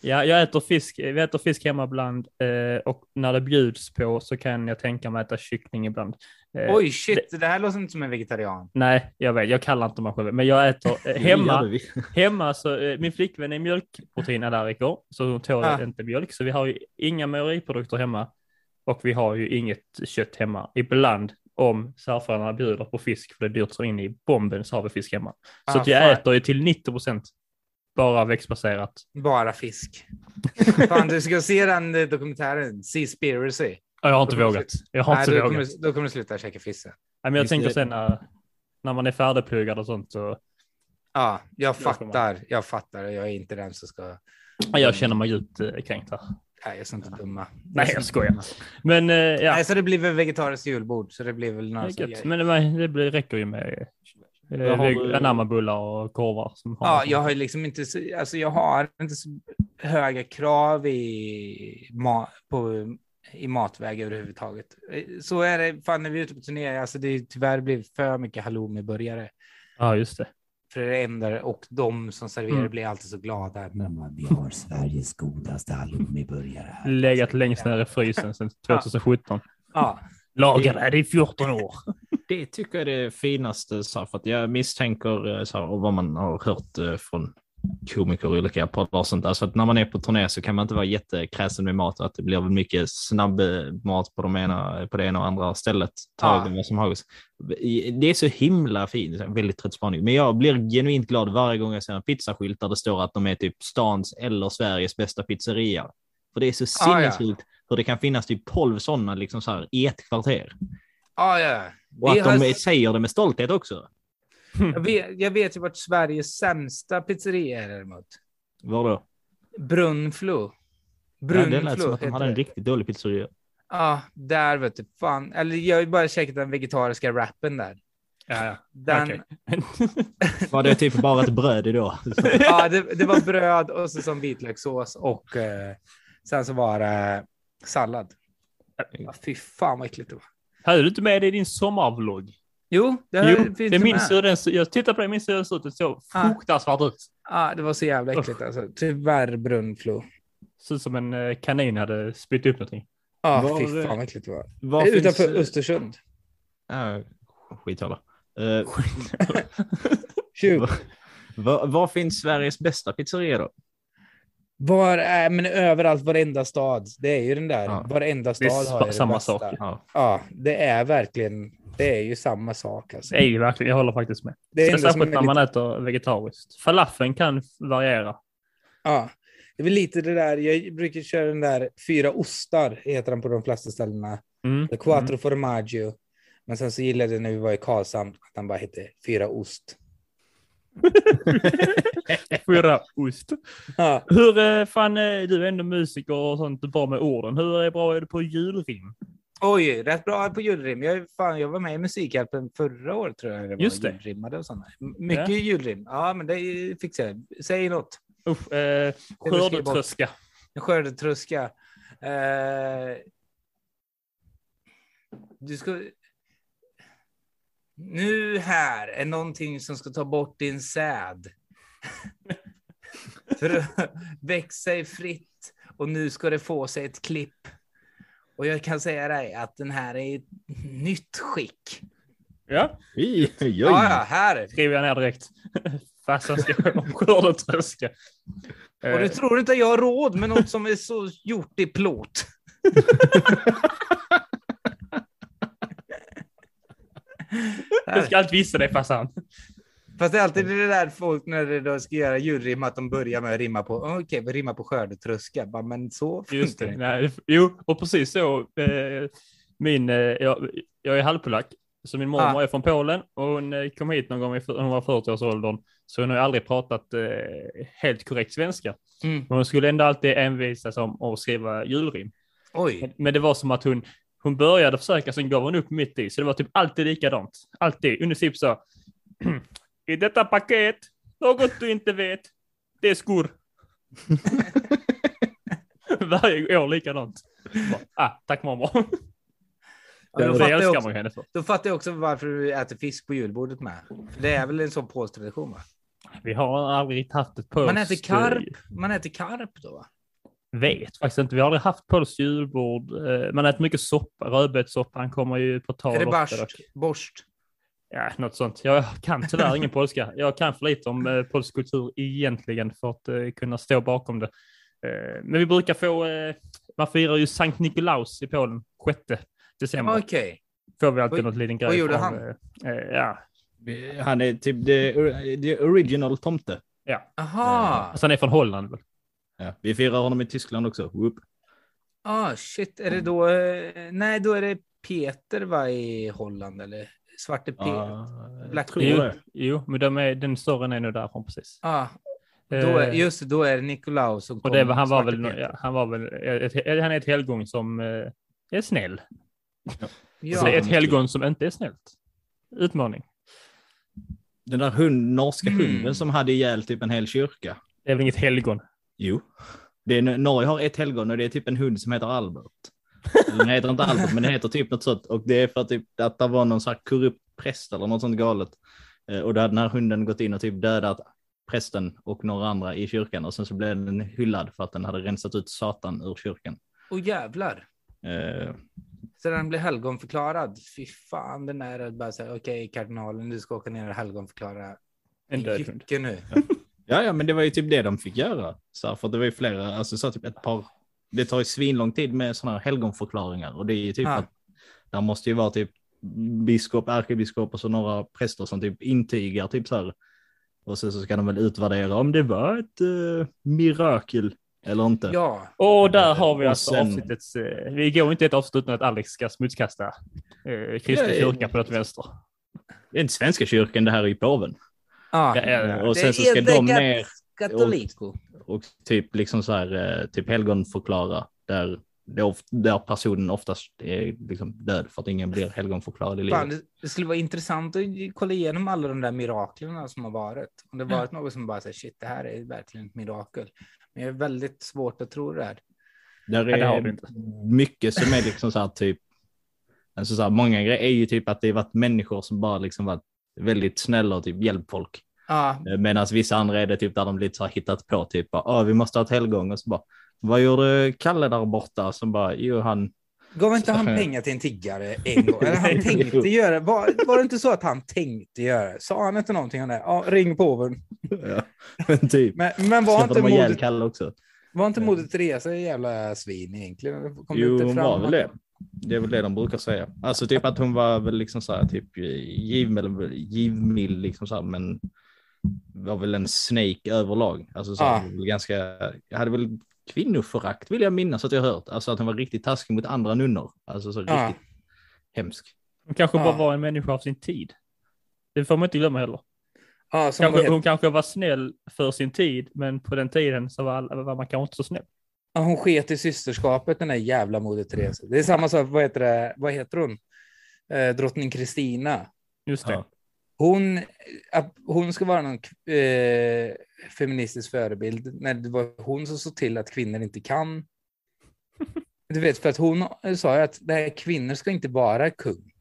B: Ja, jag äter fisk. Vi äter fisk hemma ibland eh, och när det bjuds på så kan jag tänka mig att äta kyckling ibland. Eh,
E: Oj, shit, det här låter inte som en vegetarian.
B: Nej, jag vet, jag kallar inte mig själv, men jag äter [laughs] eh,
A: Det
B: hemma. [laughs] Hemma så, min flickvän är mjölkproteinallergiker, så hon tål
E: Ah.
B: inte mjölk, så vi har ju inga mejeriprodukter hemma och vi har ju inget kött hemma. Ibland om svärföräldrarna bjuder på fisk, för det är dyrt så in i bomben, så har vi fisk hemma. Så
E: Ah,
B: att jag
E: fan.
B: äter ju till 90 procent bara växtbaserat.
E: Bara fisk. [laughs] Fan, du ska se den eh, dokumentären, Seaspiracy.
B: Ja, Jag har inte
E: Då
B: vågat. Jag har
E: Nej,
B: inte
E: då,
B: vågat.
E: kommer, då kommer du sluta käka fisk sen.
B: Nej, men jag tänker
A: det-
B: sen när, när man är färdigpluggad och sånt så
E: Ja, jag fattar. Jag fattar. Jag är inte den som ska...
B: ja, jag känner mig djupt eh, kränkt här.
E: Nej, jag är så inte dumma.
B: Nej, jag skojar. Men eh, ja,
E: Nej, så det blir väl vegetariskt julbord. Så det blir väl några grejer.
B: Men det, det blir, räcker ju med eh, anammabullar och korvar. Som har
E: Ja, jag har ju liksom inte så, alltså jag har inte så höga krav i, ma, på, i matväg överhuvudtaget. Eh, Så är det, fan när vi är ute på turné, alltså det är tyvärr blivit för mycket halloumiburgare.
B: Ja, just det.
E: För det är det enda, och de som serverar
B: Mm.
E: blir alltid så glada.
G: Mamma, vi har Sveriges godaste halloumiburgare här.
B: Legat längst ner i frysen sedan 2017.
E: Ja,
B: Lagade i 14 år.
A: Det tycker jag är det finaste, så här, för att jag misstänker, eh, så här, och vad man har hört eh, från komiker i olika poddar och sånt, alltså att när man är på turné så kan man inte vara jättekräsen med mat, att det blir mycket snabb eh, mat på, de ena, på det ena och andra stället.
E: Ja.
A: Ja. Som Det är så himla fint, väldigt trött spaning, men jag blir genuint glad varje gång jag ser en pizzaskylt där det står att de är typ stans eller Sveriges bästa pizzeria. För det är så
E: Ja, ja.
A: sinnessjukt hur det kan finnas typ 12 sådana liksom så här, i ett kvarter.
E: ja, ja.
A: Och att de
E: har-
A: säger det med stolthet också.
E: Jag [laughs] vet, jag vet ju vart Sveriges sämsta pizzeria är däremot.
A: Var då?
E: Brunnflo.
A: Ja, det lät som att de hade en riktigt dålig pizzeria.
E: Ja, där vet du. Fan. Eller jag har ju bara käkat den vegetariska wrappen där.
B: Ja, ja.
E: Den,
B: Okej. [laughs]
A: Var det typ bara ett bröd idag?
E: ja, det, det var bröd och så som vitlökssås och eh, sen så var det sallad. Ja, fy fan vad äckligt det var.
B: Hade du inte med det i din sommarvlogg?
E: Jo, det,
B: Jo,
E: finns
B: det minns jag. Den, jag tittade på det, minns jag den såg ut. Det såg
E: Ah.
B: fruktansvärt ut.
E: Ja, det var så jävla äckligt alltså. Tyvärr brunnflo.
B: Såg ut som en eh, kanin hade spytt upp någonting.
E: Ja,
A: Var
E: fy
A: det-
E: fan vad äckligt det var.
A: Var
E: Utanför
A: finns-
E: Östersund.
A: Ja, skithålla. Uh,
E: 20.
A: var, var finns Sveriges bästa pizzeria då?
E: Var är, men överallt, varenda stad. Det är ju den där.
A: Ja.
E: Varenda stad har det
B: samma
E: bästa.
B: sak.
A: Ja.
E: Ja, det är verkligen. Det är ju samma sak alltså.
B: Det är ju verkligen, jag håller faktiskt med.
E: Det är
B: särskilt
E: är
B: när man äter vegetariskt. Falafeln kan variera.
E: ja, det är väl lite det där. Jag brukar köra den där fyra ostar heter den på de flesta ställena.
B: Mm.
E: Quattro Formaggio. Men sen så gillade jag när vi var i Karlshamn att den bara hette fyra ost. [laughs]
B: Fyra ost.
E: Ja.
B: Hur eh, fan, eh, du är ändå musiker och sånt, bra med orden. Hur är bra är du på julrim?
E: Oj, rätt bra på julrim. Jag, fan, jag var med i Musikhjälpen förra året tror jag. Det
B: Just det.
E: Julrimmade och. M- Mycket
B: Ja.
E: julrim. Ja, men det fixar jag. Säg något.
B: Usch, eh, skördetröska.
E: Skördetröska. Eh, du ska... Nu här är någonting som ska ta bort din säd. [laughs] För att växa sig fritt och nu ska det få sig ett klipp. Och jag kan säga dig att den här är i ett nytt skick.
B: Ja,
A: Oj.
E: Ja, ja, här.
B: skriver jag ner direkt. [laughs] Farsan ska skördetröska.
E: Och
B: Eh,
E: du tror inte jag har råd med något som är så gjort i plåt.
B: jag ska alltid visa dig farsan.
E: Fast det är alltid det där folk när de då ska göra julrim att de börjar med att rimma på, okej, vi rimmar på skördetröska. Bara, Men så
B: Just det. Nej, jo, och precis så. Eh, min, eh, jag, jag är halvpolack, så min mormor
E: Ah.
B: är från Polen och hon eh, kom hit någon gång i, hon var 40-årsåldern. Så hon har aldrig pratat eh, helt korrekt svenska.
E: Mm.
B: Men hon skulle ändå alltid envisas om att skriva julrim.
E: Oj,
B: Men, men det var som att hon, hon började försöka, sen gav hon upp mitt i. Så det var typ alltid likadant. Alltid, under typ så. [clears throat] I detta paket, något du inte vet, det är skor. [laughs] Varje år likadant. Bara, Ah, tack mormor.
E: Ja, då, fattar jag också,
B: henne för.
E: då fattar jag också varför du äter fisk på julbordet med. För det är väl en sån polsk tradition va?
B: Vi har aldrig haft ett polskt...
E: Man äter karp, man äter karp då va?
B: Vet faktiskt inte. Vi har aldrig haft polskt julbord. Eh, Man äter mycket soppa. Rödbetssoppan kommer ju på tal.
E: Är det
B: dock.
E: Borst?
B: Ja, något sånt. Jag kan tyvärr ingen polska. Jag kan för lite om eh, polsk kultur egentligen för att eh, kunna stå bakom det. Eh, men vi brukar få, eh, man firar ju Sankt Nikolaus i Polen 6 december.
E: Okej.
B: Får vi alltid
E: Vad-
B: något liten grej
E: vad gjorde han?
B: eh, eh, ja,
A: Han är typ the, the original tomte.
E: Aha.
B: alltså han är från Holland väl?
A: Ja, vi firar honom i Tyskland också. Whoop.
E: Ah, shit. Är det då? eh, Nej, då är det Peter va i Holland eller? Svarte Peter?
A: Ja,
E: Black
B: Jo, jo, men de är, den storyn är nog därifrån precis.
E: Ah, då är,
B: Eh,
E: just det, då är det Nikolaus som
B: och det,
E: kom,
B: han var väl, ja, han var väl, ett, han är ett helgon som eh, är snäll.
E: Ja.
B: Så det är ett helgon som inte är snällt. Utmaning.
A: Den där hund, norska
E: Mm.
A: hunden som hade ihjäl typ en hel kyrka.
B: Det är väl inget helgon?
A: Jo. Det är, Norge har ett helgon och det är typ en hund som heter Albert. Den heter inte Albert, men den heter typ något sånt. Och det är för att, typ, att det var någon sån här korrupt präst eller något sånt galet. Eh, Och då hade den här hunden gått in och typ dödat prästen och några andra i kyrkan. Och sen så blev den hyllad för att den hade rensat ut Satan ur kyrkan.
E: Och jävlar.
A: Eh,
E: Så den blir helgonförklarad. Fy fan, den är bara så här, okej kardinalen, du ska åka ner och helgonförklara
B: En död
E: nu.
A: Ja, ja, men det var ju typ det de fick göra. Så här, för det var ju flera, alltså så typ ett par, det tar ju svinlång tid med sådana här helgonförklaringar och det är ju typ
E: Ah.
A: att där måste ju vara typ biskop, ärkebiskop och så några präster som typ intygar typ så här. Och sen så ska de väl utvärdera om det var ett uh, mirakel eller inte.
E: Ja,
B: Och där har vi alltså
A: sen-
B: avsnittets... Eh, vi går inte ett avsnitt utan att Alex ska smutskasta eh, kristna
A: Ja, ja.
B: kyrkan på något vänster.
A: Det är inte svenska kyrkan, det här är ju påven.
E: ja.
B: Ja, ja, ja.
A: Och sen så ska de ner
E: Katolico.
A: Och typ liksom så här, eh, typ helgonförklara där, det där personen oftast är liksom död för att ingen blir helgonförklarad i livet.
E: Fan, det, det skulle vara intressant att kolla igenom alla de där miraklerna som har varit. Om det varit något som bara säger shit, det här är verkligen ett mirakel. Men det är väldigt svårt att tro det här.
A: Där
B: Ja, det har
A: är
B: vi inte.
A: mycket som är liksom så här typ, alltså så här, många grejer är ju typ att det har varit människor som bara liksom varit väldigt snälla och typ hjälpt folk.
E: Ja,
A: Medan vissa andra är det typ där de lite så här hittat på typ, ah, vi måste ha ett helgon och så bara, vad gjorde Kalle där borta? Som bara, jo han,
E: gav inte han pengar till en tiggare en gång? Eller han [laughs] tänkte göra var, var det inte så att han tänkte göra det? Sa han inte någonting om det? Ja, ring påven.
A: ja, men typ.
E: Men, men var inte modet,
A: Kalle också?
E: var inte modet Teresa jävla svin egentligen? Kom
A: Jo, hon var väl det. Det är väl det de brukar säga. Alltså typ att hon var väl liksom så här typ givmild, givmild liksom så här, men var väl en snake överlag. Alltså så
E: Ah.
A: ganska, jag hade väl kvinnoförakt vill jag minnas att jag hört. Alltså att hon var riktigt taskig mot andra nunnor. Alltså så
E: Ah.
A: riktigt hemsk.
B: Hon kanske
E: Ja.
B: bara var en människa av sin tid. Det får man inte glömma heller.
E: Som
B: Kanske, hon kanske var snäll för sin tid, men på den tiden så var, alla, var man kanske inte så snäll.
E: Ja, hon sket i systerskapet, den där jävla moder Teresa. Det är samma sak, vad heter, det, vad heter hon? Eh, drottning Kristina.
B: Just det.
A: Ja.
E: Hon, att hon ska vara någon eh, feministisk förebild när det var hon som såg till att kvinnor inte kan. [laughs] Du vet, för att hon sa ju att här, kvinnor ska inte vara kung,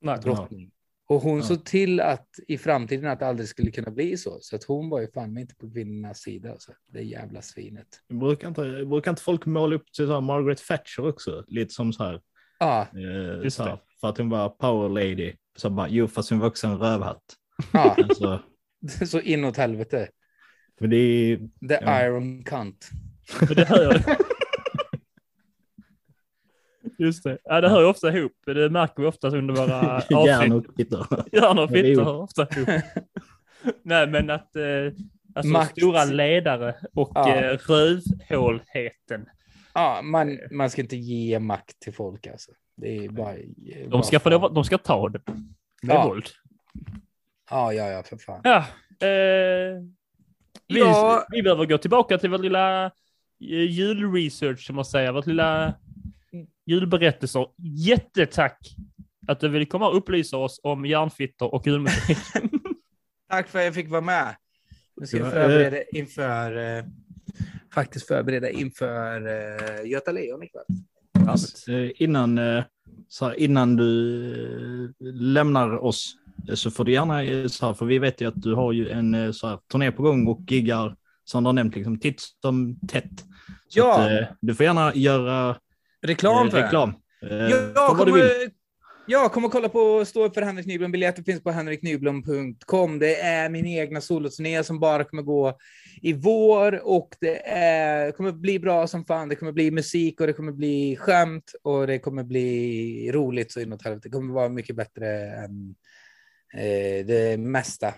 B: Nej.
E: drottning. Och hon
A: Ja.
E: såg till att i framtiden att det aldrig skulle kunna bli så. Så att hon var ju fan inte på kvinnornas sida. Alltså. Det jävla svinet.
A: Brukar inte, brukar inte folk måla upp till så här Margaret Thatcher också? Lite som så här,
E: Ja,
A: eh,
B: Just
A: så här. För att hon var power lady. Så bara, jo fast hon var också en rövhatt.
E: ja.
A: Alltså, [laughs]
E: så inåt helvete.
A: för det är,
E: The
A: Ja.
E: Iron Cunt.
B: Det hör jag. [laughs] Just det. Ja, det hör ju ofta ihop. Det märker vi ofta under våra
A: järn
B: avsnitt.
A: och.
B: Järn och
A: Det är
B: fitta
A: ihop.
B: hör ofta ihop. [laughs] Nej, men att eh, alltså
E: Makt.
B: stora ledare och
E: Ja.
B: eh, rövhålheten.
E: Ja, man, man ska inte ge makt till folk alltså. Det är bara...
B: De ska, få de ska ta det med
E: Ja.
B: våld.
E: Ja, ja, ja, för fan.
B: Ja, eh, vi,
E: Ja.
B: vi behöver gå tillbaka till vår lilla eh, julresearch, som man säger, vårt lilla julberättelser. Jättetack att du vill komma och upplysa oss om järnfittor och julmusik. [laughs]
E: Tack för att jag fick vara med. Nu ska jag
A: Ja,
E: förbereda inför, eh, faktiskt förbereda inför eh, Göta Lejon ikväll.
A: Eh, Innan, eh, så här, innan du eh, lämnar oss så får du gärna, så här, för vi vet ju att du har ju en så här, turné på gång och giggar som du har nämnt liksom titt som tätt. Så
E: Ja.
A: att, du får gärna göra
E: Reklam för
A: reklam. Eh,
E: Jag,
A: för
E: kommer, jag kommer kolla på Stå upp för Henrik Nyblom. Biljetter finns på henriknyblom.com. Det är min egna soloturné som bara kommer gå i vår och det är, kommer bli bra som fan. Det kommer bli musik och det kommer bli skämt och det kommer bli roligt så inåt helvete. Det kommer vara mycket bättre än eh, det mesta.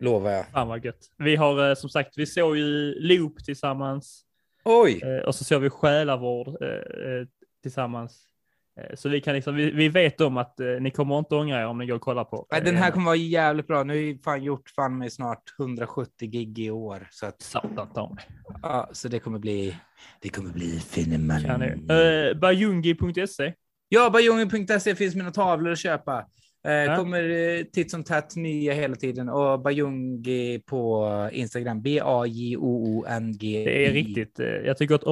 E: Lovar jag.
B: Fan vad gött. Vi har eh, som sagt, vi såg ju Loop tillsammans
E: Oj!
B: eh, och så såg vi Själavård eh, eh, tillsammans. Eh, Så vi kan liksom, vi, vi vet om att eh, ni kommer inte ångra er om ni går och kollar på.
E: Nej, Den
B: eh,
E: här kommer vara jävligt bra. Nu har vi fan gjort fan med snart 170 gig i år. Så, att,
B: Satan ta mig.
E: ja, så det kommer bli...
G: Det kommer bli fineman.
B: Kan ni. Eh, Bajungi.se.
E: Ja, bajungen.se finns mina tavlor att köpa. Eh,
B: Ja.
E: Kommer eh, titt som tätt nya hela tiden. Och Bajungi på Instagram. B-A-J-O-O-N-G.
B: Det är riktigt. eh, Jag tycker att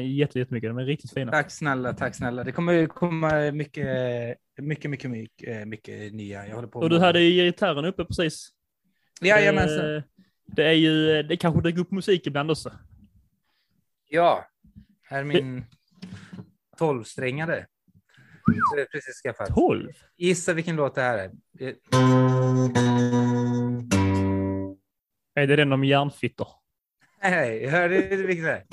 B: jätte- jättemycket. De är riktigt fina.
E: Tack snälla, tack snälla. Det kommer komma mycket, mycket, mycket, mycket, mycket nya. Jag håller på
B: Och du hade ju gitarren uppe precis.
E: Jajamensan.
B: Det är ju, det kanske dyker upp musik ibland också.
E: Ja, här är min tolvsträngade. Det precis skaffat.
B: 12?
E: Gissa vilken låt det här är.
B: Är det den om järnfittor?
E: Nej, hörde du vilken det är?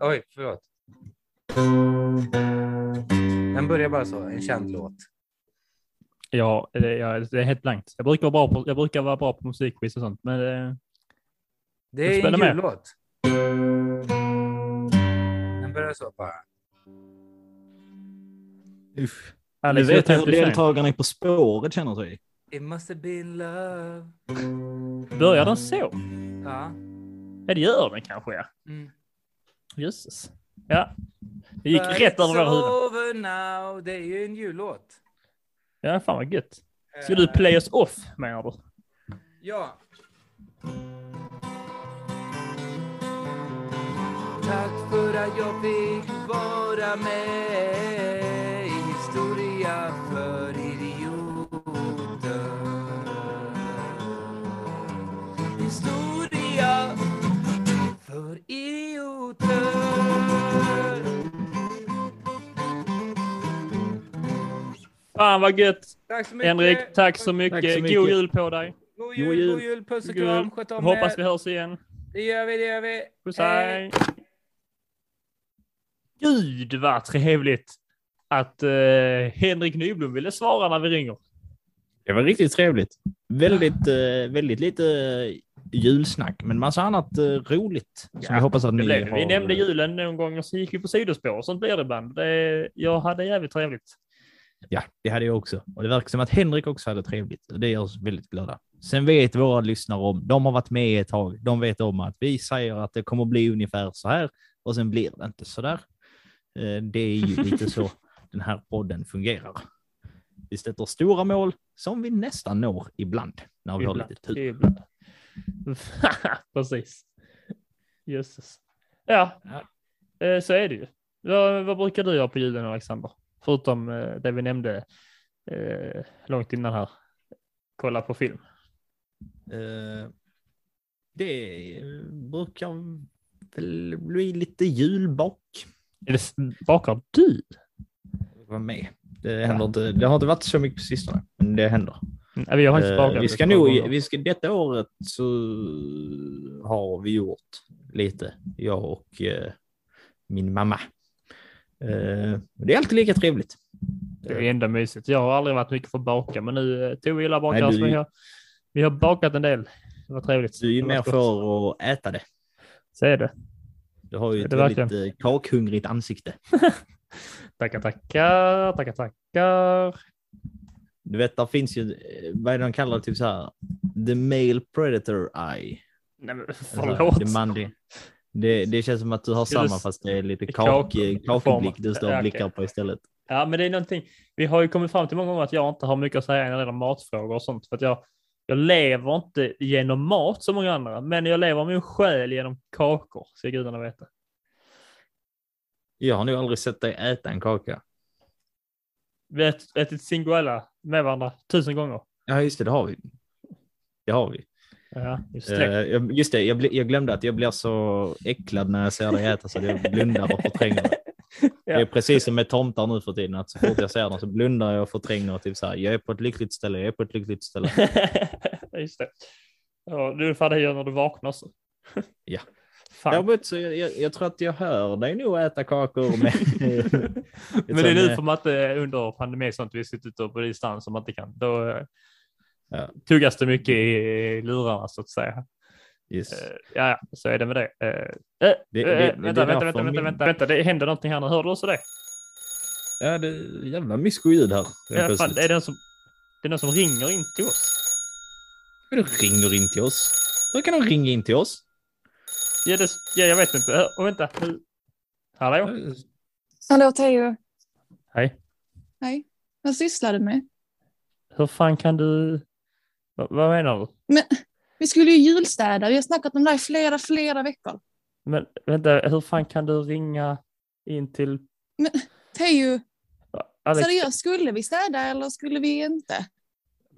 E: Oj, förlåt. Den börjar bara så, en känd låt.
B: Ja, det, ja, det är helt blankt. Jag brukar vara bra på, jag brukar vara bra på musikquiz och sånt, men eh,
E: Det är en
B: med.
E: jullåt. Den börjar så bara.
A: Uff.
B: Alex,
A: du vet hur deltagarna i På spåret känner sig.
E: It must have been love.
B: Börjar den så?
E: Ja.
B: Ja, det gör den kanske, ja.
E: Mm.
B: Jösses. Ja, det gick
E: But
B: rätt över våra huvuden.
E: over now. Det är ju en jullåt.
B: Ja, fan vad gött. Ska du play us off, menar du?
E: Ja. Tack för att jag fick vara med för idioter. Historia för idioter.
B: Fan vad gött.
E: Tack så mycket.
B: Henrik, tack så mycket.
A: Tack så mycket.
B: God jul på dig.
E: God
A: God
E: jul,
A: jul.
E: god jul, puss och kram.
B: jul.
E: Sköt om
B: Hoppas vi hörs igen.
E: Det gör vi, det gör vi.
B: Puss
E: hej.
B: Gud vad trevligt att eh, Henrik Nyblom ville svara när vi ringer.
A: Det var riktigt trevligt. Väldigt, eh, väldigt lite eh, julsnack, men massa annat eh, roligt. Som
B: Ja,
A: vi hoppas att ni
B: blev,
A: har...
B: Vi nämnde julen någon gång och så gick vi på sidospår och sånt blir det ibland. Det, jag hade jävligt trevligt.
A: Ja, det hade jag också. Och det verkar som att Henrik också hade trevligt. Och det gör oss väldigt glada. Sen vet våra lyssnare om, de har varit med ett tag, de vet om att vi säger att det kommer bli ungefär så här och sen blir det inte så där. Eh, Det är ju lite så [laughs] den här podden fungerar. Vi sätter stora mål som vi nästan når ibland när vi har
B: Ibland.
A: lite tur.
B: Ibland. [laughs] Precis. Jösses. Ja, eh, så är det ju. Vad, vad brukar du göra på julen, Alexander? Förutom eh, det vi nämnde eh, långt innan här. Kolla på film.
A: Eh, Det brukar väl bli lite julbak.
B: Är det, bakar du?
A: Var med. Det, händer inte, det har inte varit så mycket på sistone, men det händer.
B: Nej, vi har faktiskt
A: Eh, vi ska nog, vi ska, detta året så har vi gjort lite, jag och eh, min mamma. Eh, det är alltid lika trevligt.
B: Det är ändå mysigt. Jag har aldrig varit mycket för att baka, men nu eh, Tove gillar att baka.
A: Nej,
B: så
A: du-
B: vi, har, vi har bakat en del. Det var trevligt.
A: Du är mer för att äta det.
B: Så är det.
A: Du har ju ett väldigt
B: verkligen?
A: kakhungrigt ansikte. [laughs]
B: Tackar, tackar, tackar, tackar.
A: Du vet, där finns ju, eh, vad är det de kallar det, typ så här, the male predator eye.
B: Nej, men
A: Alltså,
B: förlåt.
A: det, manliga. det, det känns som att du har samma
B: det-
A: fast det är lite
B: det
A: kak,
B: kak-
A: kakblick du står och blickar på istället.
B: Ja, men det är någonting. Vi har ju kommit fram till många gånger att jag inte har mycket att säga när det gäller matfrågor och sånt. För att jag, jag lever inte genom mat som många andra, men jag lever min själ genom kakor, ska gudarna veta.
A: Jag har nog aldrig sett dig äta en kaka.
B: Vi har ät- ätit singoella med varandra tusen gånger.
A: Ja, just det, det har vi. Det har vi.
B: Ja, just det.
A: jag- just det, jag, jag glömde att jag blir så äcklad när jag ser dig äta så att jag blundar och förtränger det. [laughs] Det är precis som med tomtar nu för tiden, att så fort jag ser dem så blundar jag och förtränger och typ så här, jag är på ett lyckligt ställe, jag är på ett lyckligt ställe. [laughs]
B: just det. Ja, du är färdig när du vaknar så.
A: Ja.
B: Fan.
A: Däremot så jag, jag, tror att jag hör dig nog äta kakor med... [laughs] [laughs]
B: Men det är nu för att det under pandemin och sånt vi suttit upp på distans som man inte kan. Då eh,
A: Ja.
B: tuggas det mycket i lurarna så att säga.
A: Yes.
B: Eh, Ja, så är det med det. Eh, eh,
A: Det-
B: eh,
A: det-
B: vänta,
A: det
B: vänta, vänta, vänta,
A: min-
B: vänta, vänta, det händer någonting här nu. Hör du också det?
A: Ja, det är jävla mysko-ljud här.
B: Ja, fan, det är den som, det är någon som ringer in till oss.
A: Du ringer in till oss. Hur kan de ringa in till oss?
B: Ja, det, ja jag vet inte. Oh, vänta. Hallå?
H: Hallå Teo.
B: Hej.
H: Hej. Vad sysslar du med?
B: Hur fan kan du... Va, vad menar du?
H: Vi skulle ju julstäda. Vi har snackat om det här i flera, flera veckor.
B: Men vänta, hur fan kan du ringa in till
H: Teo,
B: Alex?
H: seriöst, skulle vi städa eller skulle vi inte?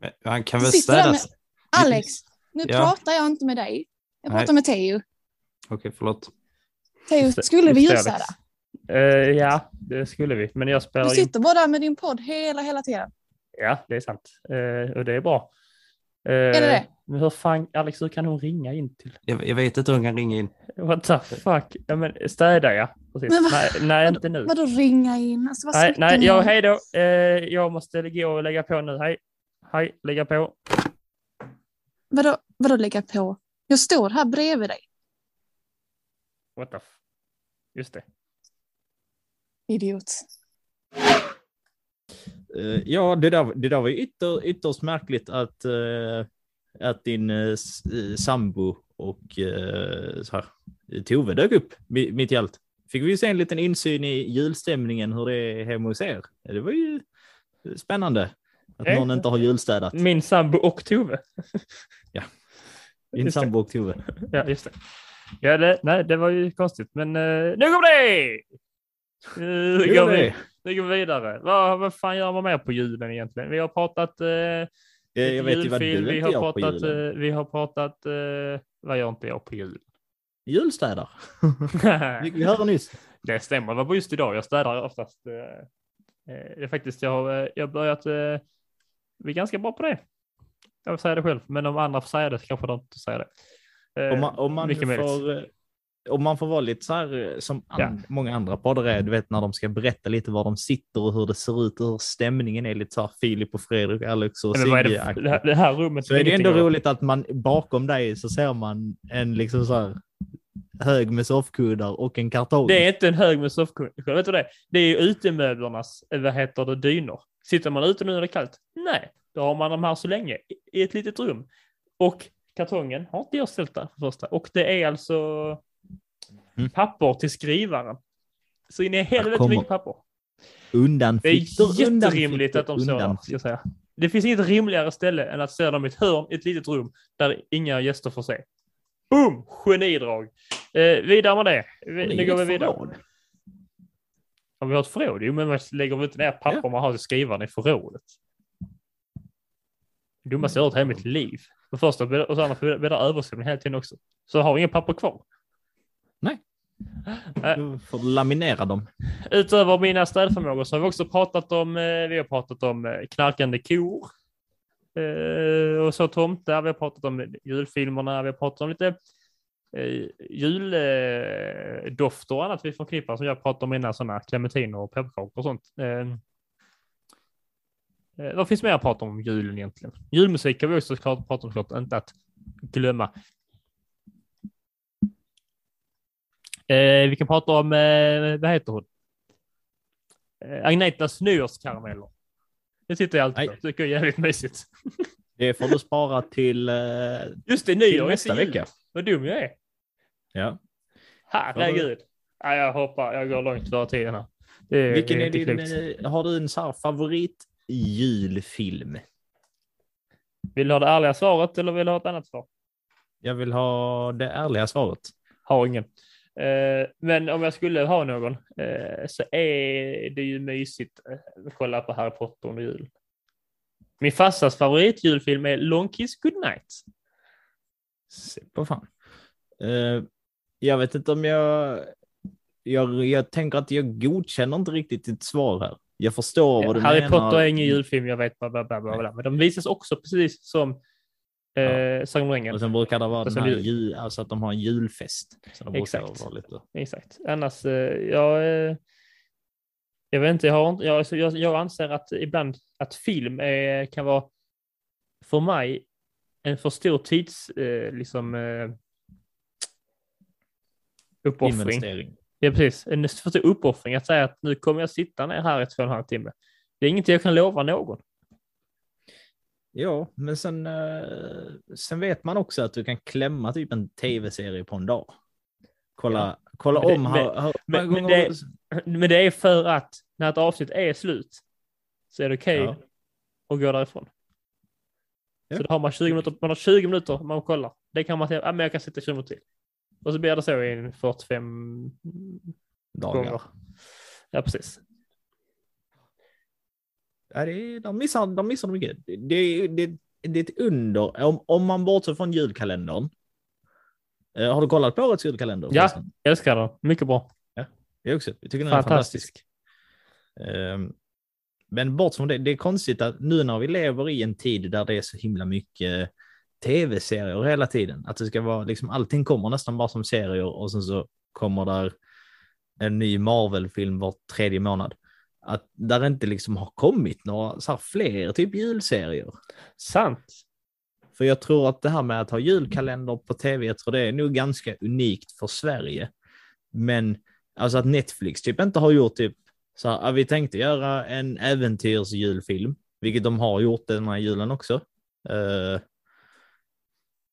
I: Men Han kan
H: Du
I: väl
H: sitter där
I: städa...
H: med- Alex, nu
I: Ja.
H: pratar jag inte med dig. Jag
I: Nej.
H: pratar med Teo.
I: Okej, förlåt.
H: Teo,
B: Just det,
H: skulle vi
B: just det. Eh, ja, det skulle vi. Men jag
H: Du
B: spelar in.
H: sitter bara där med din podd hela, hela tiden.
B: Ja, det är sant. Eh, och det är bra. Eh,
H: det det?
B: Men hur fan, Alex, hur kan hon ringa in till?
I: Jag, jag vet inte hur hon kan ringa in.
B: What the fuck? Ja, men städa ja. Precis.
H: Men vad-
B: nej, nej, inte nu.
H: Vadå ringa in? Alltså, vad
B: Nej, nej, ja,
H: är.
B: hej då. Eh, jag måste gå och lägga på nu. Hej. Hej, lägga på.
H: Vadå, vadå lägga på? Jag står här bredvid dig.
B: What the f... Just det.
H: Idiot.
A: Eh, ja, det där, det där var ju ytter, ytterst märkligt att, eh, att din eh, sambo och så här, Tove dök upp mi- mitt i allt. Fick vi se en liten insyn i julstämningen, hur det är hemma hos er. Det var ju spännande att någon inte har julstädat.
B: Min sambo och Tove.
A: Din
B: just det.
A: sambo och Tove.
B: Ja, just det. Ja, det, nej, det var ju konstigt, men eh, nu går det! Nu går
A: är
B: vi, nu går vi vidare. Vad, vad fan gör man mer på julen egentligen? Vi har pratat eh,
A: Eh, Jag vet ju vad du
B: julfilm, vi har
A: gör på
B: pratat,
A: julen.
B: eh, vi har pratat, eh, vad gör inte jag på jul?
A: Julstädar. [laughs] Vi höra nyss.
B: det stämmer, det var just idag. Jag städar oftast. Eh, eh, det är faktiskt, jag har, eh, jag har börjat eh, bli ganska bra på det. Jag vill säga det själv, men om andra får säga det så kanske de inte säger det. Eh,
A: Om man, om, man
B: möjligt.
A: får, eh, om man får vara lite så här eh, som
B: Ja.
A: an, många andra poddar är, du vet när de ska berätta lite var de sitter och hur det ser ut och hur stämningen är lite så här Filip och Fredrik, Alex och
B: det,
A: Sigge.
B: det, det här rummet
A: Så är det ändå
B: att-
A: roligt att man bakom dig så ser man en liksom så här hög med soffkuddar och en kartong.
B: Det är inte en hög med soffkuddar. Vet du det? Det är ju utemöblernas, eh, vad heter det, dynor. Sitter man ute nu när det är kallt? Nej, då har man de här så länge i ett litet rum. Och kartongen har inte jag ställt där för första. Och det är alltså
A: Mm.
B: papper till skrivaren. Så in i helvete mycket papper. Det är
A: Undanflykter,
B: jätterimligt att de står där,
A: undanflykter.
B: ska jag säga. Det finns inget rimligare ställe än att ställa dem i ett hörn i ett litet rum där inga gäster får se. Boom! Genidrag. Eh, vidare med det. Vi, nu går vi vidare.
A: förråd.
B: Har vi har ett förråd? Jo, men man lägger väl inte ner papper man har till skrivaren i förrådet? Det dummaste jag hört i hela mitt liv. För första och så andra blir det översvämning hela tiden också. Så har inga papper kvar.
A: Nej.
B: Äh,
A: Du får laminera dem.
B: utöver mina städförmågor så har vi också pratat om, eh, vi har pratat om eh, knarkande kor. Eh, och så tomtar, vi har pratat om julfilmerna, vi har pratat om lite eh, juldofter och annat vi förknippar som jag pratade om innan, sådana clementiner och pepparkakor och sånt. Eh, vad finns mer att prata om julen egentligen? Julmusik har vi också klart pratat om, klart, inte att glömma. Eh, vi kan prata om, eh, vad heter hon? Eh, Agnetas nyårskarameller. Det sitter jag alltid på. Tycker jag är jävligt mysigt. [laughs]
A: Det får du spara till, eh,
B: Just det, nyår
A: nästa vecka.
B: Vad dum jag är.
A: Ja.
B: Herregud. Ja, jag hoppar, jag går långt före tiden här. Det
A: Vilken är din,
B: klokt.
A: eh, har du en så favorit julfilm?
B: Vill du ha det ärliga svaret eller vill du ha ett annat svar?
A: Jag vill ha det ärliga svaret.
B: Har ingen. Eh, men om jag skulle ha någon eh, så är det ju mysigt eh, att kolla på Harry Potter under jul. Min farsas favoritjulfilm är Long Kiss Goodnight.
A: Se på fan. Eh, jag vet inte om jag, jag... Jag tänker att jag godkänner inte riktigt ditt svar här. Jag förstår vad du
B: Harry
A: menar.
B: Potter är ingen julfilm, jag vet bla, bla, bla, bla. Men de visas också precis som eh, Sagan om ringen.
A: Och sen brukar det vara den här
B: jul.
A: alltså att de har en julfest.
B: Exakt.
A: Lite...
B: Exakt. Annars, eh, jag, eh, jag vet inte, jag, har jag, jag, jag anser att ibland att film är, kan vara för mig en för stor tids, eh, liksom, eh, uppoffring.
A: Investering.
B: Ja, precis. En för stor uppoffring att säga att nu kommer jag sitta ner här i två och en halv timme. Det är inget jag kan lova någon.
A: Ja, men sen, eh, sen vet man också att du kan klämma typ en tv-serie på en dag. Kolla, kolla
B: Men det-
A: om...
B: men-
A: hur- hur-
B: Men, men, det, men det är för att när ett avsnitt är slut så är det okej
A: Ja.
B: att gå därifrån.
A: Ja.
B: Så då har man 20 minuter, man har 20 minuter man kollar. Det kan man säga, ah, men jag kan sitta 20 minuter till. Och så blir det så i en 45
A: dagar.
B: gånger. Ja, precis.
A: Ja, det de, missar, de missar mycket. Det, det, det, är ett under. Om, om man bortser från julkalendern. Eh, har du kollat på årets julkalender?
B: Ja, jag älskar den. Mycket bra.
A: Jag också. Jag tycker den är
B: Fantastisk.
A: fantastisk. Ehm, men bort från det, det är konstigt att nu när vi lever i en tid där det är så himla mycket tv-serier hela tiden, att det ska vara liksom allting kommer nästan bara som serier och sen så kommer där en ny Marvel-film var tredje månad. Att där inte liksom har kommit några så här fler typ julserier.
B: Sant.
A: För jag tror att det här med att ha julkalender på tv, jag tror det är nog ganska unikt för Sverige. Men alltså att Netflix typ inte har gjort typ så här, "Ah, vi tänkte göra en äventyrsjulfilm, vilket de har gjort den här julen också. Eh,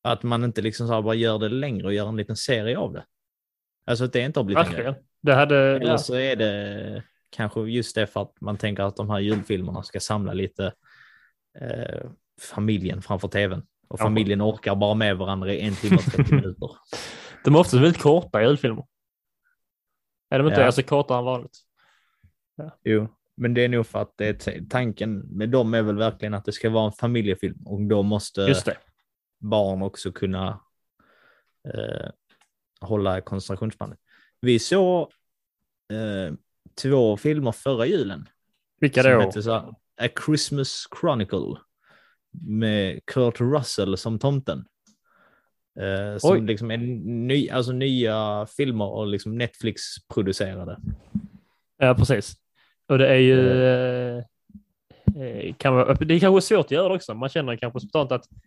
A: att man inte liksom så bara gör det längre och gör en liten serie av det. Alltså att det inte har blivit en.
B: Verkligen. Det hade...
A: Eller
B: Ja.
A: så är det kanske just det för att man tänker att de här julfilmerna ska samla lite eh, familjen framför tvn. Och
B: Ja.
A: familjen orkar bara med varandra i en timme och 30 [laughs] minuter.
B: De är oftast väldigt korta julfilmer. Är de inte
A: Ja.
B: alltså kortare än vanligt?
A: Jo, men det är nog för att det är tanken med dem är väl verkligen att det ska vara en familjefilm och då måste
B: Just det.
A: Barn också kunna eh, hålla koncentrationsspannet. Vi såg eh, två filmer förra julen.
B: Vilka då?
A: så här, A Christmas Chronicle med Kurt Russell som tomten. Eh, som
B: Oj.
A: liksom är ny, alltså nya filmer och liksom Netflix producerade.
B: Ja, precis. Och det är ju... eh, eh, Kan vara, det är kanske svårt att göra också. Man känner kanske spontant att eh,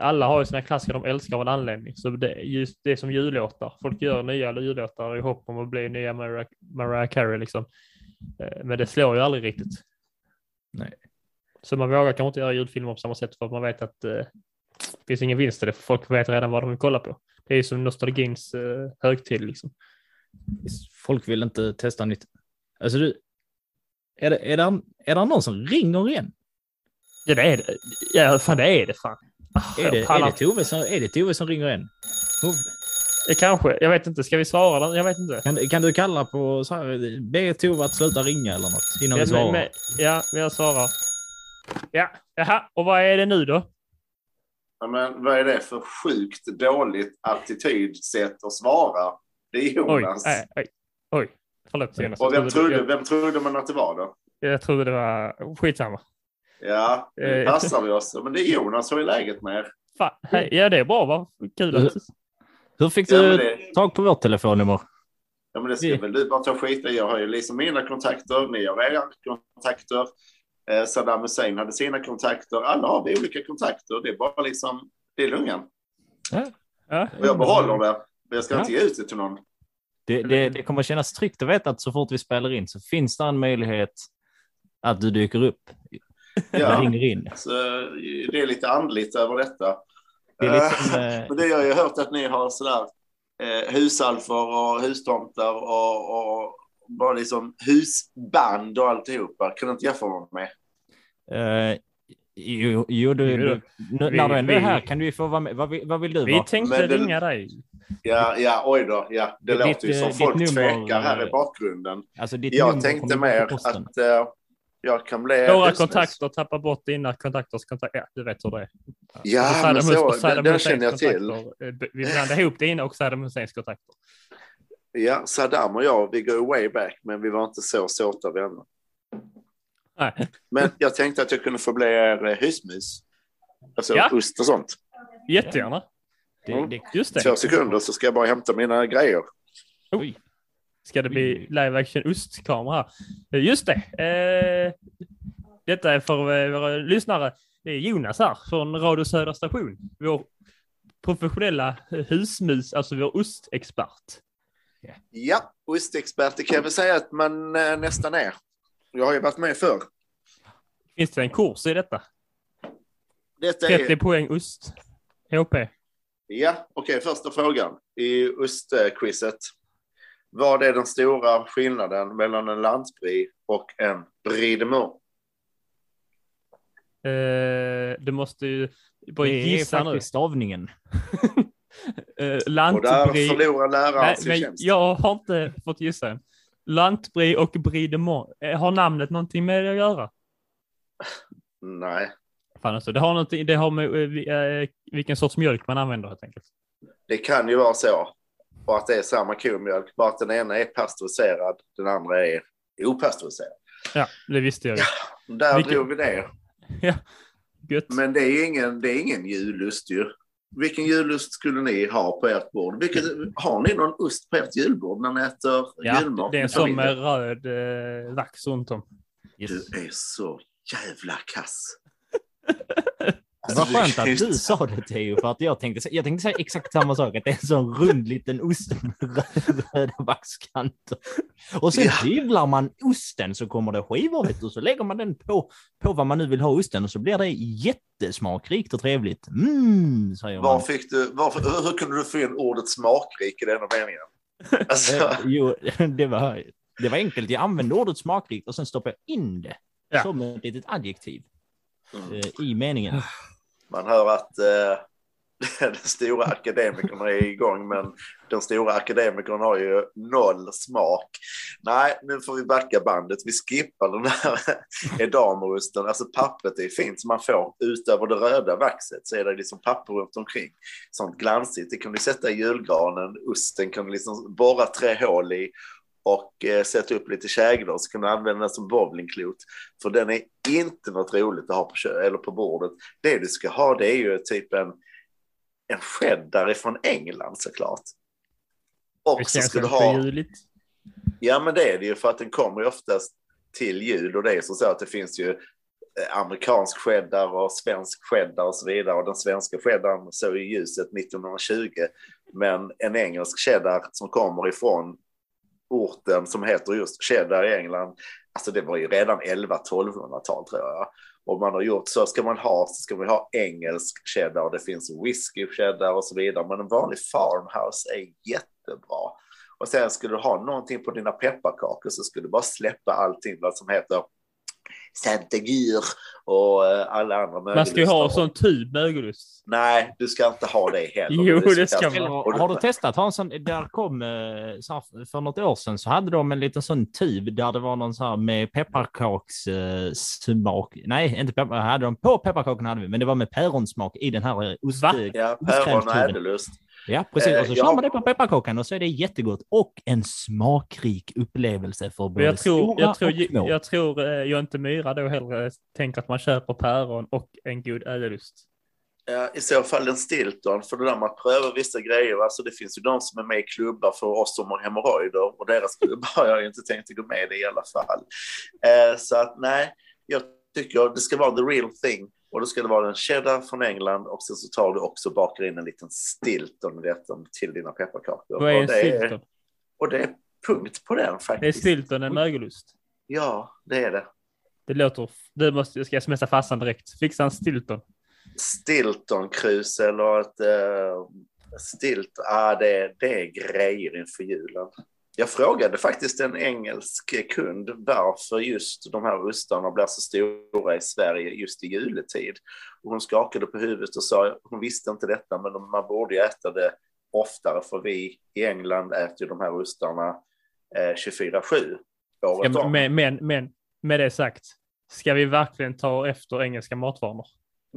B: alla har ju sina klassiker de älskar av en anledning. Så det, just det är som jullåtar. Folk gör nya jullåtar i hopp om att bli nya Mariah, Mariah Carey liksom. Eh, Men det slår ju aldrig riktigt.
A: Nej.
B: Så man vågar kanske inte göra julfilmer på samma sätt för att man vet att eh, det finns ingen vinst i det. För folk vet redan vad de vill kolla på. Det är ju som nostalgins eh, högtid liksom.
A: Folk vill inte testa nytt. Alltså du, är det, är det, är det någon som ringer igen?
B: Ja, det är det. Ja, fan det är det fan. Ah,
A: Är det, är det, Tove, som, är det Tove som ringer? Hon-
B: Ja, Kanske, jag vet inte. Ska vi svara den? Jag vet inte.
A: Kan, kan du kalla på, så här, be Tove att sluta ringa eller något innan vi
B: Ja,
A: svarar?
B: men, ja, jag svarar. Ja, jaha, och vad är det nu då?
J: Ja, men vad är det för sjukt dåligt attitydsätt att svara? Det är
B: Oj,
J: Jonas.
B: nej, oj, oj. Förlåt Jonas.
J: Och vem trodde, vem trodde man att det var då?
B: jag trodde det var skitsamma.
J: Ja, nu
B: Eh,
J: passar vi oss. Men det är Jonas. Hur är läget med er?
B: Fan, hej, ja, det är bra va? Kul att...
A: Hur fick
J: Ja,
A: du
J: men det-
A: tag på vårt telefonnummer?
J: Ja, men det ska
A: Vi-
J: väl du bara ta skit i. Jag har ju liksom mina kontakter, ni har era kontakter. Eh, Saddam Hussein hade sina kontakter. Alla har vi olika kontakter. Det är bara liksom, det är lungan.
B: Ja,
J: Och jag behåller det. Men jag ska
A: Ja.
J: inte ge ut det till någon.
A: Det, det, det kommer kännas tryggt att veta att så fort vi spelar in så finns det en möjlighet att du dyker upp.
J: Ja.
A: Ringer in.
J: Så det är lite andligt över detta.
A: Det är lite som, eh, [laughs]
J: Men det har jag hört att ni har sådär eh, husalfer och hustomtar och, och, bara liksom husband och alltihopa. Kan du inte jämföra med?
A: Eh, jo, jo du,
B: Jo,
A: du, nu,
B: vi-
A: när du ändå är
B: vi-
A: här kan du ju få vara med. Vad, vill- vad vill du
B: Vi
A: vara?
B: tänkte
J: Men det-
B: ringa dig.
J: Ja, ja, oj då. Ja, det
A: Ditt,
J: låter ju som
A: eh, ditt
J: folk
A: nummer,
J: tvekar här i bakgrunden.
A: Alltså, ditt
J: Jag tänkte mer att eh, jag kan bli
B: Våra
J: husmus.
B: kontakter tappar bort dina kontakters kontakt. Ja, du vet hur det är.
J: Ja, men så,
B: Saddam
J: den
B: Husseins
J: känner jag till.
B: kontakter, eh, Vi blandade ihop dina och Saddam Husseins kontakter.
J: Ja, Saddam och jag, vi går way back, men vi var inte så såta vänner.
B: Nej.
J: Men jag tänkte att jag kunde få bli er eh, husmus. Alltså
B: Ja.
J: ost och sånt.
B: Jättegärna.
A: Det, det,
B: Just det.
J: Två sekunder så ska jag bara hämta mina grejer.
B: Oj. Ska det bli live action ostkamera? Eh, Just det. Eh, detta är för eh, våra lyssnare. Det är Jonas här från Radio Södra station. Vår professionella husmus, alltså vår ostexpert.
J: Ja, ostexperter kan jag väl säga att man eh, nästan är. Jag har ju varit med förr.
B: Finns det en kurs i detta?
J: Detta
B: 30
J: är,
B: poäng ost. HP.
J: ja, okej, första frågan i ostquizet. Vad är den stora skillnaden mellan en lantbrie och en brie de Meaux?
B: Eh, du måste ju bara
A: det är
B: gissa nu.
A: faktiskt stavningen. [laughs]
B: Eh,
J: Och där förlorar läraren
B: Nej,
J: sin
B: men
J: tjänst.
B: jag har inte fått gissa än. Lantbrie och brie de Meaux. Eh, Har namnet någonting med det att göra?
J: Nej,
B: Fan alltså, det har, någonting, det har med eh, vi- eh, vilken sorts mjölk man använder helt enkelt.
J: det kan ju vara så. Och att det är samma komjölk, bara att den ena är pasteuriserad, den andra är opastöriserad.
B: Ja, det visste jag. ju.
J: Där
B: Vilken-
J: drog vi det.
B: Ja, gött.
J: Men det är ingen, det är ingen jullust ju. Vilken jullust skulle ni ha på ert bord? Vilket, har ni någon ost på ert julbord när ni äter
B: Ja,
J: julmat
B: det är en sån med röd eh, vax runt om.
A: Yes.
J: Du är så jävla kass. [laughs]
A: Vad skönt att du sa det Theo, för att jag tänkte, jag tänkte säga exakt samma sak, att det är en sån rund liten ost med röda, vaxkanter. Och sen
J: Ja.
A: hyvlar man osten så kommer det skivor vet du, och så lägger man den på, på vad man nu vill ha osten och så blir det jättesmakrikt och trevligt. Mm, säger
J: Var
A: man.
J: fick du, varför, hur, hur kunde du få in ordet smakrik i denna meningen? [laughs] Alltså,
A: Eh, Jo, [laughs] det var, det var enkelt. Jag använde ordet smakrikt och sen stoppade jag in det
B: Ja.
A: som ett litet adjektiv
J: Mm.
A: eh, i meningen. [sighs]
J: man hör att eh, [laughs] den stora akademikern är igång, men den stora akademikern har ju noll smak. Nej, nu får vi backa bandet. Vi skippar den här [laughs] edamrusten. Alltså pappret är fint som man får. Utöver det röda vaxet så är det liksom papper runt omkring. Sånt glansigt. Det kan du sätta i julgranen. Osten kan du liksom borra tre hål i och eh, sätta upp lite käglor så kan du använda den som bowlingklot. För den är inte något roligt att ha på, eller på bordet. Det du ska ha det är ju typ en, en cheddar från England såklart. Och
B: Det
J: så
B: känns
J: ska du ha...
B: juligt.
J: Ja, men det är det ju för att den kommer ju oftast till jul och det är så, så att det finns ju eh, amerikansk cheddar och svensk cheddar och så vidare. Och den svenska cheddaren såg ju ljuset 1920. Men en engelsk cheddar som kommer ifrån orten som heter just cheddar i England, alltså det var ju redan 11-1200-tal tror jag. Och man har gjort så, ska man ha så ska man ha engelsk cheddar och det finns whisky cheddar och så vidare. Men en vanlig farmhouse är jättebra. Och sen skulle du ha någonting på dina pepparkakor så skulle du bara släppa allting vad som heter Saint-Agur och eh, alla andra
B: Man ska ju ha
J: mögelustar.
B: sån tub mögelost.
J: Nej, du ska inte ha det heller.
B: Jo,
J: är så
B: det ska man.
A: Eller,
J: det-
A: har du testat? Ha en sån, där kom, eh, så här, för något år sedan så hade de en liten sån tub där det var någon så här med pepparkakssmak. Eh, smak. Nej, inte peppar, hade de på pepparkakorna hade vi, men det var med päronsmak i den här ost...
J: Ja, päron och
A: Ostkrämstuben. Ja, precis.
J: Eh,
A: Och så
J: ja.
A: kör man det på pepparkakan och så är det jättegott och en smakrik upplevelse för både
B: jag tror,
A: stora
B: jag tror,
A: och små.
B: jag tror eh, Jonte Myra då hellre tänker att man köper päron och en god ädelost.
J: Ja, I så fall en Stilton, för det där med att pröva vissa grejer. Alltså det finns ju de som är med i klubbar för oss som har hemorrojder och deras [laughs] klubbar har jag inte tänkt att gå med i i alla fall. Eh, så att nej, jag tycker det ska vara the real thing och då ska det vara en cheddar från England och sen så tar du också bakar in en liten Stilton detta till dina pepparkakor.
B: Vad är en
J: och, det är,
B: stilton?
J: och det är punkt på den
B: Är
J: faktiskt.
B: stilton en mögelost?
J: Ja, det är det.
B: Det låter... Det måste, ska jag smsa farsan direkt. Fixa en stilton.
J: Stiltonkrus eller ett uh, stilt, ah, det, det är grejer inför julen. Jag frågade faktiskt en engelsk kund varför just de här ostarna blir så stora i Sverige just i juletid. Och hon skakade på huvudet och sa hon visste inte detta men man borde ju äta det oftare för vi i England äter ju de här ostarna eh, 24-7 året
B: Ja, men, men, men med det sagt, ska vi verkligen ta efter engelska matvanor?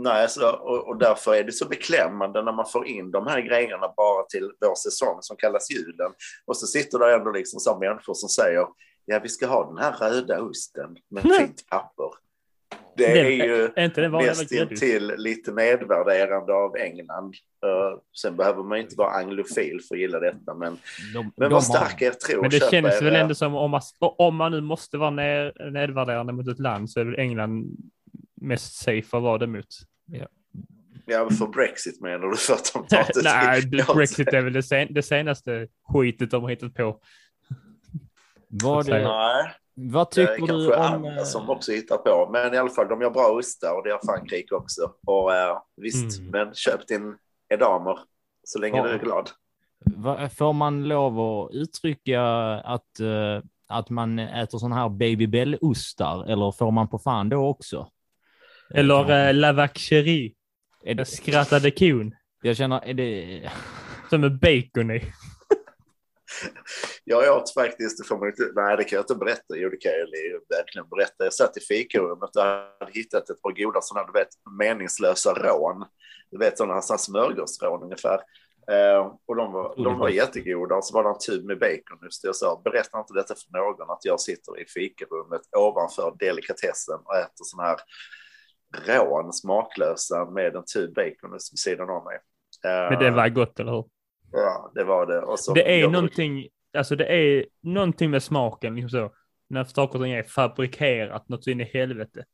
J: Nej, så, och, och därför är det så beklämmande när man får in de här grejerna bara till vår säsong som kallas julen. Och så sitter det ändå liksom så människor som säger ja, vi ska ha den här röda osten med fint papper. Det är ju
B: är inte det vanliga
J: näst
B: gräddost?
J: till lite nedvärderande av England. Uh, sen behöver man inte vara anglofil för att gilla detta, men,
A: De,
J: men
A: de
J: var stark er tro.
B: Men det känns
J: er,
B: väl ändå som om man, om man nu måste vara ner, nedvärderande mot ett land så är väl England mest safe att vara det mot.
J: Ja, för Brexit menar du för att de tar [laughs] inte
B: Nej, Brexit är väl det, sen, det senaste skitet de har hittat på.
A: Vad,
B: säga.
J: Nej.
A: vad
J: Det är
A: tycker du om...
J: andra
A: eh,
J: som också hittar på. Men i alla fall, de gör bra ostar och det gör Frankrike också. Och eh, visst,
B: Mm.
J: men köp din edamer så länge
A: Ja.
J: du är glad.
A: Va- Får man lov att uttrycka att, eh, att man äter sådana här Baby Bell-ostar eller får man på fan då också?
B: Eller äh, La Vacherie,
A: Är det,
B: skrattade kon,
A: jag känner, är det...
B: som är bacon i. [laughs]
J: Jag åt faktiskt, det får man inte, nej det kan jag inte berätta, jo det kan jag verkligen berätta. Jag satt i fikarummet och hade hittat ett par goda sådana, du vet, meningslösa rån. Du vet sådana här smörgåsrån ungefär. Eh, och de var, de var jättegoda och så var det en tub med bacon just det. Jag sa, berätta inte detta för någon att jag sitter i fikarummet ovanför delikatessen och äter sådana här rån, smaklösa med en tub bacon vid sidan av mig.
B: Men det var gott, eller hur?
J: Ja, det var det. Och så,
B: Det är
J: jag-
B: någonting, alltså det är någonting med smaken, liksom så. När saker och ting är fabrikerat något så in i helvete.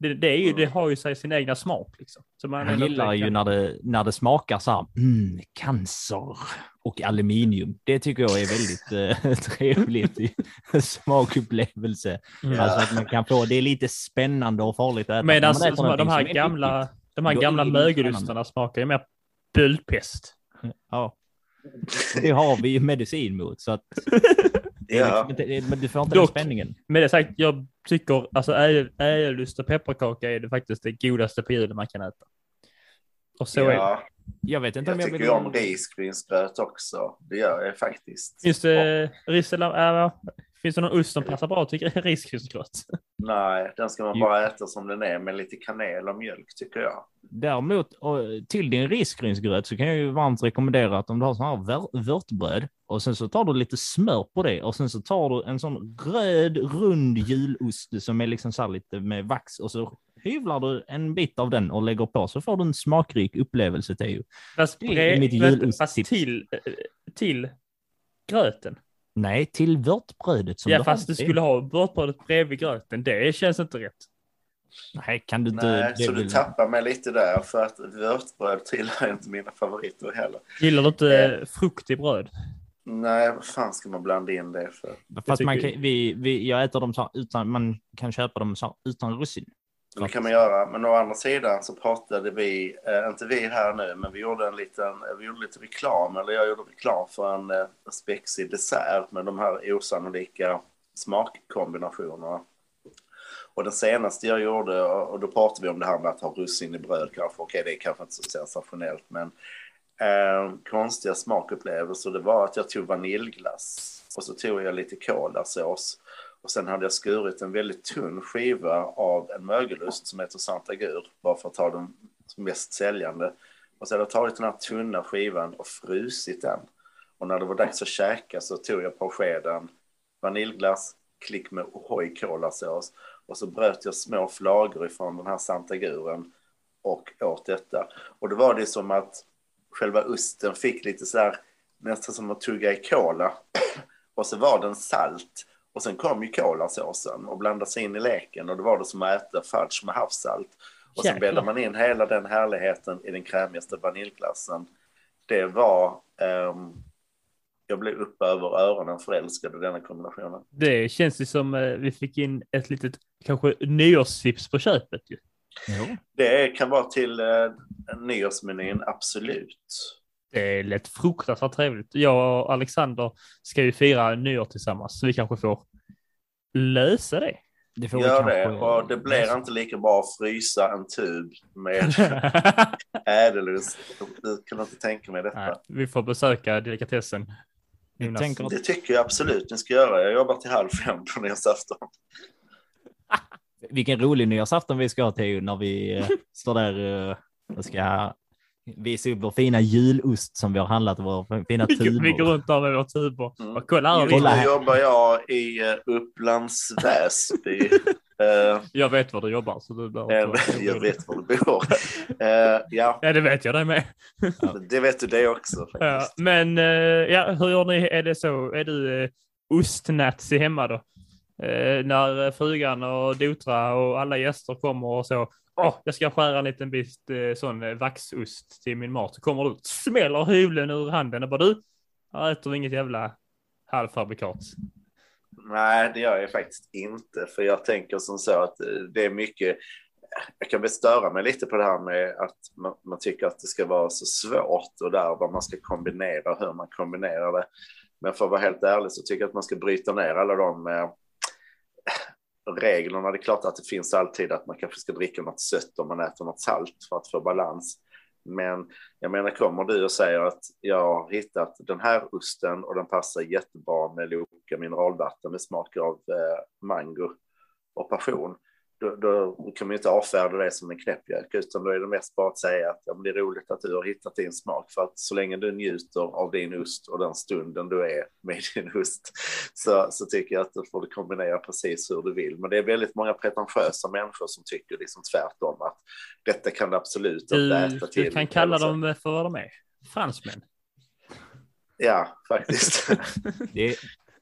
B: Det, det, ju, det har ju sig sin egna smak liksom. Så man
A: Jag gillar ju när det, när det smakar så här, mm, cancer och aluminium. Det tycker jag är väldigt [laughs] eh, trevligt i smakupplevelse.
B: Mm.
A: Alltså att man kan få, det är lite spännande och farligt att äta.
B: Som, de här gamla, de här gamla mögelostarna smakar ju mer böldpest.
A: Ja. [laughs] Det har vi ju medicin mot, så att det är
J: Ja.
A: liksom men du får inte
B: Dock-
A: den spänningen.
B: Med det sagt, jag tycker alltså ädelost och pepparkaka är det faktiskt det godaste på julen man kan äta. Och så är det.
J: ja,
A: Jag vet inte
J: jag
A: om jag
J: tycker
A: vill...
J: om risgrynsgröt också. Det gör jag faktiskt.
B: Finns det ris eller, äh, finns det någon ost som passar bra jag? [laughs] Risgrynsgröt.
J: Nej, den ska man bara äta som den är med lite kanel och mjölk tycker jag.
A: Däremot, till din risgrynsgröt så kan jag ju varmt rekommendera att om du har sån här vör- vörtbröd och sen så tar du lite smör på det och sen så tar du en sån röd rund julost som är liksom så här lite med vax och så hyvlar du en bit av den och lägger på så får du en smakrik upplevelse till.
B: Fast,
A: Det är mitt julosttips.
B: fast till, eh, till gröten.
A: Nej, till vörtbrödet som
B: ja,
A: du
B: fast du skulle ha vörtbrödet bredvid gröten. Det känns inte rätt.
A: Nej, kan du inte...
J: Nej, så
A: vill-
J: du tappar mig lite där för att vörtbröd tillhör inte mina favoriter heller.
B: Gillar du inte
J: Eh.
B: eh, frukt i bröd?
J: Nej, vad fan ska man blanda in det för?
A: Fast man kan, vi, vi, jag äter dem så utan, man kan köpa dem så utan russin.
J: Det kan man göra, men å andra sidan så pratade vi, eh, inte vi här nu, men vi gjorde en liten, eh, vi gjorde lite reklam, eller jag gjorde reklam för en eh, spexig dessert med de här osannolika smakkombinationerna. Och den senaste jag gjorde, och och då pratade vi om det här med att ha russin i bröd kanske, okej det är kanske inte så sensationellt, men eh, konstiga smakupplevelser, det var att jag tog vaniljglass och så tog jag lite kolasås och sen hade jag skurit en väldigt tunn skiva av en mögelost som heter Santa Gur, bara för att ta den mest säljande. Och så hade jag tagit den här tunna skivan och frusit den. Och när det var dags att käka så tog jag på skeden vaniljglass, klick med O'hoy kolasås och så bröt jag små flagor ifrån den här Santa Guren och åt detta. Och då var det som att själva osten fick lite så här, nästan som att tugga i kola. [clears throat] och så var den salt. Och sen kom ju kolasåsen och blandade sig in i leken och då var det som att äta fudge med havssalt. Och sen bäddade man in hela den härligheten i den krämigaste vaniljglassen. Det var... ehm, jag blev upp över öronen förälskad i denna kombinationen.
B: Det känns ju som eh, vi fick in ett litet kanske nyårstips på köpet ju.
J: Det kan vara till eh, nyårsmenyn, absolut.
B: Det lät fruktansvärt trevligt. Jag och Alexander ska ju fira nyår tillsammans, så vi kanske får lösa det.
A: Det får
J: Gör det. Och det blir inte lika bra att frysa en tub med [laughs] ädelost. Du kan inte tänka mig detta.
B: Nej, vi får besöka delikatessen.
A: Tänker att-
J: Det tycker jag absolut ni ska göra. Jag jobbar till halv fem på nyårsafton.
A: Vilken rolig nyårsafton vi ska ha till när vi eh, står där eh, och ska visa upp vår fina julost som vi har handlat, vår fina
B: Vi, vi går runt där med våra tuber.
J: Mm.
B: Och kolla här,
A: Kolla här.
J: jobbar jag i uh, Upplands Väsby. [laughs] Eh,
B: jag vet var du jobbar. Så du
J: eh, jag
B: orolig.
J: vet var du bor. Eh, ja, [laughs]
B: Ja, det vet jag det med.
J: det vet du det också.
B: Ja, men eh, ja, hur gör ni? Är det så? Är du uh, ostnazi hemma då? Eh, när eh, frugan och Dotra och alla gäster kommer och så. Åh, jag ska skära en liten bit eh, sån eh, vaxost till min mat. Så kommer du, smäller hyvlen ur handen och bara du, jag äter inget jävla halvfabrikat.
J: Nej, det gör jag faktiskt inte. För jag tänker som så att eh, det är mycket. Jag kan väl störa mig lite på det här med att man, man tycker att det ska vara så svårt och där vad man ska kombinera och hur man kombinerar det. Men för att vara helt ärlig så tycker jag att man ska bryta ner alla de eh, reglerna. Det är klart att det finns alltid att man kanske ska dricka något sött om man äter något salt för att få balans. Men jag menar, kommer du och säger att jag har hittat den här osten och den passar jättebra med Loka mineralvatten med smak av eh, mango och passion. Då, då kan man ju inte avfärda det som en knäppjök, utan då är det mest bara att säga att ja, det är roligt att du har hittat din smak. För att så länge du njuter av din ost och den stunden du är med din ost så, så tycker jag att du får kombinera precis hur du vill. Men det är väldigt många pretentiösa människor som tycker liksom tvärtom att detta kan du absolut inte
B: Du,
J: äta till.
B: du kan kalla dem för vad de är. Fransmän.
J: Ja, faktiskt. [laughs]
A: Det,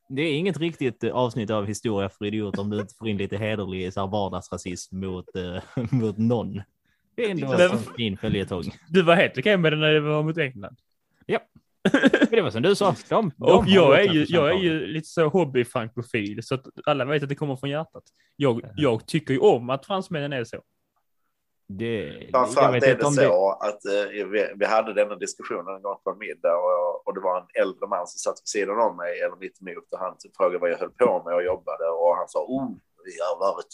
A: det är inget riktigt eh, avsnitt av Historia för idioter om du inte får in lite hederlig så här, vardagsrasism mot, eh, [laughs] mot någon. Det är ändå en fin följetong.
B: Du var helt okej med det när det var mot England. [laughs]
A: Men det var som du sa, de, de
B: Och jag är, ju, jag är ju lite så hobbyfrankofil så att alla vet att det kommer från hjärtat. Jag, jag tycker ju om att fransmännen är så.
A: Det, jag
J: Framförallt
A: vet
J: är
A: inte
J: det
A: om
J: så att eh, vi, vi hade denna diskussionen en gång på en middag och, och det var en äldre man som satt vid sidan om mig eller mitt emot och han typ frågade vad jag höll på med och jobbade och han sa oh, vi har varit,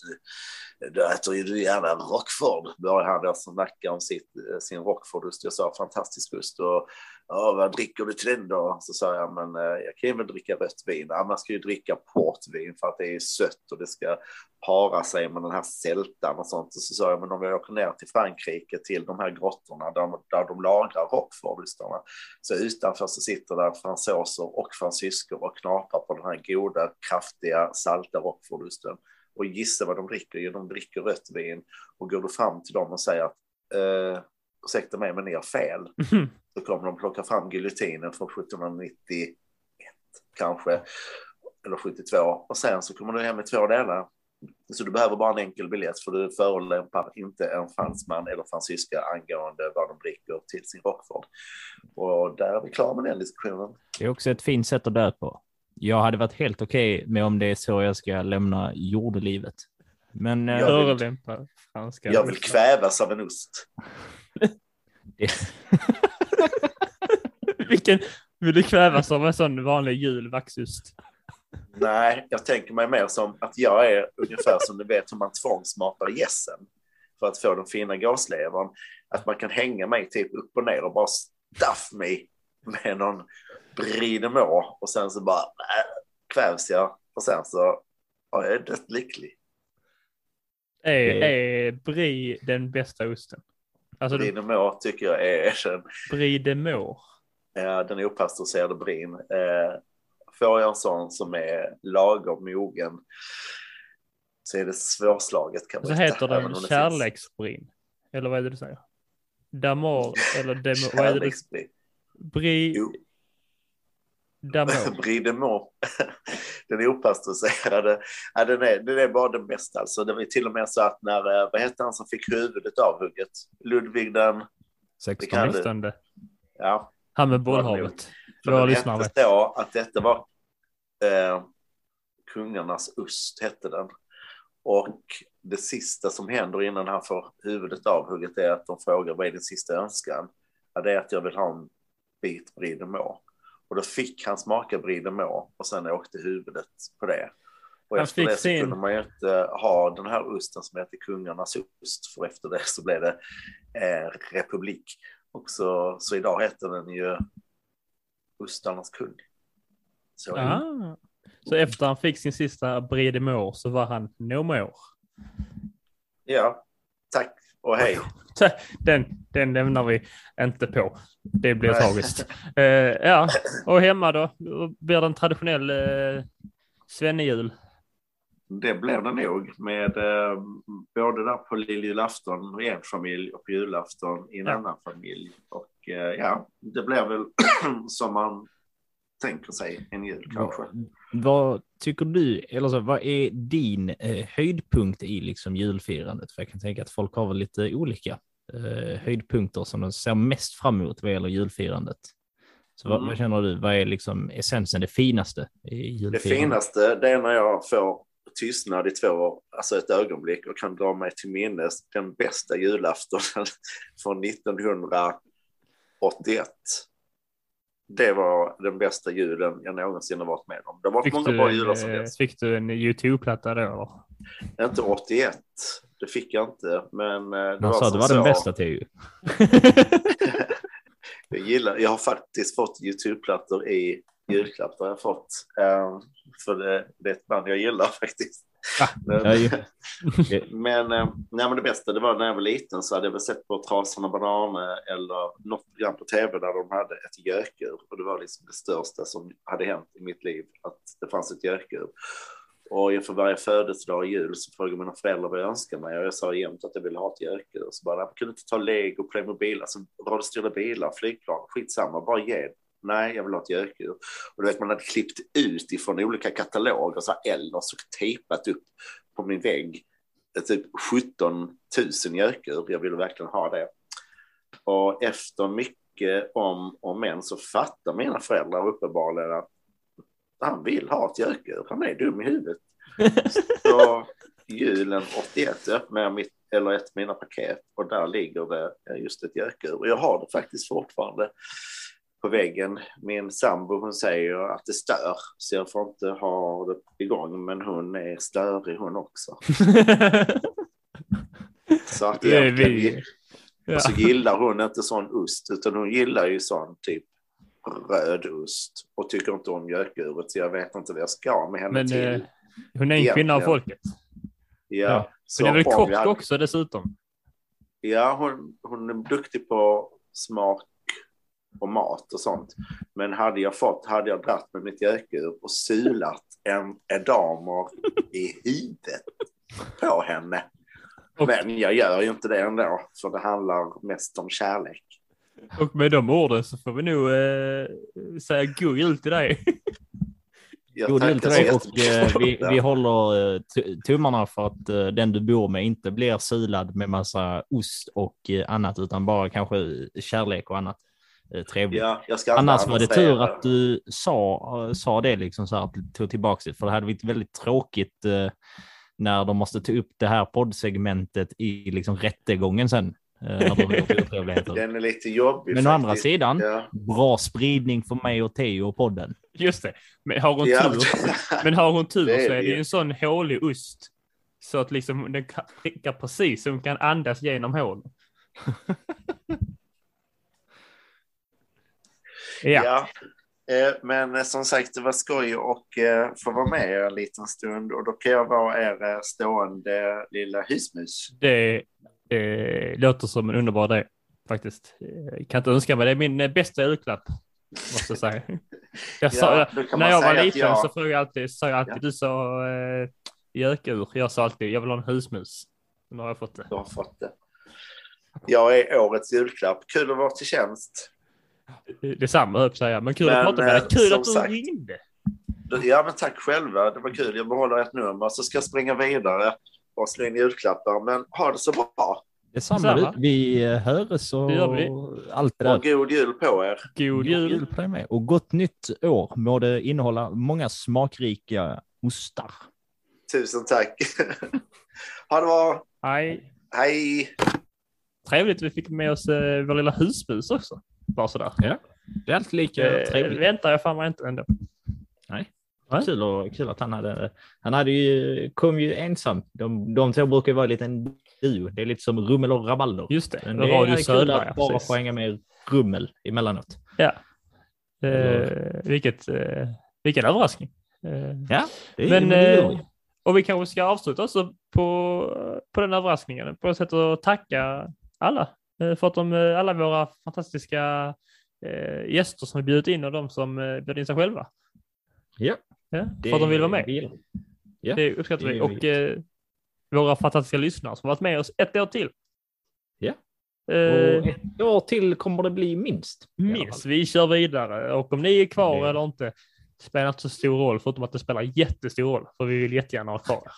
J: då äter ju du gärna Rockford. Började han då snacka om sitt, eh, sin Rockford-ost. Jag sa fantastisk ost och ja, vad dricker du till den då? Så sa jag, men eh, jag kan ju väl dricka rött vin. Ja, man ska ju dricka portvin för att det är sött och det ska para sig med den här sältan och sånt. Och så sa jag, men om vi åker ner till Frankrike till de här grottorna där, de- där de lagrar rockfordistarna. Så utanför så sitter där fransoser och fransyskor och knaprar på den här goda, kraftiga, salta rockfordosten. Och gissa vad de dricker? Jo, de dricker rött vin. Och går du fram till dem och säger att eh, ursäkta mig, men ni har fel. Mhm. Så kommer de plocka fram giljotinen från 1791 kanske, eller 72. Och sen så kommer du hem med två delar. Så du behöver bara en enkel biljett för du förolämpar inte en fransman eller fransyska angående vad de dricker till sin Rockford. Och där är vi klara med den diskussionen.
A: Det är också ett fint sätt att dö på. Jag hade varit helt okej med om det är så jag ska lämna jordelivet. Men eh,
J: Jag vill-
B: Förolämpar franska.
J: Jag vill kvävas av en ost. [laughs] [laughs]
B: Vilken vill du kvävas av en sån vanlig gul vaxost?
J: Nej, jag tänker mig mer som att jag är ungefär som du vet hur man tvångsmatar gässen för att få den fina gåslevern. Att man kan hänga mig typ upp och ner och bara staff mig med någon brie de Meaux och sen så bara äh, kvävs jag och sen så ja, jag är dött lycklig.
B: Är,
A: Det-
B: är brie den bästa osten? Alltså
J: Meaux tycker jag är [laughs]
B: de Meaux.
J: ja, den opastöriserade brin. Eh, får jag en sån som är lagom mogen så är det svårslaget kan
B: Så
J: jag berätta,
B: heter den kärleksbrin. Eller vad är det du säger? Damor eller demo, vad är det? du-
J: Kärleksbrie.
B: Brie
J: Jo. Meaux. [laughs] [laughs] den är opastöriserade. Ja, den, är, den är bara den bästa. Alltså, det var till och med så att när, eh, vad hette han som fick huvudet avhugget? Ludvig den,
A: 16
J: kan du.
B: Sextonde.
J: ja.
B: Han med bollhavet. Våra lyssnare vet.
J: så att detta var eh, kungarnas ost, hette den. Och det sista som händer innan han får huvudet avhugget är att de frågar vad är din sista önskan? Ja, det är att jag vill ha en bit Brie de Meaux. Och då fick han smaka Brie de Meaux och sen åkte huvudet på det. Och
B: Han
J: efter det så
B: sin-
J: kunde man ju inte ha den här osten som heter kungarnas ost, för efter det så blev det eh, republik. Och så, så idag heter den ju ostarnas kung. Så.
B: Ah. Så efter han fick sin sista Brie de Meaux så var han no more.
J: Ja, tack och hej. [laughs]
B: Den, den lämnar vi inte på. Det blir tragiskt. Eh, ja, och hemma då? Blir det en traditionell uh, svennejul?
J: Det blev det nog med eh, både där på lilljulafton i en familj och på julafton i en
B: Ja.
J: annan familj. Och eh, ja, det blev väl [clears throat] som man tänker sig en jul kanske.
A: Vad tycker du, eller så, vad är din eh, höjdpunkt i liksom julfirandet? För jag kan tänka att folk har väl lite olika eh, höjdpunkter som de ser mest fram emot vad gäller julfirandet. Så vad,
J: Mm.
A: vad känner du, vad är liksom essensen, det finaste i
J: Det
A: julfirandet?
J: finaste det är när jag får tystnad i två, alltså ett ögonblick och kan dra mig till minnes den bästa julaftonen [laughs] från 1981. Det var den bästa julen jag någonsin har varit med om. Det varit
B: Fick
J: många
B: du,
J: bra jular som
B: eh,
J: helst.
B: fick du en YouTube-platta då? eller?
J: Inte 81, det fick jag inte. Men eh, det
A: Han
J: var
A: sa att
J: som
A: det var den
J: så.
A: bästa till [laughs]
J: Jag gillar, jag har faktiskt fått YouTube-plattor i julklapp. Det har jag fått. Eh, för det, det är ett band jag gillar [laughs] faktiskt. Men,
A: Ja, ju. [laughs]
J: men, eh, nej, men det bästa det var när jag var liten så hade jag väl sett på Trasorna Bananer eller något program på tv där de hade ett gökur. Och det var liksom det största som hade hänt i mitt liv, att det fanns ett gökur. Och för varje födelsedag och jul så frågade mina föräldrar vad jag önskade mig och jag sa jämt att jag ville ha ett gökur. Så bara, jag kunde inte ta Lego, Playmobil, alltså radiostyrda bilar, flygplan, skitsamma, bara ge. Nej, jag vill ha ett gökur. Och du vet, man hade klippt ut ifrån olika kataloger, så här Ellos och tejpat upp på min vägg. eh, Typ 17 000 gökur. Jag ville verkligen ha det. Och efter mycket om och men så fattar mina föräldrar uppenbarligen att han vill ha ett gökur. Han är dum i huvudet. [laughs] Så julen 81 öppnade jag mitt, eller ett av mina paket och där ligger det eh, just ett gökur. Och jag har det faktiskt fortfarande på väggen. Min sambo hon säger att det stör så jag får inte ha det igång men hon är störig hon också. [laughs] Så att
B: Det är vi. Ja.
J: och så gillar hon inte sån ost utan hon gillar ju sån typ röd ost och tycker inte om gökuret så jag vet inte vad jag ska med henne
B: Men
J: till.
B: eh, hon är en kvinna av folket.
J: ja,
B: Hon är väl kock
J: vi hade-
B: också dessutom?
J: Ja, hon, hon är duktig på smak och mat och sånt. Men hade jag fått, hade jag dratt med mitt gökur och sulat en edamer i huvudet på henne. Men jag gör ju inte det ändå, för det handlar mest om kärlek.
B: Och med de orden så får vi nog eh, säga god jul till dig.
J: Jag
A: God jul till
J: så
A: dig och eh, vi, vi håller eh, tummarna för att eh, den du bor med inte blir silad med massa ost och eh, annat utan bara kanske kärlek och annat trevligt.
J: Ja, jag ska inte
A: Annars var det tur att du sa, eh, sa det liksom så här, att du tog tillbaka det, för det hade varit väldigt tråkigt eh, när de måste ta upp det här poddsegmentet i liksom rättegången sen. Eh, när. [laughs]
J: Den är lite jobbig
A: Men å andra sidan,
J: Ja.
A: bra spridning för mig och Theo och podden.
B: Just det. Men har hon
J: Ja.
B: tur, [laughs] men har hon tur
J: Det är
B: så är det ju en sån hålig ost. Så att liksom den prickar precis så hon kan andas genom hålen. [laughs] ja.
J: Ja. Eh, Men som sagt, det var skoj och eh, få vara med er en liten stund och då kan jag vara er eh, stående lilla husmus.
B: Det eh, låter som en underbar idé faktiskt. Jag kan inte önska mig det. är min bästa julklapp. Måste jag säga. [laughs] Jag sa,
J: Ja,
B: när jag var
J: att
B: liten
J: jag-
B: så frågade jag alltid, sa jag alltid
J: Ja.
B: du sa eh, gökur. Jag sa alltid jag vill ha en husmus. Nu har jag fått det.
J: Du har fått det. Jag är årets julklapp. Kul att vara till tjänst.
B: Detsamma höll jag säga. Men kul
J: Men,
B: att prata med dig.
J: eh,
B: Kul att du
J: sagt-
B: ringde.
J: Ja, men tack själva. Det var kul. Jag behåller ett nummer så ska jag springa vidare och slå in julklappar. Men ha det så bra.
A: Detsamma
B: Detsamma.
A: Vi eh, hörs och
B: Det gör vi.
A: allt det där.
J: Och god jul på er.
B: God
A: God
B: jul.
A: jul på dig med. Och gott nytt år. Må det innehålla många smakrika ostar.
J: Tusen tack. [laughs] ha det bra.
B: Hej.
J: Hej.
B: Trevligt vi fick med oss eh, vår lilla husmus också. Bara sådär.
A: Ja. Det är alltid lika
B: Det
A: trevligt.
B: väntar jag fan mig inte ändå.
A: Nej.
B: Nej.
A: Kul, och, kul att han hade, han hade ju, kom ju ensam. De, de två brukar ju vara en liten duo. Det är lite som Rummel och Rabalder.
B: Just det,
A: Men
B: Radio
A: det är kul
B: Södra,
A: att
B: ja,
A: bara
B: precis.
A: få hänga med Rummel emellanåt.
B: Ja. Eh, vilket, eh, vilken överraskning. Eh,
A: Ja, det är
B: men,
A: det
B: eh, och vi kanske ska avsluta också på, på den överraskningen. På ett sätt att tacka alla eh, för att de, eh, alla våra fantastiska eh, gäster som vi bjudit in och de som bjöd in sig själva.
A: Ja,
B: Ja, för att de vill vara med.
A: vill. Ja,
B: Det uppskattar
A: det
B: vi. Och eh, våra fantastiska lyssnare som varit med oss ett år till.
A: Ja.
B: Eh,
A: Och ett år till kommer det bli minst.
B: minst. Vi kör vidare och om ni är kvar
A: Det-
B: eller inte spelar inte så stor roll förutom att det spelar jättestor roll för vi vill jättegärna ha kvar er.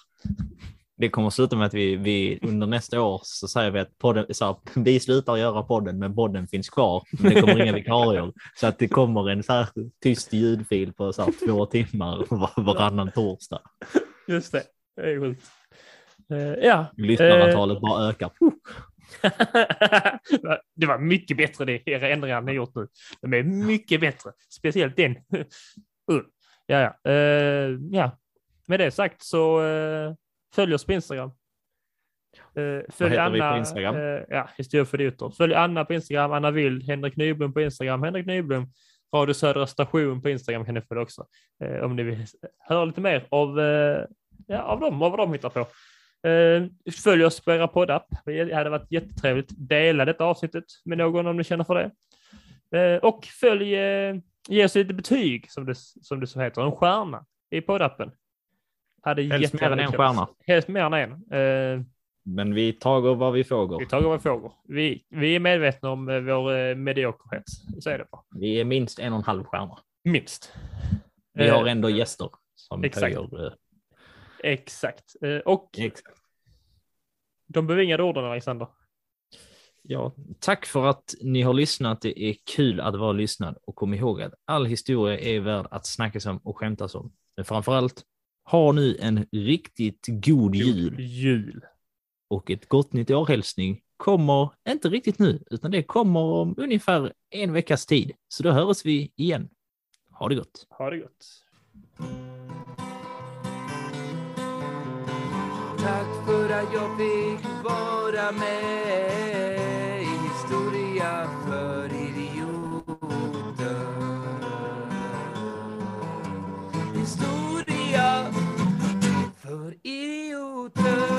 A: Det kommer att sluta med att vi, vi under nästa år så säger vi att podden, så här, [laughs] vi slutar göra podden men podden finns kvar. Men det kommer inga [laughs] vikarier. Så att det kommer en så här tyst ljudfil på så här, två timmar [laughs] var, varannan torsdag.
B: Just det, det är sjukt. Eh, ja,
A: Lyssnarantalet bara ökar.
B: det var mycket bättre det era ändringar ni gjort nu. De är mycket bättre, speciellt den. Uh. ja, ja. Eh, ja, med det sagt så uh, följ oss på Instagram. Uh, följ Anna,
A: Instagram?
B: eh, ja, historia för idioter. Följ Anna på Instagram, Anna Wild, Henrik Nyblom på Instagram, Henrik Nyblom, Radio Södra Station på Instagram kan ni följa också. Eh, om ni vill höra lite mer av, ja, av dem, av vad de hittar på. Följ oss på era poddapp. Det hade varit jättetrevligt. Dela detta avsnittet med någon om ni känner för det. Och följ, ge oss lite betyg som det, som det så heter, en stjärna i poddappen. Hade
A: Helst mer än en stjärna.
B: Helst mer än en. Eh,
A: Men vi tager vad vi får.
B: vi tar våra frågor. Vi, vi är medvetna om eh, vår eh, mediokerhet. Så är det bara.
A: Vi är minst en och en halv stjärna.
B: Minst.
A: Vi har ändå gäster som
B: exakt.
A: höjer.
B: Exakt. Och
A: Exakt.
B: de bevingade orden, Alexander.
A: Ja, tack för att ni har lyssnat. Det är kul att vara lyssnad och kom ihåg att all historia är värd att snackas om och skämtas om. Men framför allt, ha nu en riktigt god jul
B: Jul.
A: och ett gott nytt år hälsning kommer inte riktigt nu, utan det kommer om ungefär en veckas tid. Så då hörs vi igen. Ha det gott.
B: Ha det gott.
K: Tack för att jag fick vara med E o trânsito.